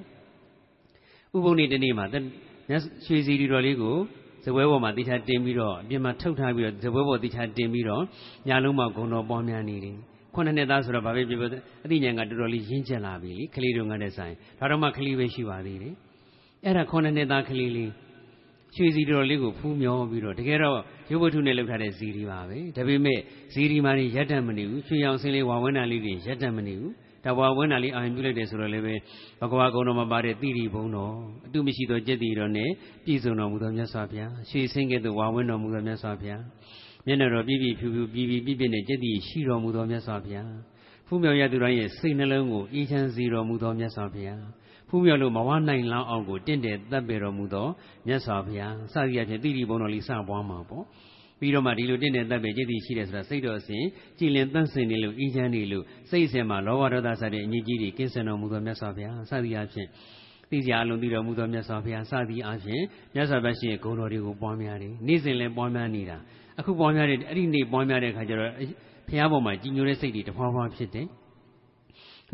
ဥပုံနေတနေ့မှာရွှေစီဒီတော်လေးကိုဇပွဲပေါ်မှာတိချာတင်ပြီးတော့အပြင်မှာထုတ်ထားပြီးတော့ဇပွဲပေါ်တိချာတင်ပြီးတော့ညာလုံးမှာဂုံတော်ပွားများနေတယ်ခုနှစ်နှစ်သားဆိုတော့ဘာပဲပြောပြောအသိဉာဏ်ကတော်တော်လေးရင့်ကျက်လာပြီလေကလေးတို့ငါတဲ့ဆိုင်ဒါတော့မှကလေးပဲရှိပါသေးတယ်အဲ့ဒါခုနှစ်နှစ်သားကလေးလေး ရွှေစီတော်လေးကိုဖူးမြောပြီးတော့တကယ်တော့ရုပ်ဝတ္ထုနဲ့လုပ်ထားတဲ့ဇီရီပါပဲဒါပေမဲ့ဇီရီမာနေရက်တတ်မနေဘူးရွှေရောင်စင်းလေးဝါဝန်းတာလေးတွေရက်တတ်မနေဘူးတဘွားဝန်းတာလေးအာရုံပြုလိုက်တယ်ဆိုတော့လည်းပဲဘဂဝါကုံတော်မှာပါတဲ့တိရိဘုံတော်အတုမရှိသောကျက်တီတော်နဲ့ပြည့်စုံတော်မူသောမြတ်စွာဘုရားရွှေစင်းကဲ့သို့ဝါဝန်းတော်မူသောမြတ်စွာဘုရားမျက်နှာတော်ပြည့်ပြည့်ဖြူဖြူပြည့်ပြည့်ပြည့်ပြည့်နဲ့ကျက်တီရှိတော်မူသောမြတ်စွာဘုရားဖူးမြော်ရသူတိုင်းရဲ့စိတ်နှလုံးကိုအေးချမ်းစေတော်မူသောမြတ်စွာဘုရား ဖူးမြော်လို့မဝနိုင်လောင်းအောင်ကိုတင့်တယ်တပ်ပေတော်မူသောမြတ်စွာဘုရားစသည်အဖြစ်တိရိဘုံတော်လေးစပွားမှာပေါ့ပြီးတော့မှဒီလိုတင့်တဲ့တပ်ပဲจิตတိရှိတယ်ဆိုတာစိတ်တော်အစဉ်ကြည်လင်တန့်စင်နေလို့အေးချမ်းနေလို့စိတ်အစဉ်မှာလောဘဒေါသစတဲ့အငြိကြီးတွေကင်းစင်တော်မူသောမြတ်စွာဘုရားစသည်အဖြစ်သိစရာအလုံးသိတော်မူသောမြတ်စွာဘုရားစသည်အဖြစ်မြတ်စွာဘုရားရှင်ရဲ့ဂုဏ်တော်တွေကိုပွားများတယ်နေ့စဉ်လည်းပွားများနေတာအခုပွားများတဲ့အဲ့ဒီနေ့ပွားများတဲ့အခါကျတော့ဘုရားပေါ်မှာကြည်ညိုတဲ့စိတ်တွေတဖွာဖွာဖြစ်တယ်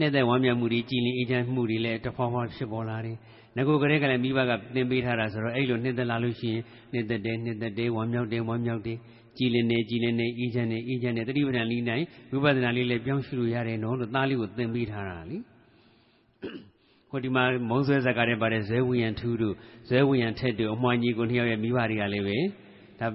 နဲ့တဲ့ဝမ်းမြောက်မှုတွေကြည်လင်အေးချမ်းမှုတွေလည်းတဖွာဖွာဖြစ်ပေါ်လာတယ်ငကိုကလေးကလည်းမိဘကသင်ပေးထားတာဆိုတော့အဲ့လိုနှစ်သက်လာလို့ရှိရင်နှစ်သက်တယ်နှစ်သက်တယ်ဝမ်းမြောက်တယ်ဝမ်းမြောက်တယ်ကြည်လင်နေကြည်လင်နေအေးချမ်းနေအေးချမ်းနေတတိပဒံလေးနိုင်ဝိပဿနာလေးလည်းပြောင်းရှုလို့ရတယ်နော်လို့သားလေးကိုသင်ပေးထားတာလေဟိုဒီမှာမုံဆွဲဇက်ကတဲ့ပါတယ်ဇဲဝိယံထူးတို့ဇဲဝိယံထက်တို့အမွှာကြီးကိုနှစ်ယောက်ရဲ့မိဘတွေကလည်းပဲဒါ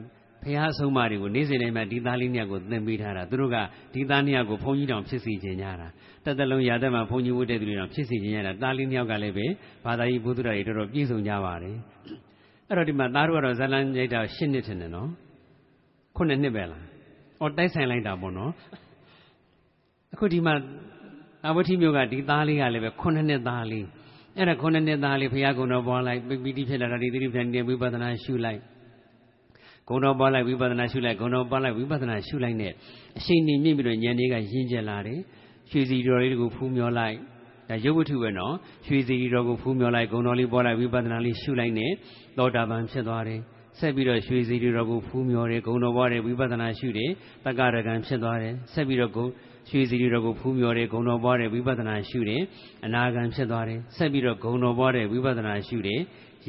ဖះအဆုံးမတွေကိုနေ့စဉ်တိုင်းမှာဒီသားလေးနှစ်ယောက်ကိုသင်ပေးထားတာသူတို့ကဒီသားနှစ်ယောက်ကိုဘုန်းကြီးတောင်ဖြစ်စီခြင်းကြတာ တသက်လုံးရာသက်မှာဘုန်းကြီးဝတ်တဲ့သူတွေတောင်ဖြစ်စီခြင်းရတာသားလေးနှစ်ယောက်ကလည်းပဲဘာသာရေးဘုဒ္ဓရာတွေတော်တော်ပြည့်စုံကြပါတယ်အဲ့တော့ဒီမှာသားတို့ကတော့ဇလန်းရိုက်တာ၈နှစ်ထင်တယ်နော်ခုနှစ်နှစ်ပဲလား။အော်တိုက်ဆိုင်လိုက်တာပေါ့နော်။အခုဒီမှာအဝတိမျိုးကဒီသားလေးကလည်းပဲခုနှစ်နှစ်သားလေး။အဲ့ဒါခုနှစ်နှစ်သားလေးဘုရားကုံတော်ပွားလိုက်ပီတိဖြစ်လာတာဒီသတိပဋ္ဌာန်ဝိပဿနာရှုလိုက်။ကုံတော်ပွားလိုက်ဝိပဿနာရှုလိုက်ကုံတော်ပွားလိုက်ဝိပဿနာရှုလိုက်နဲ့အရှိန်နေမြင့်ပြီးတော့ဉာဏ်လေးကရင့်ကျက်လာတယ်။ ရွှေစီတော်လေးကိုဖူးမြော်လိုက်ဒါရုပ်ဝတ္ထုပဲနော်ရွှေစီတော်ကိုဖူးမြော်လိုက်ဂုံတော်လေးပွားလိုက်ဝိပဿနာလေးရှုလိုက်နဲ့သောတာပန်ဖြစ်သွားတယ်ဆက်ပြီးတော့ရွှေစီရီတော်ကိုဖူးမြော်တယ်ဂုံတော်ပွားတယ်ဝိပဿနာရှုတယ်တက္ကရကံဖြစ်သွားတယ်ဆက်ပြီးတော့ဂုံရွှေစီရီတော်ကိုဖူးမြော်တယ်ဂုံတော်ပွားတယ်ဝိပဿနာရှုတယ်အနာဂံဖြစ်သွားတယ်ဆက်ပြီးတော့ဂုံတော်ပွားတယ်ဝိပဿနာရှုတယ်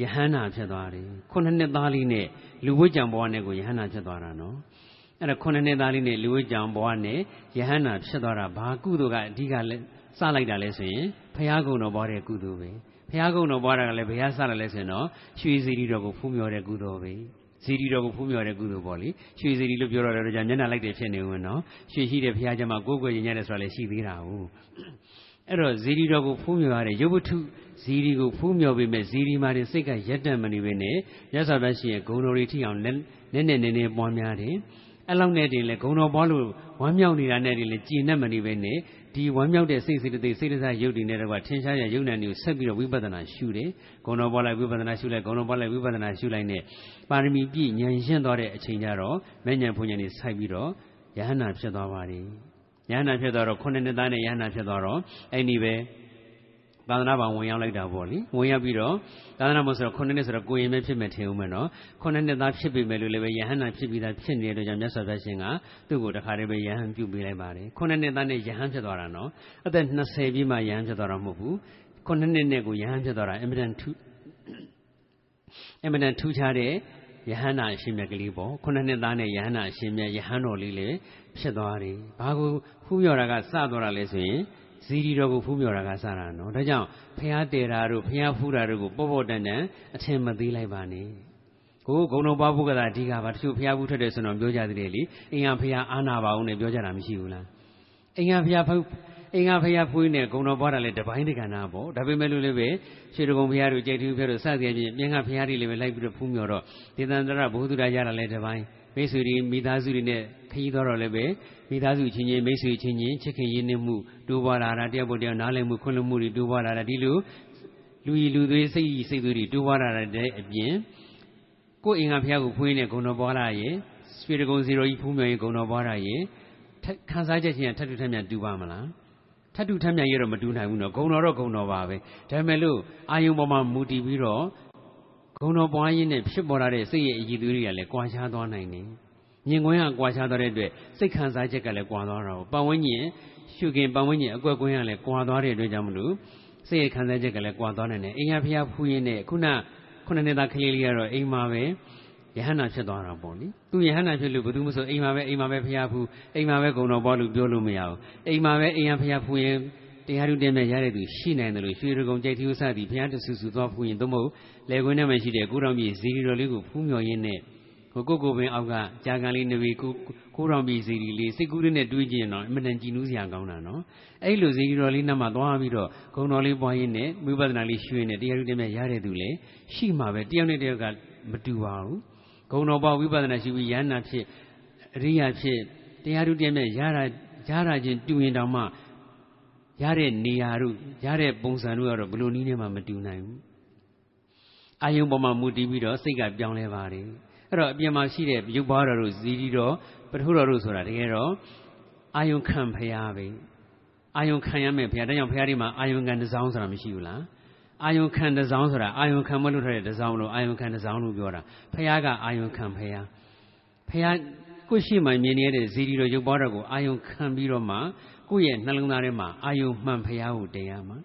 ယဟန္တာဖြစ်သွားတယ်ခုနှစ်နှစ်သားလေးနဲ့လူဝိကြံဘဝနဲ့ကိုယဟန္တာဖြစ်သွားတာနော် အဲ့ဒါခုနှစ်နှစ်သားလေးနဲ့လူဝိကြံဘဝနဲ့ယဟန္တာဖြစ်သွားတာဘာကုသိုလ်ကအဓိကလဲစလိုက်တာလဲဆိုရင်ဖရာကုံတော်ပွားတဲ့ကုသိုလ်ပဲဘုရားကုံတော်ပွားတာကလည်းဘုရားစတယ်လဲဆိုရင်တော့ရွှေစီရီတော်ကိုဖူးမြော်တဲ့ကုသိုလ်ပဲဇီရီတော်ကိုဖူးမြော်တဲ့ကုသိုလ်ပေါ့လေရွှေဇီရီလို့ပြောတော့တယ်ကြာမျက်နှာလိုက်တယ်ဖြစ်နေဝင်နော်ရွှေရှိတဲ့ဘုရားကျမ်းမှာကိုယ်ကိုယ်ရင်ရတယ်ဆိုတာလည်းရှိသေးတာဟုတ်အဲ့တော့ဇီရီတော်ကိုဖူးမြော်ရတဲ့ရုပ်ဝတ္ထုဇီရီကိုဖူးမြော်ပေမဲ့ဇီရီမှာတင်စိတ်ကရက်တန့်မနေပဲနဲ့ရသော်ဘရှိရဲ့ဂုံတော်တွေထိအောင်နည်းနည်းနည်းနည်းပွားများတယ် အဲ့လောက်နဲ့တင်လေဂုံတော်ပွားလို့ဝမ်းမြောက်နေတာနဲ့တင်လေကြည်နဲ့မနေပဲနဲ့ဒီဝမ်းမြောက်တဲ့စိတ်စိတ်တိစိတ်တစားရုပ်တည်နေတဲ့ကွာထင်ရှားရရုပ်နာမျိုးဆက်ပြီးတော့ဝိပဿနာရှုတယ်ဂုဏတော်ပွားလိုက်ဝိပဿနာရှုလိုက်ဂုဏတော်ပွားလိုက်ဝိပဿနာရှုလိုက်နဲ့ပါရမီပြည့်ဉာဏ်ရှင်းသွားတဲ့အချိန်ကျတော့မဲ့ဉာဏ်ဘုံဉာဏ်တွေဆိုက်ပြီးတော့ယဟနာဖြစ်သွားပါတယ်ယဟနာဖြစ်သွားတော့ခုနှစ်နှစ်သားနဲ့ယဟနာဖြစ်သွားတော့အဲ့ဒီပဲ သာသနာ့ဘောင်ဝင်ရောက်လိုက်တာပေါ့လေဝင်ရောက်ပြီးတော့သာသနာ့ဘောင်ဆိုတော့ခုနှစ်နှစ်ဆိုတော့ကိုရင်ပဲဖြစ်မယ်ထင်ဦးမယ်နော်ခုနှစ်နှစ်သားဖြစ်ပြီမယ်လို့လည်းပဲယဟန်နာဖြစ်ပြီးသားဖြစ်နေတဲ့ကြောင့်မြတ်စွာဘုရားရှင်ကသူ့ကိုတခါတည်းပဲယဟန်ပြုပေးလိုက်ပါတယ်ခုနှစ်နှစ်သားနဲ့ယဟန်ဖြစ်သွားတာနော်အသက်20ပြည့်မှယဟန်ဖြစ်သွားတာမဟုတ်ဘူးခုနှစ်နှစ်နဲ့ကိုယဟန်ဖြစ်သွားတာအင်မတန်ထူးအင်မတန်ထူးခြားတဲ့ယဟန္တာအရှင်မြတ်ကလေးပေါ့ခုနှစ်နှစ်သားနဲ့ယဟန္တာအရှင်မြတ်ယဟန်တော်လေးလည်းဖြစ်သွားတယ်ဘာကိုဖူးမြော်တာကစသွားတာလဲဆိုရင် ဇီရီတော်ကိုဖူးမြော်တာကစတာနော်ဒါကြောင့်ဖះတေတာတို့ဖះဖူးတာတို့ကိုပေါ့ပေါ့တန်တန်အထင်မသေးလိုက်ပါနဲ့ကိုဂုံတော်ပွားဖို့ကသာအဓိကပါတချို့ဖះဖူးထွက်တယ်ဆိုတော့ပြောကြသေးတယ်လေအင်္ဂါဖះအာနာပါအောင်နဲ့ပြောကြတာမရှိဘူးလားအင်္ဂါဖះဖူးအင်္ဂါဖះဖူးနေဂုံတော်ပွားတာလေတပိုင်းတကဏ္ဍပေါ့ဒါပေမဲ့လို့လည်းပဲရွှေတကုံဖះတို့ကြိတ်ထူးဖះတို့စသည်အပြင်မြင်းကဖះတွေလည်းပဲလိုက်ပြီးတော့ဖူးမြော်တော့ဒေသန္တရဘုဟုတ္တရရတာလည်းတပိုင်းမိတ်ဆွေတွေမိသားစုတွေနဲ့ခရီးသွားတော့လည်းပဲ မိသားစုချင်းချင်းမိတ်ဆွေချင်းချင်းချစ်ခင်ရင်းနှီးမှုတိုးပွားလာတာတယောက်ပေါ်တယောက်နားလည်မှုခွင့်လွှတ်မှုတွေတိုးပွားလာတာဒီလိုလူကြီးလူသွေးစိတ်ကြီးစိတ်သွေးတွေတိုးပွားလာတဲ့အပြင်ကိုယ်အင်္ဂါဖျားကိုဖွင့်နေဂုဏ်တော်ပွားလာရဲ့စပိရဂုံဇီရိုကြီးဖူးမြော်ရင်ဂုဏ်တော်ပွားလာရဲ့ခံစားချက်ချင်းထပ်တူထပ်မြတ်တူပါမလားထပ်တူထပ်မြတ်ရတော့မတူနိုင်ဘူးနော်ဂုံတော်တော့ဂုံတော်ပါပဲဒါပေမဲ့လို့အာယုံပေါ်မှာမူတည်ပြီးတော့ဂုံတော်ပွားရင်းနဲ့ဖြစ်ပေါ်လာတဲ့စိတ်ရဲ့အည်သွေးတွေကလည်းကွာခြားသွားနိုင်တယ် မြင်ကွင်းကကွာခြားသွားတဲ့အတွက်စိတ်ခံစားချက်ကလည်းကွာသွားတာပေါ့ပတ်ဝန်းကျင်ရှုခင်ပတ်ဝန်းကျင်အကွက်ကွင်းကလည်းကွာသွားတဲ့အတွက်ကြောင့်မလို့စိတ်ရဲ့ခံစားချက်ကလည်းကွာသွားနိုင်တယ်အိမ်ရဖျားဖူးရင်းနဲ့ခုနခုနနှစ်သားကလေးလေးကတော့အိမ်မှာပဲယဟန္တာဖြစ်သွားတာပေါ့လေသူယဟန္တာဖြစ်လို့ဘယ်သူမှဆိုအိမ်မှာပဲအိမ်မှာပဲဖျားဖူးအိမ်မှာပဲဂုံတော်ပေါ်လို့ပြောလို့မရဘူးအိမ်မှာပဲအိမ်ရဖျားဖူးရင်တရားထုတင်မဲ့ရတဲ့သူရှိနိုင်တယ်လို့ရွှေရကုံကြိတ်သီးဥစသည်ဘုရားတဆူဆူသွားဖူးရင်သို့မဟုတ်လေခွင်းထဲမှာရှိတဲ့ကိုတော်မြေဇီရီတော်လေးကိုဖူးမြော်ရင်းနဲ့ ကိုကိုကိုပင်အောက်ကကြာကန်လေးနဝီကိုကိုတော်မြေဇီရီလေးစိတ်ကူးလေးနဲ့တွေးကြည့်ရင်တော့အမှန်တန်ကြည်နူးစရာကောင်းတာနော်အဲ့လိုဇီရီတော်လေးနတ်မှာသွားပြီးတော့ဂုံတော်လေးပွားရင်းနဲ့ဝိပဿနာလေးရွှေနဲ့တရားထုတင်မဲ့ရတဲ့သူလေရှိမှာပဲတယောက်နဲ့တယောက်ကမတူပါဘူးဂုံတော်ပွားဝိပဿနာရှိပြီးယန္နာဖြစ်အရိယာဖြစ်တရားထုတင်မဲ့ရတာရတာချင်းတူရင်တောင်မှရတဲ့နေရာတို့ရတဲ့ပုံစံတို့ကတော့ဘလို့နည်းနဲ့မှမတူနိုင်ဘူးအာယုံပေါ်မှာမူတည်ပြီးတော့စိတ်ကပြောင်းလဲပါတယ် အဲ့တော့အပြင်မှာရှိတဲ့ရုပ်ဘာတော်တို့ဇီတိတော်ပထုတော်တို့ဆိုတာတကယ်တော့အာယုံခံဖရာပဲအာယုံခံရမယ်ဖရာဒါကြောင့်ဖရာဒီမှာအာယုံခံတစောင်းဆိုတာမရှိဘူးလားအာယုံခံတစောင်းဆိုတာအာယုံခံမလို့ထားတဲ့တစောင်းလို့အာယုံခံတစောင်းလို့ပြောတာဖရာကအာယုံခံဖရာဖရာကိုရှိမှမြင်နေတဲ့ဇီတိတော်ရုပ်ဘာတော်ကိုအာယုံခံပြီးတော့မှကိုယ့်ရဲ့နှလုံးသားထဲမှာအာယုံမှန်ဖရာကိုတင်ရမှာ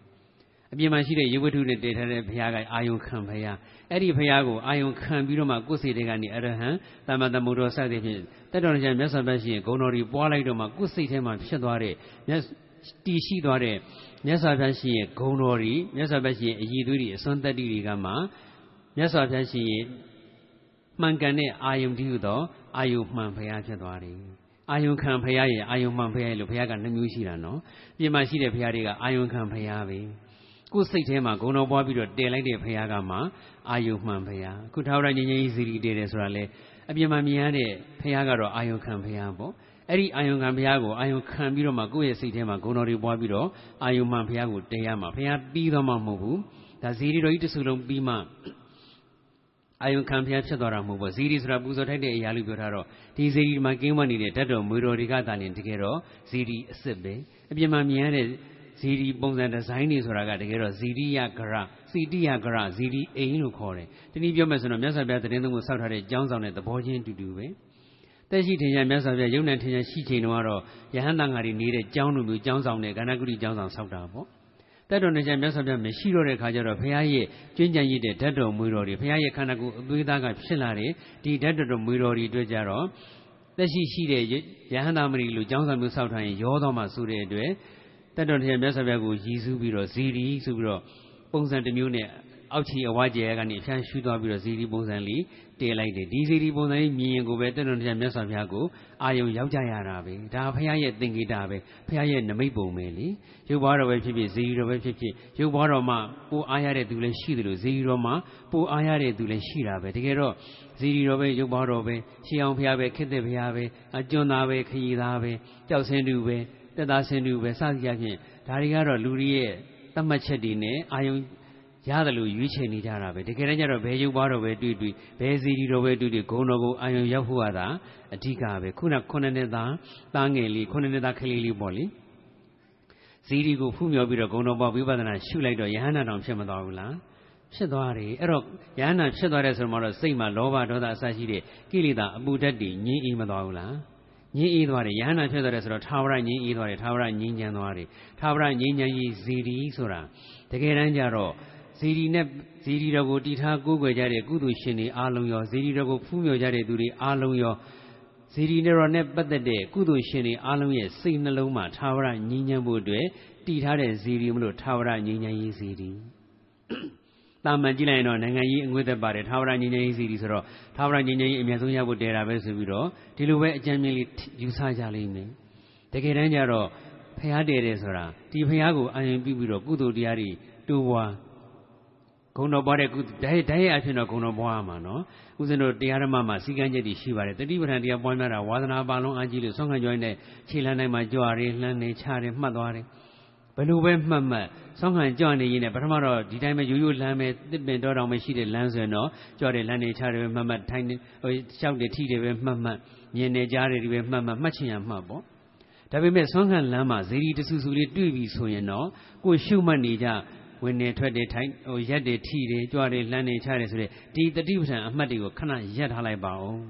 အပြင်မှာရှိတဲ့ရုပ်ဝတ္ထုနဲ့တည်ထားတဲ့ဘုရားကအာယုံခံဘုရားအဲ့ဒီဘုရားကိုအာယုံခံပြီးတော့မှကိုယ်စိတ်တွေကနေအရဟံတမ္မတမုဒ္ဒောစသည်ဖြင့်တက်တော်ကျမ်းမြတ်စွာဘုရားရှင်ဂုဏ်တော်ကြီးပွားလိုက်တော့မှကိုယ်စိတ်ထဲမှာဖြစ်သွားတဲ့မြတ်တည်ရှိသွားတဲ့မြတ်စွာဘုရားရှင်ရဲ့ဂုဏ်တော်ကြီးမြတ်စွာဘုရားရှင်ရဲ့အည်သွေးတွေအစွမ်းတက်တည်တွေကမှမြတ်စွာဘုရားရှင်ရဲ့မှန်ကန်တဲ့အာယုံတည်းဟူသောအာယုံမှန်ဘုရားဖြစ်သွားတယ်အာယုံခံဘုရားရဲ့အာယုံမှန်ဘုရားရဲ့လို့ဘုရားကနှမျိုးရှိတာနော်ပြင်မှာရှိတဲ့ဘုရားတွေကအာယုံခံဘုရားပဲ ကိုယ်စိတ်ထဲမှာဂုဏတော်ပွားပြီးတော့တည်လိုက်တဲ့ဘုရားကမှအာယုမှန်ဘုရားခုထာဝရငြိမ်းချမ်းရေးစီရီတည်တယ်ဆိုတာလေအပြင်မှာမြင်ရတဲ့ဘုရားကတော့အာယုခံဘုရားပေါ့အဲ့ဒီအာယုခံဘုရားကိုအာယုခံပြီးတော့မှကိုယ့်ရဲ့စိတ်ထဲမှာဂုဏတော်တွေပွားပြီးတော့အာယုမှန်ဘုရားကိုတည်ရမှာဘုရားပြီးတော့မှမဟုတ်ဘူးဒါဇီရီတော်ကြီးတစ်စုလုံးပြီးမှအာယုခံဘုရားဖြစ်သွားတာမဟုတ်ဘူးဇီရီဆိုတာပူဇော်ထိုက်တဲ့အရာလို့ပြောထားတော့ဒီဇီရီမှာကင်းဝနေတဲ့ဓာတ်တော်မွေတော်တွေကသာနေတကယ်တော့ဇီရီအစ်စ်ပဲအပြင်မှာမြင်ရတဲ့ ဇီဒီပုံစံဒီဇိုင်းတွေဆိုတာကတကယ်တော့ဇီရိယဂရစီတိယဂရဇီဒီအိမ်လို့ခေါ်တယ်။ဒီနည်းပြောမယ်ဆိုတော့မြတ်စွာဘုရားသတင်းသုံးကိုစောက်ထားတဲ့ကျောင်းဆောင်တဲ့သဘောချင်းတူတူပဲ။တက်ရှိထင်ရှားမြတ်စွာဘုရားယုံနဲ့ထင်ရှားရှိချိန်တုန်းကတော့ယဟန်တန်ဃာတွေနေတဲ့ကျောင်းလိုမျိုးကျောင်းဆောင်တဲ့ကဏ္ဍကုတိကျောင်းဆောင်ဆောက်တာပေါ့။တက်တော်နေချင်မြတ်စွာဘုရားမရှိတော့တဲ့ခါကျတော့ဘုရားရဲ့ကျွင်းကြံရည်တဲ့ဓာတ်တော်မွေတော်တွေဘုရားရဲ့ခန္ဓာကိုယ်အသွေးသားကဖြစ်လာတဲ့ဒီဓာတ်တော်မွေတော်တွေအတွက်ကြတော့တက်ရှိရှိတဲ့ယဟန်သားမဏိလိုကျောင်းဆောင်မျိုးဆောက်ထားရင်ရောတော့မှဆိုတဲ့အတွက် တတ်တော်တရားမြတ်စွာဘုရားကိုရည်စူးပြီးတော့ဇီရီဆိုပြီးတော့ပုံစံတစ်မျိုးနဲ့အောက်ခြေအဝါကျဲကနေအဖြန်းရှူသွားပြီးတော့ဇီရီပုံစံလေးတည်လိုက်တယ်ဒီဇီရီပုံစံလေးမြင်ရင်ကိုပဲတတ်တော်တရားမြတ်စွာဘုရားကိုအာယုံရောက်ကြရတာပဲဒါဘုရားရဲ့သင်္ကေတပဲဘုရားရဲ့နမိတ်ပုံပဲလေရုပ်ဘွားတော်ပဲဖြစ်ဖြစ်ဇီရီတော်ပဲဖြစ်ဖြစ်ရုပ်ဘွားတော်မှာပိုအားရတဲ့သူလည်းရှိတယ်လို့ဇီရီတော်မှာပိုအားရတဲ့သူလည်းရှိတာပဲတကယ်တော့ဇီရီတော်ပဲရုပ်ဘွားတော်ပဲရှေးအောင်ဘုရားပဲခေတ္တဘုရားပဲအကျွန်းသားပဲခရီးသားပဲကြောက်စင်းတူပဲ တက်သားစင်တူပဲစသည်အချင်းဒါတွေကတော့လူတွေရဲ့သတ်မှတ်ချက်တွေနဲ့အာယုံရတယ်လို့ရွေးချယ်နေကြတာပဲတကယ်တမ်းကျတော့ဘယ်ရုပ်ပွားတော့ပဲတွေ့တွေ့ဘယ်စီဒီတော့ပဲတွေ့တွေ့ဂုံတော်ကိုအာယုံရောက်ဖို့ရတာအဓိကပဲခုနခုနှစ်နှစ်သားသားငယ်လေးခုနှစ်နှစ်သားကလေးလေးပေါ့လေဇီဒီကိုဖူးမြော်ပြီးတော့ဂုံတော်ပေါ်ဝိပဿနာရှုလိုက်တော့ယဟန္တာတောင်ဖြစ်မသွားဘူးလားဖြစ်သွားတယ်အဲ့တော့ယဟန္တာဖြစ်သွားတဲ့ဆိုမှတော့စိတ်မှာလောဘဒေါသအစရှိတဲ့ကိလေသာအပူဓာတ်တွေငြင်းအေးမသွားဘူးလား ငြင်းအေးသွားတယ်ယဟန္တာဖြစ်သွားတယ်ဆိုတော့ထာဝရငြင်းအေးသွားတယ်ထာဝရငြင်းချမ်းသွားတယ်ထာဝရငြင်းချမ်းကြီးဇီဒီဆိုတာတကယ်တမ်းကျတော့ဇီဒီနဲ့ဇီဒီတော်ကိုတီထားကိုးကွယ်ကြတဲ့ကုသိုလ်ရှင်တွေအားလုံးရောဇီဒီတော်ကိုဖူးမြော်ကြတဲ့သူတွေအားလုံးရောဇီဒီတော်နဲ့ပတ်သက်တဲ့ကုသိုလ်ရှင်တွေအားလုံးရဲ့စိတ်နှလုံးမှာထာဝရငြင်းချမ်းဖို့အတွက်တည်ထားတဲ့ဇီဒီမလို့ထာဝရငြင်းချမ်းရေးဇီဒီ တာမန်ကြည့်လိုက်ရင်တော့နိုင်ငံကြီးအငွေ့သက်ပါတယ်ထာဝရငြိမ်းချမ်းရေးစီဒီဆိုတော့ထာဝရငြိမ်းချမ်းရေးအမြတ်ဆုံးရဖို့တဲတာပဲဆိုပြီးတော့ဒီလိုပဲအကြံဉာဏ်လေးယူဆကြလိမ့်မယ်တကယ်တမ်းကျတော့ဖះတဲတယ်ဆိုတာဒီဖះကိုအာရုံပြုပြီးတော့ကုသိုလ်တရားတွေတိုးပွားဂုံတော်ပွားတဲ့ကုဓာတ်ဓာတ်ရဲ့အဖြစ်တော့ဂုံတော်ပွားရမှာနော်ဥစဉ်တို့တရားဓမ္မမှာစီကံချက်တွေရှိပါတယ်တတိပဋ္ဌာန်တရားပွားများတာဝါသနာပါလုံးအားကြီးလို့ဆုံးခံကြွတဲ့ခြေလမ်းတိုင်းမှာကြွရဲလှမ်းနေချတယ်မှတ်သွားတယ် ဘယ်လိုပဲမှတ်မှတ်ဆောင်းခံကြွနေရင်လည်းပထမတော့ဒီတိုင်းပဲရိုးရိုးလမ်းပဲတစ်ပင်တော်တော်မရှိတဲ့လမ်းဆိုရင်တော့ကြွတယ်လမ်းနေချတယ်ပဲမှတ်မှတ်ထိုင်နေဟိုရှောက်တယ်ထိတယ်ပဲမှတ်မှတ်မြင်နေကြားတယ်ဒီပဲမှတ်မှတ်မှတ်ချင်ရမှတ်ပေါ့ဒါပေမဲ့ဆွမ်းခံလမ်းမှာဇေဒီတဆူဆူလေးတွေ့ပြီဆိုရင်တော့ကိုရှုမှတ်နေကြဝင်နေထွက်တယ်ထိုင်ဟိုရက်တယ်ထိတယ်ကြွတယ်လှမ်းနေချတယ်ဆိုတဲ့ဒီတတိပဋ္ဌာန်အမှတ်တွေကိုခဏရက်ထားလိုက်ပါအောင်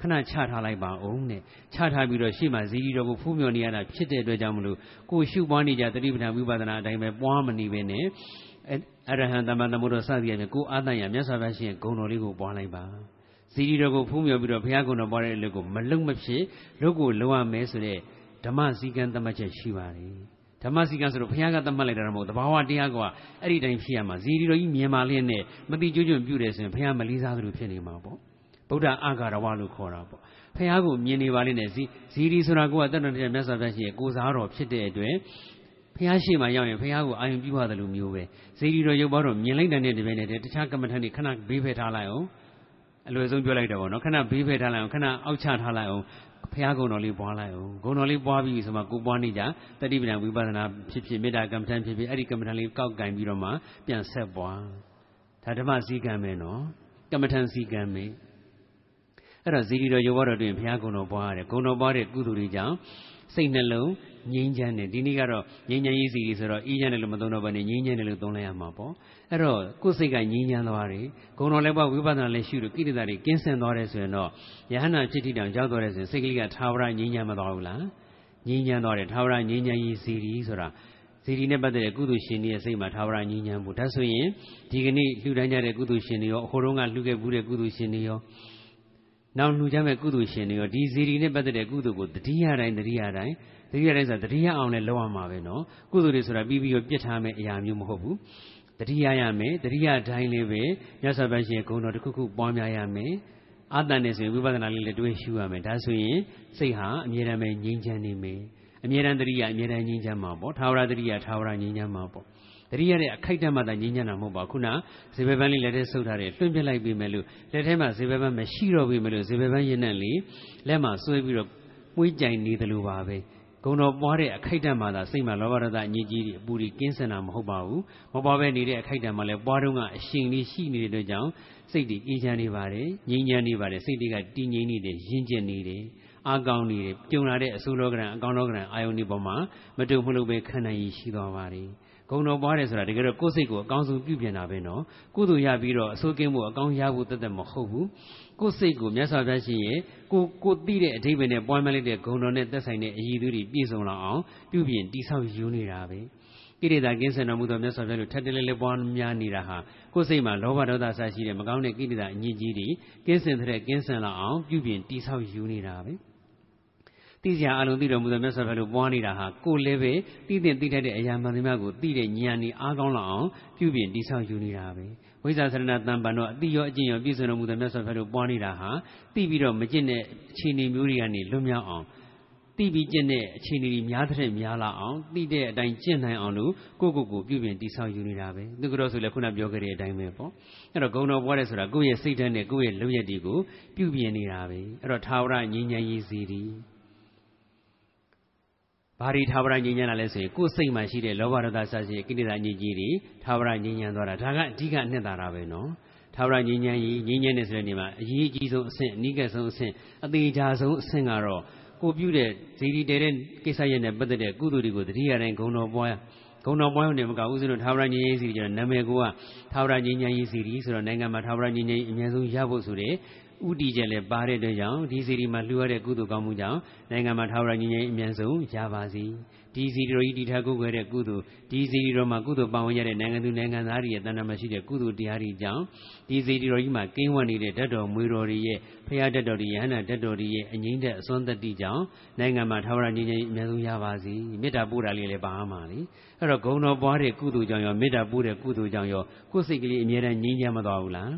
ခဏချထားလိုက်ပါအောင်တဲ့ချထားပြီးတော့ရှေ့မှာဇီတိတော်ကိုဖူးမြော်နေရတာဖြစ်တဲ့အတွက်ကြောင့်မလို့ကိုရှုပွားနေကြတတိပဋ္ဌာန်ဝိပဿနာအတိုင်းပဲပွားမနေပဲနဲ့အရဟံတမန်တမို့တော်စသည်အပြင်ကိုအာတန်ရမြတ်စွာဘုရားရှင်ဂုဏ်တော်လေးကိုပွားလိုက်ပါဇီတိတော်ကိုဖူးမြော်ပြီးတော့ဘုရားဂုဏ်တော်ပွားတဲ့အလုပ်ကိုမလုံမဖြစ်လုပ်ကိုလုံရမယ်ဆိုတဲ့ဓမ္မစည်းကမ်းသတ်မှတ်ချက်ရှိပါတယ်ဓမ္မစည်းကမ်းဆိုတော့ဘုရားကသတ်မှတ်လိုက်တာမဟုတ်တဘာဝတရားကအဲ့ဒီတိုင်းဖြစ်ရမှာဇီတိတော်ကြီးမြင်မာလျက်နဲ့မတိကျွကျွပြုတယ်ဆိုရင်ဘုရားမလေးစားသလိုဖြစ်နေမှာပေါ့ ဗုဒ္ဓအာဂါရဝလို့ခေါ်တာပေါ့ဖះကိုမြင်နေပါလိမ့်နဲ့ဇီဇီရီဆိုတာကိုကတတ်တော်တဲ့မြတ်စွာဘုရားရှင်ရဲ့ကိုစားတော်ဖြစ်တဲ့အတွက်ဖះရှိမှရောက်ရင်ဖះကိုအာယုံပြုရတယ်လို့မျိုးပဲဇီရီတော်ရုပ်ပါတော့မြင်လိုက်တဲ့တပည့်နဲ့တခြားကမ္မထန်တွေခဏဘေးဖယ်ထားလိုက်အောင်အလွယ်ဆုံးပြောလိုက်တော့ဗောနော်ခဏဘေးဖယ်ထားလိုက်အောင်ခဏအောက်ချထားလိုက်အောင်ဖះကုံတော်လေးပွားလိုက်အောင်ဂုံတော်လေးပွားပြီးဆိုမှကိုပွားနေကြတတိပဒံဝိပဿနာဖြစ်ဖြစ်မေတ္တာကမ္မထန်ဖြစ်ဖြစ်အဲ့ဒီကမ္မထန်လေးကောက်ကင်ပြီးတော့မှပြန်ဆက်ပွားဒါဓမ္မစည်းကမ်းပဲနော်ကမ္မထန်စည်းကမ်းပဲ အဲ့တော့ဇီတိတော်ယောဂတော်တွင်ဘုရားကုံတော်ပွားရတယ်ကုံတော်ပွားတဲ့ကုသိုလ်တွေကြောင့်စိတ်နှလုံးငြိမ်းချမ်းတယ်ဒီနေ့ကတော့ငြိမ်းချမ်းရေးစီဆိုတော့အေးချမ်းတယ်လို့မသုံးတော့ဘဲနဲ့ငြိမ်းချမ်းတယ်လို့သုံးလိုက်ရမှာပေါ့အဲ့တော့ကိုယ်စိတ်ကငြိမ်းချမ်းသွားတယ်ဂုဏ်တော်လည်းပေါ့ဝိပဿနာလည်းရှုလို့ကိရိတာတွေကင်းစင်သွားတယ်ဆိုရင်တော့ယဟနာဖြစ်တိတောင်ရောက်သွားတယ်ဆိုရင်စိတ်ကလေးကသာဝရငြိမ်းချမ်းမသွားဘူးလားငြိမ်းချမ်းသွားတယ်သာဝရငြိမ်းချမ်းရေးစီရီဆိုတာဇီတိနဲ့ပတ်သက်တဲ့ကုသိုလ်ရှင်တွေရဲ့စိတ်မှာသာဝရငြိမ်းချမ်းဖို့ဒါဆိုရင်ဒီကနေ့လှူဒန်းကြတဲ့ကုသိုလ်ရှင်တွေရောအခိုးတုန်းကလှူခဲ့ဘူးတဲ့ကုသိုလ်ရှင်တွေရော နောက်လှူကြမဲ့ကုသိုလ်ရှင်တွေရောဒီဇီရီနဲ့ပတ်သက်တဲ့ကုသိုလ်ကိုတတိယတိုင်းတတိယတိုင်းတတိယတိုင်းဆိုတာတတိယအောင်လည်းလောက်ရမှာပဲနော်ကုသိုလ်တွေဆိုတာပြီးပြီးတော့ပြစ်ထားမဲ့အရာမျိုးမဟုတ်ဘူးတတိယရမယ်တတိယတိုင်းလေးပဲမြတ်စွာဘုရားရှင်ဂုဏ်တော်တစ်ခုခုပွားများရမယ်အာတန်နေဆိုရင်ဝိပဿနာလေးလည်းတွေးရှုရမယ်ဒါဆိုရင်စိတ်ဟာအမြဲတမ်းပဲငြိမ်းချမ်းနေမယ်အမြဲတမ်းတတိယအမြဲတမ်းငြိမ်းချမ်းမှာပေါ့ထာဝရတတိယထာဝရငြိမ်းချမ်းမှာပေါ့ တတိယတဲ့အခိုက်တမှသာငြိမ်းချမ်းတာမဟုတ်ပါခုနဇေဘပန်းလေးလက်ထဲဆုပ်ထားတယ်လွှင့်ပြလိုက်ပြီမယ်လို့လက်ထဲမှာဇေဘပန်းမရှိတော့ပြီမယ်လို့ဇေဘပန်းရင်နဲ့လေလက်မှာဆွဲပြီးတော့မှုကြိုင်နေတယ်လို့ပါပဲဂုံတော်ပွားတဲ့အခိုက်တံမှာသာစိတ်မှာလောဘရတအညစ်အကြေးတွေအပူတွေကင်းစင်တာမဟုတ်ပါဘူးမပွားပဲနေတဲ့အခိုက်တံမှာလည်းပွားတော့ကအရှင်လေးရှိနေတဲ့အတွက်ကြောင့်စိတ်တွေအေးချမ်းနေပါတယ်ငြိမ်းချမ်းနေပါတယ်စိတ်တွေကတည်ငြိမ်နေတယ်ရင့်ကျက်နေတယ်အာကောင်းနေတယ်ကြုံလာတဲ့အဆိုးလောကရန်အကောင်းလောကရန်အာယုန်ဒီပေါ်မှာမတုံမလို့ပဲခံနိုင်ရရှိသွားပါတယ် ဂုံတော်ပွားတယ်ဆိုတာတကယ်တော့ကိုယ်စိတ်ကိုအကောင်းဆုံးပြုပြင်တာပဲနော်ကုသိုလ်ရပြီးတော့အဆိုးကင်းမှုအကောင်းရဖို့တသက်မဟုတ်ဘူးကိုယ်စိတ်ကိုမြတ်စွာဘုရားရှင်ရဲ့ကိုကိုသိတဲ့အဓိပ္ပာယ်နဲ့ပွားများလိုက်တဲ့ဂုံတော်နဲ့သက်ဆိုင်တဲ့အည်သူတွေပြည့်စုံလာအောင်ပြုပြင်တိဆောက်ယူနေတာပဲကိရိတာကင်းစင်တော်မူသောမြတ်စွာဘုရားတို့ထက်တလဲလဲပွားများနေတာဟာကိုယ်စိတ်မှာလောဘဒေါသဆရှိတဲ့မကောင်းတဲ့ကိရိတာအညစ်အကြေးတွေကင်းစင်တဲ့ကင်းစင်လာအောင်ပြုပြင်တိဆောက်ယူနေတာပဲ သိစရာအလုံးသိတော်မူသောမြတ်စွာဘုရားတို့ပွားနေတာဟာကိုယ်လည်းပဲသိတဲ့သိတတ်တဲ့အရာမှန်သမျှကိုသိတဲ့ဉာဏ်ဤအားကောင်းလာအောင်ပြုပြင်တိဆောက်ယူနေတာပဲဝိဇ္ဇာစရဏတန်ပန်တော့အတိရောအကျင့်ရောပြည့်စုံတော်မူသောမြတ်စွာဘုရားတို့ပွားနေတာဟာသိပြီးတော့မကျင့်တဲ့အခြေအနေမျိုးတွေကနေလွတ်မြောက်အောင်သိပြီးကျင့်တဲ့အခြေအနေတွေများတဲ့များလာအောင်သိတဲ့အတိုင်းကျင့်နိုင်အောင်လို့ကိုယ့်ကိုယ်ကိုပြုပြင်တိဆောက်ယူနေတာပဲသူကတော့ဆိုလည်းခုနပြောခဲ့တဲ့အတိုင်းပဲပေါ့အဲ့တော့ဂုံတော်ပွားတယ်ဆိုတာကိုယ့်ရဲ့စိတ်ဓာတ်နဲ့ကိုယ့်ရဲ့လုပ်ရက်တွေကိုပြုပြင်နေတာပဲအဲ့တော့သာဝရငြိမ်းချမ်းရေးစီတီ ဘာတွေသာဝရငြိမ်းချမ်းလာလဲဆိုရင်ကိုယ်စိတ်မှာရှိတဲ့လောဘဒေါသစရှိကိလေသာညစ်ကြီးတွေသာဝရငြိမ်းချမ်းသွားတာဒါကအဓိကအနှစ်သာရပဲနော်သာဝရငြိမ်းချမ်းရေးငြိမ်းချမ်းတဲ့ဆိုတဲ့နေမှာအရေးအကြီးဆုံးအဆင့်အနိကဆုံးအဆင့်အသေးချာဆုံးအဆင့်ကတော့ကိုပြုတဲ့ဇီဒီတဲတဲ့ကိစ္စရဲ့နဲ့ပတ်သက်တဲ့ကုသိုလ်တွေကိုတတိယတိုင်းဂုံတော်ပွားဂုံတော်ပွားရုံနဲ့မကဦးဇင်းတို့သာဝရငြိမ်းချမ်းရေးစီကျတော့နာမည်ကသာဝရငြိမ်းချမ်းရေးစီဆိုတော့နိုင်ငံမှာသာဝရငြိမ်းချမ်းရေးအများဆုံးရဖို့ဆိုတဲ့ ဥတီချက်လည်းပါတဲ့အတွက်ကြောင့်ဒီစီဒီမှာလှူရတဲ့ကုသိုလ်ကောင်းမှုကြောင့်နိုင်ငံမှာထာဝရငြိမ်းချမ်းအမြန်ဆုံးရပါစေဒီစီဒီတော်ကြီးတည်ထားကိုယ်ွယ်တဲ့ကုသိုလ်ဒီစီဒီတော်မှာကုသိုလ်ပါဝင်ရတဲ့နိုင်ငံသူနိုင်ငံသားတွေရဲ့တဏ္ဍာမရှိတဲ့ကုသိုလ်တရားတွေကြောင့်ဒီစီဒီတော်ကြီးမှာကင်းဝတ်နေတဲ့ဓာတ်တော်မွေတော်တွေရဲ့ဖရာဓာတ်တော်တွေယဟန္တာဓာတ်တော်တွေရဲ့အငိမ့်တဲ့အစွမ်းတတိကြောင့်နိုင်ငံမှာထာဝရငြိမ်းချမ်းအမြန်ဆုံးရပါစေမေတ္တာပို့တာလေးလည်းပါမှာလေအဲ့တော့ဂုံတော်ပွားတဲ့ကုသိုလ်ကြောင့်ရောမေတ္တာပို့တဲ့ကုသိုလ်ကြောင့်ရောကိုယ်စိတ်ကလေးအမြဲတမ်းငြိမ်းချမ်းမသွားဘူးလား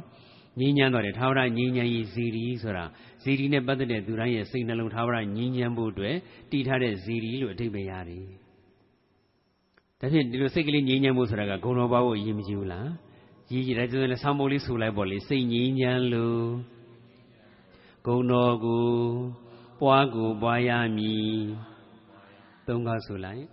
ငြိမ်းချမ်းသွားတယ်ထာဝရငြိမ်းချမ်းရေးဇီရီဆိုတာဇီရီနဲ့ပတ်သက်တဲ့သူတိုင်းရဲ့စိတ်နှလုံးထာဝရငြိမ်းချမ်းဖို့အတွက်တည်ထားတဲ့ဇီရီလို့အဓိပ္ပာယ်ရတယ်။ဒါဖြင့်ဒီလိုစိတ်ကလေးငြိမ်းချမ်းဖို့ဆိုတာကဂုဏ်တော်ပါဖို့အရေးမကြီးဘူးလား။ရကြီးကြီးဒါဆိုရင်ဆောင်းမိုးလေးဆူလိုက်ပေါ့လေစိတ်ငြိမ်းချမ်းလို့ဂုံတော်ကိုပွားကိုပွားရမည်သုံးကားဆိုလိုက်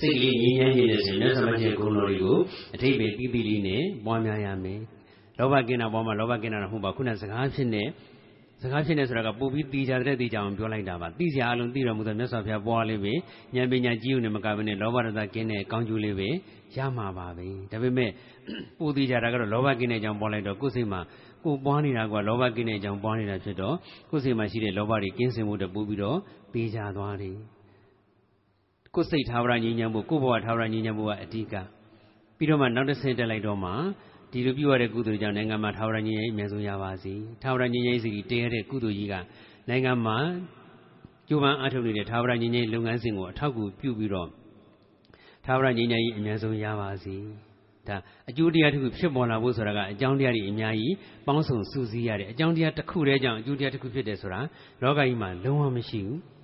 စိတ်ကလေးငြိမ်းချမ်းခြင်းနဲ့ဆိုမြတ်စွာဘုရားဂုဏ်တော်တွေကိုအထိပ္ပယ်ပြီးပြီးလေးနဲ့ပွားများရမယ်လောဘကင်းတာပွားမှာလောဘကင်းတာတော့ဟုတ်ပါခုနစကားဖြစ်နေစကားဖြစ်နေဆိုတာကပို့ပြီးတီးကြတဲ့တီးကြအောင်ပြောလိုက်တာပါတီးစရာအလုံးတီးတော်မူသောမြတ်စွာဘုရားပွားလေးပဲဉာဏ်ပညာကြီးုံနဲ့မကဘဲနဲ့လောဘရတကင်းတဲ့ကောင်းကျိုးလေးပဲရမှာပါပဲဒါပေမဲ့ပို့တီးကြတာကတော့လောဘကင်းတဲ့အကြောင်းပွားလိုက်တော့ကိုယ်စိတ်မှာကိုပွားနေတာကလောဘကင်းတဲ့အကြောင်းပွားနေတာဖြစ်တော့ကိုယ်စိတ်မှာရှိတဲ့လောဘတွေကင်းစင်မှုတပူပြီးတော့ပေးကြသွားတယ် ကိုယ်စိတ်ထာဝရငြိမ်းချမ်းဖို့ကိုယ်ဘဝထာဝရငြိမ်းချမ်းဖို့ကအဓိကပြီးတော့မှနောက်တစ်ဆင့်တက်လိုက်တော့မှဒီလိုပြုရတဲ့ကုသိုလ်ကြောင့်နိုင်ငံမှာထာဝရငြိမ်းချမ်းအမြဲဆုံးရပါစေထာဝရငြိမ်းချမ်းစီတည်ရတဲ့ကုသိုလ်ကြီးကနိုင်ငံမှာကျိုးပန်းအားထုတ်နေတဲ့ထာဝရငြိမ်းချမ်းလုပ်ငန်းစဉ်ကိုအထောက်အကူပြုပြီးတော့ထာဝရငြိမ်းချမ်းကြီးအမြဲဆုံးရပါစေဒါအကျိုးတရားတစ်ခုဖြစ်ပေါ်လာဖို့ဆိုတာကအကြောင်းတရားတွေအများကြီးပေါင်းစုံစုစည်းရတယ်အကြောင်းတရားတစ်ခုတည်းကြောင့်အကျိုးတရားတစ်ခုဖြစ်တယ်ဆိုတာလောကကြီးမှာလုံးဝမရှိဘူး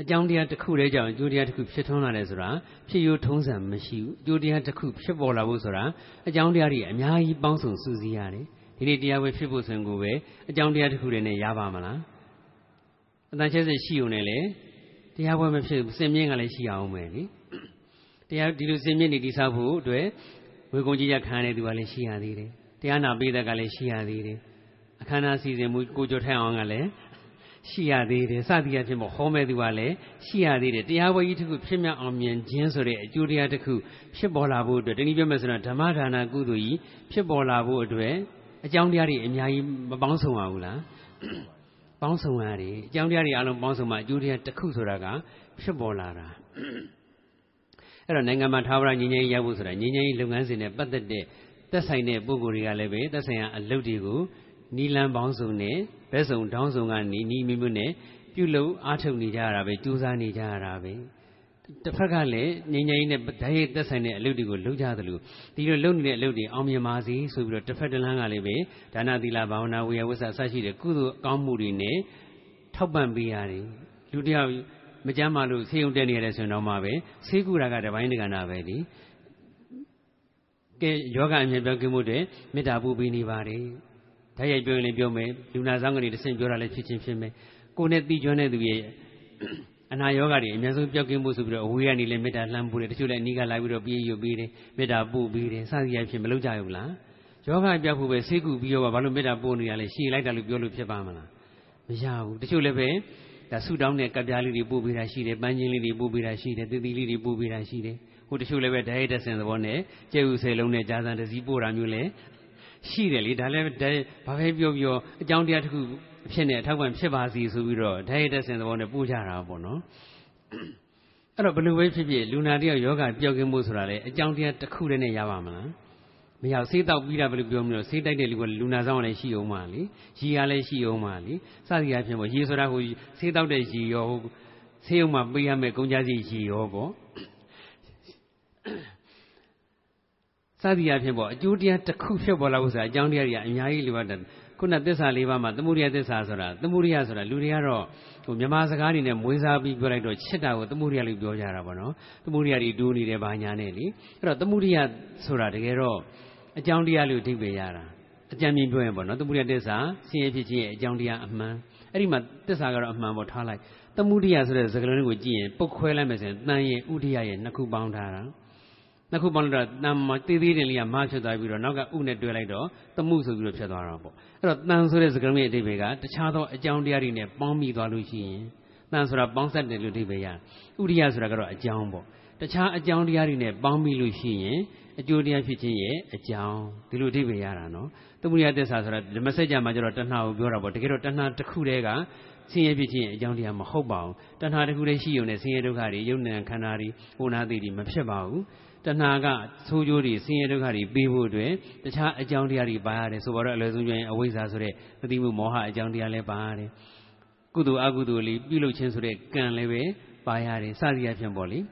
အကြောင်းတရားတစ်ခုတည်းကြောင့်အကျိုးတရားတစ်ခုဖြစ်ထွန်းလာတယ်ဆိုတာဖြစ်ရိုးထုံးစံမရှိဘူးအကျိုးတရားတစ်ခုဖြစ်ပေါ်လာဖို့ဆိုတာအကြောင်းတရားတွေအများကြီးပေါင်းစုံစုစည်းရတယ်ဒီနေ့တရားဝဲဖြစ်ဖို့ဆိုရင်ကိုပဲအကြောင်းတရားတစ်ခုတည်းနဲ့ရပါမလားအတန်ချက်စစ်ရှိုံနဲ့လေတရားပွဲမဖြစ်စင်မြင့်ကလည်းရှိအောင်မယ်လေတရားဒီလိုစင်မြင့်နေတိဆောက်ဖို့အတွက်ဝေကုံကြီးရခံရတဲ့သူကလည်းရှိရသေးတယ်တရားနာပေးတဲ့ကလည်းရှိရသေးတယ်အခမ်းအနားစီစဉ်မှုကိုကြိုထိုင်အောင်ကလည်း ရှိရသေးတယ်စသည်အဖြစ်မဟောမဲ့သူကလည်းရှိရသေးတယ်တရားဝဲကြီးတစ်ခုဖြစ်မြောက်အောင်မြင်ခြင်းဆိုတဲ့အကျိုးတရားတစ်ခုဖြစ်ပေါ်လာဖို့အတွက်တနည်းပြောမယ်ဆိုတော့ဓမ္မဒါနကုသိုလ်ကြီးဖြစ်ပေါ်လာဖို့အတွက်အကြောင်းတရားတွေအများကြီးမပေါင်းစုံပါဘူးလားပေါင်းစုံရတယ်အကြောင်းတရားတွေအလုံးပေါင်းစုံမှအကျိုးတရားတစ်ခုဆိုတာကဖြစ်ပေါ်လာတာအဲ့တော့နိုင်ငံမှာထာဝရငြိမ်းချမ်းရေးရဖို့ဆိုတာငြိမ်းချမ်းရေးလုပ်ငန်းစဉ်နဲ့ပတ်သက်တဲ့သက်ဆိုင်တဲ့ပုဂ္ဂိုလ်တွေကလည်းပဲသက်ဆိုင်ရာအလုပ်တွေကို နီလန်ပေါင်းစုံနဲ့ဘက်စုံတောင်းစုံကနေနီးမိမှုနဲ့ပြုလုပ်အားထုတ်နေကြရတာပဲကြိုးစားနေကြရတာပဲတစ်ဖက်ကလည်းငြိမ်းချမ်းရေးနဲ့ဓာတ်ရိုက်သက်ဆိုင်တဲ့အလုပ်တွေကိုလုပ်ကြသလိုဒီလိုလုပ်နေတဲ့အလုပ်တွေအောင်မြင်ပါစေဆိုပြီးတော့တစ်ဖက်တစ်လမ်းကလည်းပဲဒါနသီလဘာဝနာဝေယဝဆအစရှိတဲ့ကုသိုလ်ကောင်းမှုတွေနဲ့ထောက်ပံ့ပေးရတယ်လူတယောက်မကြမ်းမှလို့ဆေးရုံတက်နေရတဲ့ဆိုရင်တော့မှပဲဆေးကူတာကတပိုင်းတကနာပဲဒီကဲယောဂအမြင်ပြောကင်းမှုတွေမေတ္တာပူပေးနေပါတယ် ဓာတ်ရိုက်ပြောရင်လည်းပြောမယ်လူနာဆောင်ကနေတဆင့်ပြောတာလည်းဖြစ်ချင်းဖြစ်မယ်ကိုယ်နဲ့တီကျွမ်းတဲ့သူရဲ့အနာယောဂတွေအများဆုံးပြောက်ကင်းမှုဆိုပြီးတော့အဝေးကနေလည်းမေတ္တာလှမ်းပူတယ်တချို့လည်းအနီးကလာပြီးတော့ပြေးရွပေးတယ်မေတ္တာပို့ပေးတယ်စသည်အဖြစ်မလုပ်ကြဘူးလားယောဂပြောက်ဖို့ပဲဆေးကုပြီးတော့ဘာလို့မေတ္တာပို့နေရလဲရှည်လိုက်တာလို့ပြောလို့ဖြစ်ပါမလားမရဘူးတချို့လည်းပဲဒါဆူတောင်းတဲ့ကပ်ပြားလေးတွေပို့ပေးတာရှိတယ်ပန်းချင်းလေးတွေပို့ပေးတာရှိတယ်တည်တည်လေးတွေပို့ပေးတာရှိတယ်ဟိုတချို့လည်းပဲဓာတ်ရိုက်တဲ့ဆင်သဘောနဲ့ကျဲဥဆယ်လုံးနဲ့ဂျာဆန်တစည်းပို့တာမျိုးလည်း ရှိတယ်လေဒါလည်းဘာပဲပြောပြောအကြောင်းတရားတစ်ခုအဖြစ်နဲ့အထောက်ပံ့ဖြစ်ပါစီဆိုပြီးတော့ဓာတ်ရိုက်တဲ့ဆင်သဘောနဲ့ပို့ကြတာပေါ့နော်အဲ့တော့ဘယ်လိုပဲဖြစ်ဖြစ်လူနာတယောက်ယောဂပျောက်ကင်းမှုဆိုတာလေအကြောင်းတရားတစ်ခုတည်းနဲ့ရပါမလားမရဆေးတောက်ပြီးတာဘယ်လိုပြောမလို့ဆေးတိုက်တဲ့လူကလူနာဆောင်လည်းရှိအောင်ပါလေရီကလည်းရှိအောင်ပါလေစသည်အဖြစ်ပေါ့ရီဆိုတာဟိုဆေးတောက်တဲ့ရီရောဟိုဆေးရုံမှာပေးရမယ်ကုန်ကြစီရီရောပေါ့ စသည်အဖြစ်ပေါ့အကျိုးတရားတစ်ခုဖြစ်ပေါ်လာဖို့ဆိုတာအကြောင်းတရားတွေကအများကြီးလိုအပ်တယ်ခုနသစ္စာလေးပါးမှာသမုဒိယသစ္စာဆိုတာသမုဒိယဆိုတာလူတွေကတော့ဟိုမြန်မာစကားနေနဲ့မွေးစားပြီးပြောလိုက်တော့ချစ်တာကိုသမုဒိယလို့ပြောကြတာပေါ့နော်သမုဒိယတွေတူးနေတယ်ဘာညာနဲ့လေအဲ့တော့သမုဒိယဆိုတာတကယ်တော့အကြောင်းတရားလို့အဓိပ္ပာယ်ရတာအကြံမြင်ပြောရင်ပေါ့နော်သမုဒိယသစ္စာဆင်းရဲဖြစ်ခြင်းရဲ့အကြောင်းတရားအမှန်အဲ့ဒီမှာသစ္စာကတော့အမှန်ပေါ့ထားလိုက်သမုဒိယဆိုတဲ့စကားလုံးကိုကြည့်ရင်ပုတ်ခွဲလိုက်မယ်ဆိုရင်တန်ရဲ့ဥဒိယရဲ့နှစ်ခုပေါင်းထားတာ နှစ်ခုပေါင်းလို့တော့တန်မသေးသေးတယ်လေးကမဖြစ်သွားပြီးတော့နောက်ကဥနဲ့တွဲလိုက်တော့သမှုဆိုပြီးတော့ဖြစ်သွားတာပေါ့အဲ့တော့တန်ဆိုတဲ့စကားလုံးရဲ့အဓိပ္ပာယ်ကတခြားသောအကြောင်းတရားတွေနဲ့ပေါင်းမိသွားလို့ရှိရင်တန်ဆိုတာပေါင်းဆက်တယ်လို့အဓိပ္ပာယ်ရဥရိယဆိုတာကတော့အကြောင်းပေါ့တခြားအကြောင်းတရားတွေနဲ့ပေါင်းမိလို့ရှိရင်အကျိုးတရားဖြစ်ခြင်းရဲ့အကြောင်းဒီလိုအဓိပ္ပာယ်ရတာနော်သမုဒိယသစ္စာဆိုတာဓမ္မစကြာမှာကျတော့တဏှာကိုပြောတာပေါ့တကယ်တော့တဏှာတစ်ခုတည်းကဆင်းရဲဖြစ်ခြင်းအကြောင်းတရားမဟုတ်ပါဘူးတဏှာတစ်ခုတည်းရှိုံနဲ့ဆင်းရဲဒုက္ခတွေယုံနာခန္ဓာတွေဟိုနာသိတွေမဖြစ်ပါဘူး တဏှာကဆိုးကျိုးတွေဆင်းရဲဒုက္ခတွေပေးဖို့အတွက်တခြားအကြောင်းတရားတွေပါရတယ်ဆိုတော့အလွယ်ဆုံးပြောရင်အဝိဇ္ဇာဆိုတဲ့မသိမှုမောဟအကြောင်းတရားလည်းပါရတယ်ကုသိုလ်အကုသိုလ်လေးပြုလုပ်ခြင်းဆိုတဲ့ကံလည်းပဲပါရတယ်စသည်အဖြစ်ပေါ့လေတ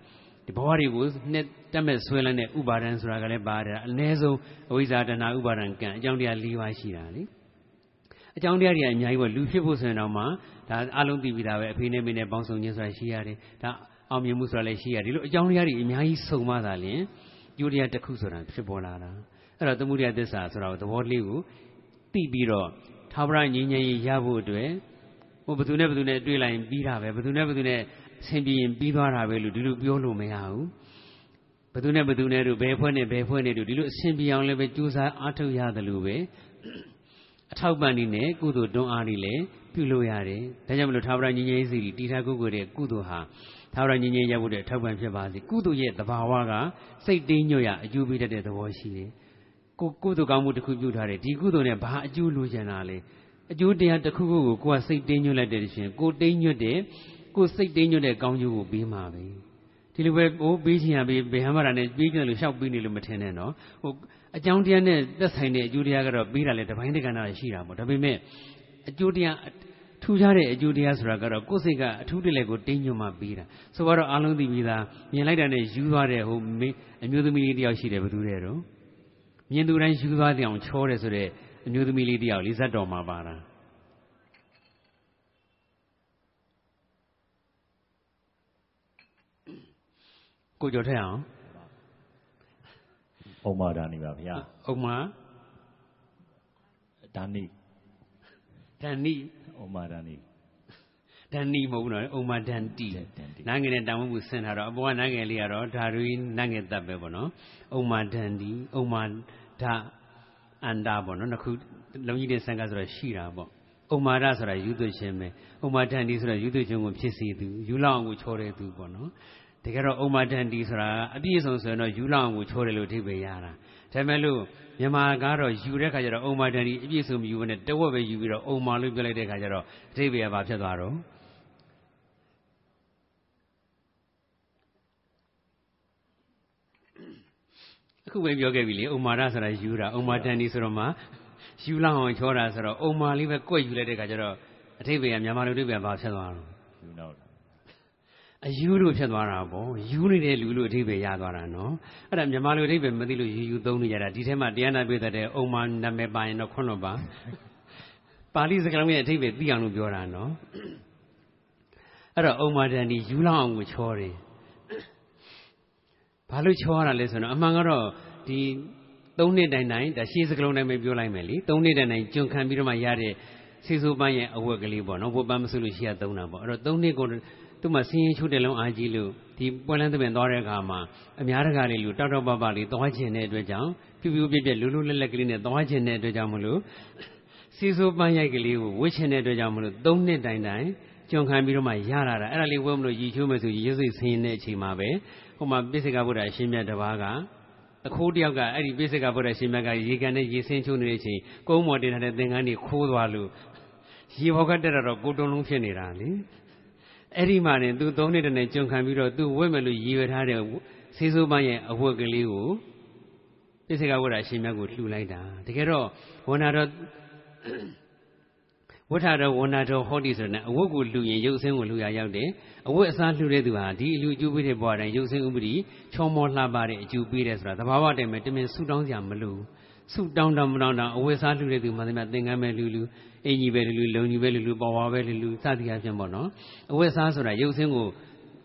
ဒီဘဝတွေကိုနှစ်တက်မဲ့ဆွဲလန်းတဲ့ဥပါဒံဆိုတာကလည်းပါတယ်အ ਨੇ ဆုံးအဝိဇ္ဇာတဏှာဥပါဒံကံအကြောင်းတရား၄ပါးရှိတာလေအကြောင်းတရားတွေအများကြီးပေါ့လူဖြစ်ဖို့ဆိုရင်တော့မှဒါအလုံးသိပြီးသားပဲအဖေနဲ့မိနဲ့ပေါင်းစုံခြင်းဆိုတာရှိရတယ်ဒါ အောင်မြင်မှုဆိုတာလည်းရှိရတယ်ဒီလိုအကြောင်းတရားတွေအများကြီးစုံမှသာလျှင်ကျိုးတရားတစ်ခုဆိုတာဖြစ်ပေါ်လာတာအဲ့တော့သမုဒယသစ္စာဆိုတာကိုသဘောလေးကိုသိပြီးတော့သာဝရငြိမ်းချမ်းရေးရဖို့အတွက်ဟိုဘယ်သူနဲ့ဘယ်သူနဲ့တွေ့လိုက်ရင်ပြီးတာပဲဘယ်သူနဲ့ဘယ်သူနဲ့ဆင်ပြေရင်ပြီးသွားတာပဲလို့ဒီလိုပြောလို့မရဘူးဘယ်သူနဲ့ဘယ်သူနဲ့တို့ဘယ်ဖွဲ့နဲ့ဘယ်ဖွဲ့နဲ့တို့ဒီလိုအဆင်ပြေအောင်လည်းပဲကြိုးစားအားထုတ်ရတယ်လို့ပဲ အထောက်ပံ့နည်းနဲ့ကုသိုလ်တွန်းအားနည်းလည်းပြုလို့ရတယ်ဒါကြောင့်မလို့သာဝရညီငယ်ရေးစီတီထားကုကိုတဲ့ကုသိုလ်ဟာသာဝရညီငယ်ရဖို့တဲ့ထောက်ပံ့ဖြစ်ပါစေကုသိုလ်ရဲ့သဘာဝကစိတ်တင်းညွတ်ရအကျိုးပေးတတ်တဲ့သဘောရှိတယ်ကိုကုသိုလ်ကောင်းမှုတစ်ခုပြုထားတယ်ဒီကုသိုလ်နဲ့ဘာအကျိုးလိုချင်တာလဲအကျိုးတရားတစ်ခုခုကိုကိုယ်ကစိတ်တင်းညွတ်လိုက်တဲ့ရှင်ကိုတင်းညွတ်တဲ့ကိုစိတ်တင်းညွတ်တဲ့ကောင်းကျိုးကိုပေးမှာပဲ ဒီလိုပဲဟိုပေးချင်ရပေးဘယ်ဟမှတာနဲ့ပေးကြလို့ရှောက်ပေးနေလို့မထင်နဲ့နော်ဟိုအကြောင်းတရားနဲ့သက်ဆိုင်တဲ့အကျိုးတရားကတော့ပေးတာလေတပိုင်းတက္ကနာရှိတာပေါ့ဒါပေမဲ့အကျိုးတရားထူးခြားတဲ့အကျိုးတရားဆိုတာကတော့ကိုယ်စိတ်ကအထူးတလဲကိုတင်းညွတ်မှပေးတာဆိုတော့အားလုံးသိပြီးသားမြင်လိုက်တာနဲ့ယူသွားတဲ့ဟိုအမျိုးသမီးလေးတယောက်ရှိတယ်ဘယ်သူလဲတော့မြင်သူတိုင်းယူသွားတဲ့အောင်ချောတယ်ဆိုတဲ့အမျိုးသမီးလေးတယောက်လေးဇတ်တော်မှာပါတာ ကိုကျော်ထက်အောင်
ဥမာဒါနေပါဗျာ
ဥမာ
ဒါနေ
ဒန်နီ
ဥမာဒါနေ
ဒန်နီမဟုတ်ဘူးနော်ဥမာဒန်တီနာငယ်နဲ့တောင်းမှုဆင်ထားတော့အပေါ်ကနာငယ်လေးကတော့ဓာရီနာငယ်တပ်ပဲပေါ့နော်ဥမာဒန်တီဥမာဓာအန္တာပေါ့နော်နှစ်ခုလုံးကြီးတဲ့ဆန်ကဆိုတော့ရှိတာပေါ့ဥမာရဆိုတာယူသွခြင်းပဲဥမာဒန်တီဆိုတာယူသွခြင်းကိုဖြစ်စီသူယူလောက်အောင်ကိုချောတဲ့သူပေါ့နော် တကယ်တော့ဥမာဒန်တီဆိုတာအပြည့်စုံဆိုရင်တော့ယူလောက်အောင်ကိုချောတယ်လို့အဓိပ္ပာယ်ရတာဒါပေမဲ့လို့မြန်မာကတော့ယူတဲ့ခါကျတော့ဥမာဒန်တီအပြည့်စုံမယူဘဲနဲ့တဝက်ပဲယူပြီးတော့ဥမာလို့ပြောလိုက်တဲ့ခါကျတော့အဓိပ္ပာယ်ကဘာဖြစ်သွားတော့အခုပဲပြောခဲ့ပြီလေဥမာရဆိုတာယူတာဥမာတန်ဒီဆိုတော့မှယူလောက်အောင်ချောတာဆိုတော့ဥမာလေးပဲကွက်ယူလိုက်တဲ့ခါကျတော့အထိပ္ပယ်ကမြန်မာလူတွေပဲဘာဖြစ်သွားတော့ယူတော့ အယူလို့ဖြစ်သွားတာပေါ့ယူနေတဲ့လူလို့အထိပ္ပယ်ရသွားတာနော်အဲ့ဒါမြန်မာလူအထိပ္ပယ်မသိလို့ယူယူသုံးနေကြတာဒီထဲမှာတရားနာပြတဲ့ဥမာနာမည်ပါရင်တော့ခွန်းတော့ပါပါဠိစကားလုံးရဲ့အထိပ္ပယ်သိအောင်လို့ပြောတာနော်အဲ့တော့ဥမာတန်ဒီယူလောက်အောင်ကိုချောတယ်ဘာလို့ချောရတာလဲဆိုတော့အမှန်ကတော့ဒီသုံးနှစ်တိုင်တိုင်ဒါရှေးစကလုံးတိုင်းပဲပြောလိုက်မယ်လीသုံးနှစ်တိုင်တိုင်ကျွန်ခံပြီးတော့မှရတဲ့ဆေးဆိုးပန်းရဲ့အဝတ်ကလေးပေါ့နော်ဝတ်ပန်းမဆိုလို့ရှိရသုံးတာပေါ့အဲ့တော့သုံးနှစ်ကို သူ့မှာဆင်းရင်ချိုးတဲ့လုံးအားကြီးလို့ဒီပွဲလန်းသမင်သွားတဲ့အခါမှာအများတကာလေးလူတောက်တောက်ပပလေးသွားခြင်းတဲ့အတွက်ကြောင့်ပြူပြူပြက်ပြက်လူလူလက်လက်ကလေးနဲ့သွားခြင်းတဲ့အတွက်ကြောင့်မလို့စီဆိုးပန်းရိုက်ကလေးကိုဝှစ်ခြင်းတဲ့အတွက်ကြောင့်မလို့သုံးနှစ်တိုင်တိုင်ကြုံခံပြီးတော့မှရလာတာအဲ့ဒါလေးဝဲမလို့ရည်ချိုးမယ်ဆိုရည်စိတ်ဆင်းရင်တဲ့အချိန်မှာပဲဟိုမှာပိစိကဗုဒ္ဓအရှင်မြတ်တပါးကတခိုးတယောက်ကအဲ့ဒီပိစိကဗုဒ္ဓအရှင်မြတ်ကရေကန်နဲ့ရေဆင်းချိုးနေတဲ့အချိန်ကုန်းမော်တင်ထားတဲ့သင်္ကန်းတွေခိုးသွားလို့ရေဘောကတက်တော့ကိုတုံလုံးဖြစ်နေတာလေ အဲ့ဒီမှာနေသူသုံးနှစ်တည်းနဲ့ကြုံခံပြီးတော့သူဝက်မယ်လို့ရည်ရွယ်ထားတဲ့ဆေးဆိုးပန်းရဲ့အဝတ်ကလေးကိုပိစိကဗုဒ္ဓအရှင်မြတ်ကိုလှူလိုက်တာတကယ်တော့ဝန္နာတော်ဝဋ္ဌတော်ဝန္နာတော်ဟောတိဆိုတဲ့အဝတ်ကိုလှူရင်ရုပ်ဆင်းကိုလှူရရောက်တယ်အဝတ်အစားလှူတဲ့သူဟာဒီအလူအကျိုးပေးတဲ့ဘဝတိုင်းရုပ်ဆင်းဥပဒေချောမောလှပတဲ့အကျိုးပေးတယ်ဆိုတာသဘာဝတည်းမှာတမင်ဆူတောင်းစရာမလို ဆူတောင်းတောင်းမတောင်းတောင်းအဝတ်အစားလှူတဲ့သူမှသမျှသင်္ကန်းပဲလှူလှူအင်ကြီးပဲလှူလှူလုံကြီးပဲလှူလှူပေါ်ဝါပဲလှူလှူစသည်အဖြစ်ပေါ့နော်အဝတ်အစားဆိုတာရုပ်ဆင်းကို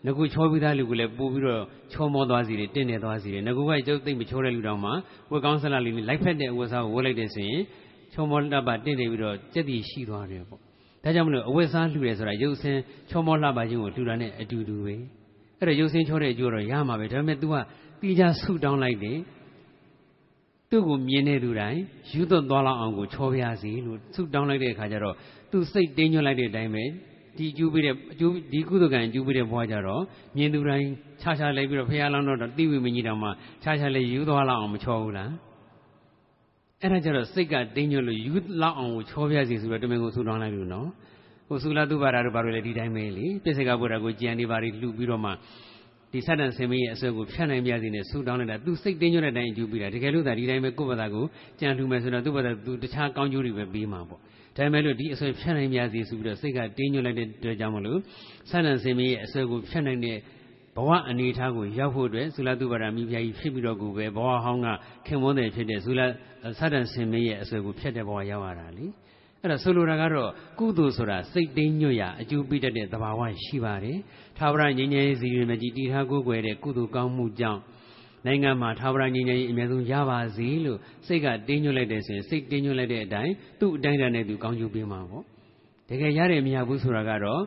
ငကူချောပြီးသားလူကလည်းပို့ပြီးတော့ချောမောသွားစီတယ်တင့်နေသွားစီတယ်ငကူကကျုပ်သိမ့်မချောတဲ့လူတောင်မှဝက်ကောင်းဆလာလေးလိုက်ဖက်တဲ့အဝတ်အစားကိုဝတ်လိုက်တဲ့ဆိုရင်ချောမောတပ်ပါတင့်နေပြီးတော့စက်တီရှိသွားတယ်ပေါ့ဒါကြောင့်မလို့အဝတ်စားလှူတယ်ဆိုတာရုပ်ဆင်းချောမောလှပခြင်းကိုလှူတာနဲ့အတူတူပဲအဲ့တော့ရုပ်ဆင်းချောတဲ့အကျိုးတော့ရမှာပဲဒါပေမဲ့ तू ကတီးခြားဆုတောင်းလိုက်တယ် သူ့ကိုမြင်တဲ့သူတိုင်းယူသွတ်သွားလောက်အောင်ကိုချောပြားစီလို့ဆုတောင်းလိုက်တဲ့အခါကျတော့သူစိတ်တင်းညွတ်လိုက်တဲ့အတိုင်းပဲဒီကျူးပြီးတဲ့အကျိုးဒီကုသကံကျူးပြီးတဲ့ဘွားကြတော့မြင်သူတိုင်းခြားခြားလိုက်ပြီးတော့ဖះလောင်းတော့တိဝိမကြီးတောင်မှခြားခြားလေးယူသွားလောက်အောင်မချောဘူးလားအဲ့ဒါကြတော့စိတ်ကတင်းညွတ်လို့ယူလောက်အောင်ကိုချောပြစီဆိုတော့တမင်ကိုဆူတောင်းလိုက်လို့နော်ဟိုသုလသုဘာရာတို့ဘာလို့လဲဒီတိုင်းပဲလေပြစ္ဆေကဘုရားကိုကြံနေပါလိလှူပြီးတော့မှ ဒီဆတ္တန်ဆင်မင်းရဲ့အစွဲကိုဖြတ်နိုင်ပြစီနဲ့ဆူတောင်းလိုက်တာသူစိတ်တင်းညွတ်တဲ့အတိုင်းအကျိုးပေးတာတကယ်လို့သာဒီတိုင်းပဲကိုယ့်ဘာသာကိုကြံလှူမယ်ဆိုတော့သူ့ဘာသာသူတခြားကောင်းကျိုးတွေပဲပေးမှာပေါ့ဒါပေမဲ့လို့ဒီအစွဲဖြတ်နိုင်ပြစီဆိုပြီးတော့စိတ်ကတင်းညွတ်လိုက်တဲ့အတွက်ကြောင့်မလို့ဆတ္တန်ဆင်မင်းရဲ့အစွဲကိုဖြတ်နိုင်တဲ့ဘဝအနေထားကိုရောက်ဖို့အတွက်သုလသုဘာရမိဖုရားကြီးဖြစ်ပြီးတော့ကိုပဲဘဝဟောင်းကခင်မွန်းတယ်ဖြစ်တဲ့သုလသတ္တန်စင်မင်းရဲ့အဆွေကိုဖြတ်တဲ့ဘဝရောက်ရတာလေ အဲ့ဒါဆိုလိုတာကတော့ကုသိုလ်ဆိုတာစိတ်သိမ်းညွတ်ရအကျိုးပေးတတ်တဲ့သဘာဝရှိပါတယ်ထာဝရငြိမ်းချမ်းရေးစီရင်မကြီးတည်ထားကိုယ်ွယ်တဲ့ကုသိုလ်ကောင်းမှုကြောင့်နိုင်ငံမှာထာဝရငြိမ်းချမ်းရေးအများဆုံးရပါစေလို့စိတ်ကတင်းညွတ်လိုက်တယ်ဆိုရင်စိတ်တင်းညွတ်လိုက်တဲ့အတိုင်းသူ့အတိုင်းတည်းနဲ့သူကောင်းကျိုးပေးမှာပေါ့တကယ်ရတယ်မရဘူးဆိုတာကတော့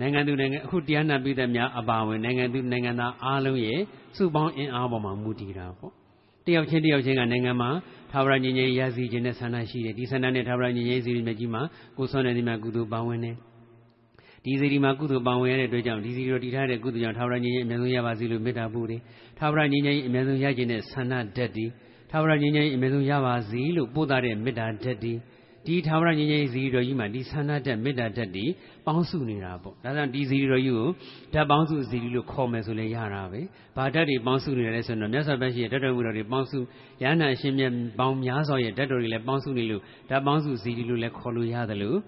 နိုင်ငံသူနိုင်ငံအခုတရားနာပြည်သက်များအပါဝင်နိုင်ငံသူနိုင်ငံသားအားလုံးရဲ့စုပေါင်းအင်အားပေါ်မှာမူတည်တာပေါ့တယောက်ချင်းတယောက်ချင်းကနိုင်ငံမှာ ထာဝရညီငယ်ရစီခြင်းနဲ့ဆန္ဒရှိတယ်ဒီဆန္ဒနဲ့ထာဝရညီငယ်စီမြတ်ကြီးမှာကိုဆွမ်းတဲ့ဒီမှာကုသိုလ်ပါဝင်တယ်ဒီစီဒီမှာကုသိုလ်ပါဝင်ရတဲ့အတွက်ကြောင့်ဒီစီရောတည်ထားတဲ့ကုသိုလ်ကြောင့်ထာဝရညီငယ်အများဆုံးရပါစေလို့မေတ္တာပို့တယ်ထာဝရညီငယ်အများဆုံးရခြင်းနဲ့ဆန္ဒဓာတ်ဒီထာဝရညီငယ်အများဆုံးရပါစေလို့ပို့တာတဲ့မေတ္တာဓာတ်ဒီ ဒီထာဝရငြိမ်းချမ်းရေးဇီရီတော်ကြီးမှာဒီဆန္ဒတက်မေတ္တာတက်ဒီပေါင်းစုနေတာပေါ့ဒါကြောင့်ဒီဇီရီတော်ကြီးကိုဓာတ်ပေါင်းစုဇီရီလို့ခေါ်မယ်ဆိုလည်းရတာပဲဘာဓာတ်တွေပေါင်းစုနေတယ်လဲဆိုတော့မြတ်စွာဘုရားရှိတဲ့ဓာတ်တော်မူတော်တွေပေါင်းစုရဟန္တာအရှင်မြတ်ပေါင်းများစွာရဲ့ဓာတ်တော်တွေလည်းပေါင်းစုနေလို့ဓာတ်ပေါင်းစုဇီရီလို့လည်းခေါ်လို့ရတယ်လို့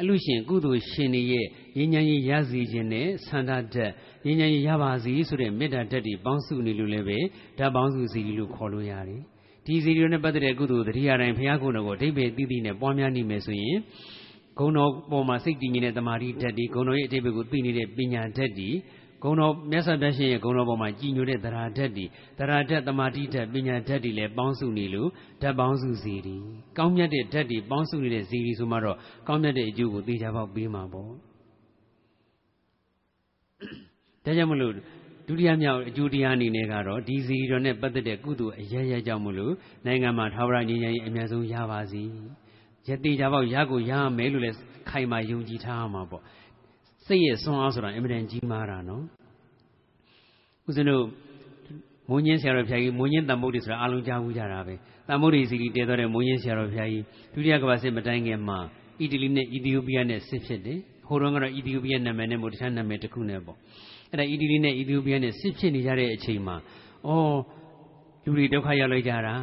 အလူရှင်ကုသိုလ်ရှင်တွေရဲ့ငြိမ်းချမ်းရေးရစီခြင်းနဲ့ဆန္ဒတက်ငြိမ်းချမ်းရေးရပါစီဆိုတဲ့မေတ္တာတက်တွေပေါင်းစုနေလို့လည်းပဲဓာတ်ပေါင်းစုဇီရီလို့ခေါ်လို့ရတယ် ဒီစီရီနဲ့ပတ်သက်တဲ့ကုသိုလ်တတိယတိုင်းဘုရားကုဏ္ဏကိုအဓိပ္ပာယ်သိသိနဲ့ပွားများနေမယ်ဆိုရင်ဂုဏ်တော်ပေါ်မှာစိတ်တည်ငြိမ်တဲ့တမာတိဓာတ်ဒီဂုဏ်တော်ရဲ့အဓိပ္ပာယ်ကိုသိနေတဲ့ပညာဓာတ်ဒီဂုဏ်တော်မြတ်စွာဘုရားရှင်ရဲ့ဂုဏ်တော်ပေါ်မှာကြည်ညိုတဲ့သရာဓာတ်ဒီသရာဓာတ်တမာတိဓာတ်ပညာဓာတ်ဒီလည်းပေါင်းစုနေလို့ဓာတ်ပေါင်းစုစီဒီကောင်းမြတ်တဲ့ဓာတ်ဒီပေါင်းစုနေတဲ့စီဒီဆိုမှတော့ကောင်းမြတ်တဲ့အကျိုးကိုသိကြပေါက်ပေးမှာပေါ့ဒါကြောင့်မလို့ ဒုတိယမြောက်အကျိုးတရားအနေနဲ့ကတော့ဒီစီတော်နဲ့ပတ်သက်တဲ့ကုသိုလ်အရရကြောင့်မလို့နိုင်ငံမှာထာဝရငြိမ်းချမ်းရေးအများဆုံးရပါစီရတိကြပေါက်ရကိုရမယ်လို့လဲခိုင်မာယုံကြည်ထားမှာပေါ့စိတ်ရဲ့ဆွမ်းအားဆိုတာအင်မတန်ကြီးမားတာနော်ဦးဇင်းတို့မုံညင်းဆရာတော်ဘုရားကြီးမုံညင်းတန်မုတ်တွေဆိုတာအလုံးကြားဘူးကြတာပဲတန်မုတ်တွေစီကြီးတည်တော်တဲ့မုံညင်းဆရာတော်ဘုရားကြီးဒုတိယကမ္ဘာစစ်မတိုင်းခင်မှာအီတလီနဲ့အီသီယိုးပီးယားနဲ့စစ်ဖြစ်တယ်ဟိုတုန်းကတော့အီသီယိုးပီးယားနာမည်နဲ့မို့တခြားနာမည်တစ်ခုနဲ့ပေါ့ အဲ့ဒါအီတလီနဲ့အီသီယိုးပီးယားနဲ့စစ်ဖြစ်နေကြတဲ့အချိန်မှာအော်လူတွေဒုက္ခရောက်လိုက်ကြတာ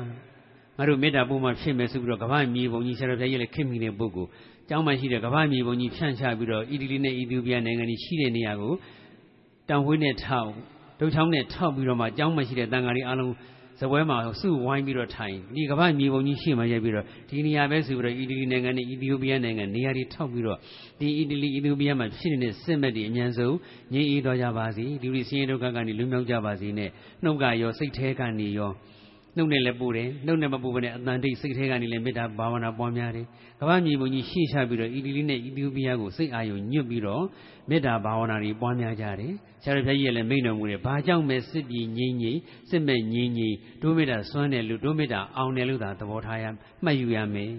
ငါတို့မေတ္တာပို့မှဖြစ်မယ်ဆိုပြီးတော့ကမ္ဘာမြေပုံကြီးဆရာတော်ဘုရားကြီးလည်းခင်မိတဲ့ပုဂ္ဂိုလ်ကျောင်းမှာရှိတဲ့ကမ္ဘာမြေပုံကြီးဖြန့်ချပြီးတော့အီတလီနဲ့အီသီယိုးပီးယားနိုင်ငံကြီးရှိတဲ့နေရာကိုတောင်ဝေးနဲ့ထောက်ဒုတ်ချောင်းနဲ့ထောက်ပြီးတော့မှကျောင်းမှာရှိတဲ့တန်ဃာတွေအားလုံး ဇပွဲမှာစုဝိုင်းပြီးတော့ထိုင်ဒီကမ္ဘာမြေပုံကြီးရှေ့မှာရိုက်ပြီးတော့ဒီနေရာပဲဆိုပြီးတော့အီတလီနိုင်ငံနဲ့အီသီယိုးပီးယားနိုင်ငံနေရာတွေထောက်ပြီးတော့ဒီအီတလီအီသီယိုးပီးယားမှာဖြစ်နေတဲ့စစ်မဲ့တွေအများဆုံးငြိမ်းအေးသွားကြပါစေဒီလိုဆင်းရဲဒုက္ခကနေလွတ်မြောက်ကြပါစေနဲ့နှုတ်ကရောစိတ်แท้ကနေရော နှုတ်နဲ့လည်းပို့တယ်နှုတ်နဲ့မပို့ဘဲနဲ့အတန်တိတ်စိတ်แท้ကနေလည်းမေတ္တာဘာဝနာပွားများတယ်ကမ္ဘာမြေပုံကြီးရှေ့ချပြီးတော့အီတလီနဲ့အီသီယိုးပီးယားကိုစိတ်အာရုံညွတ်ပြီးတော့မေတ္တာဘာဝနာတွေပွားများကြတယ်ဆရာတော်ဘုရားကြီးလည်းမိန့်တော်မူတယ်ဘာကြောင့်မဲစစ်ပြီးငြိမ်းငြိမ်းစစ်မဲ့ငြိမ်းငြိမ်းဒုမေတ္တာစွမ်းတယ်လို့ဒုမေတ္တာအောင်တယ်လို့သာသဘောထားရမှတ်ယူရမယ်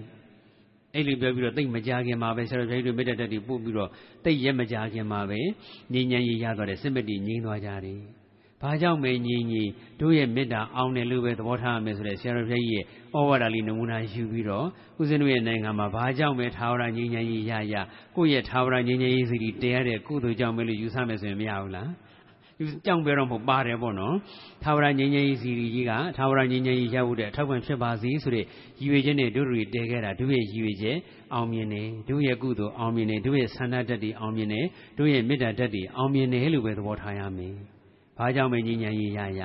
အဲ့လိုပြောပြီးတော့တိတ်မကြခင်မှာပဲဆရာတော်ဘုရားကြီးတို့မေတ္တာတက်ပြီးပို့ပြီးတော့တိတ်ရက်မကြခင်မှာပဲငြိမ်းချမ်းရေးရသွားတယ်စစ်မဲ့တည်ငြိမ်းသွားကြတယ် ဘာကြောင့်မဲငြိမ်းငြိမ်းတို့ရဲ့မေတ္တာအောင်တယ်လို့ပဲသဘောထားရမယ်ဆိုတဲ့ဆရာတော်ဘုရားကြီးရဲ့ဩဝါဒလေးနမူနာယူပြီးတော့ဦးဇင်းတို့ရဲ့နိုင်ငံမှာဘာကြောင့်မဲထာဝရငြိမ်းချမ်းရေးရရကိုယ့်ရဲ့ထာဝရငြိမ်းချမ်းရေးစီတီတရားတဲ့ကုသိုလ်ကြောင့်မဲလို့ယူဆမယ်ဆိုရင်မရဘူးလားကြောင်ပြောတော့မဟုတ်ပါတယ်ပေါ့နော်ထာဝရငြိမ်းချမ်းရေးစီရီကြီးကထာဝရငြိမ်းချမ်းရေးရဖို့တဲ့အထောက်ပံ့ဖြစ်ပါစေဆိုတဲ့ရည်ရွယ်ချက်နဲ့တို့တွေတည်ခဲ့တာတို့ရဲ့ရည်ရွယ်ချက်အောင်မြင်တယ်တို့ရဲ့ကုသိုလ်အောင်မြင်တယ်တို့ရဲ့ဆန္ဒတတ်တွေအောင်မြင်တယ်တို့ရဲ့မေတ္တာတတ်တွေအောင်မြင်တယ်လို့ပဲသဘောထားရမယ် ဘာကြောင့်ပဲငြိမ်းချမ်းရေးရရ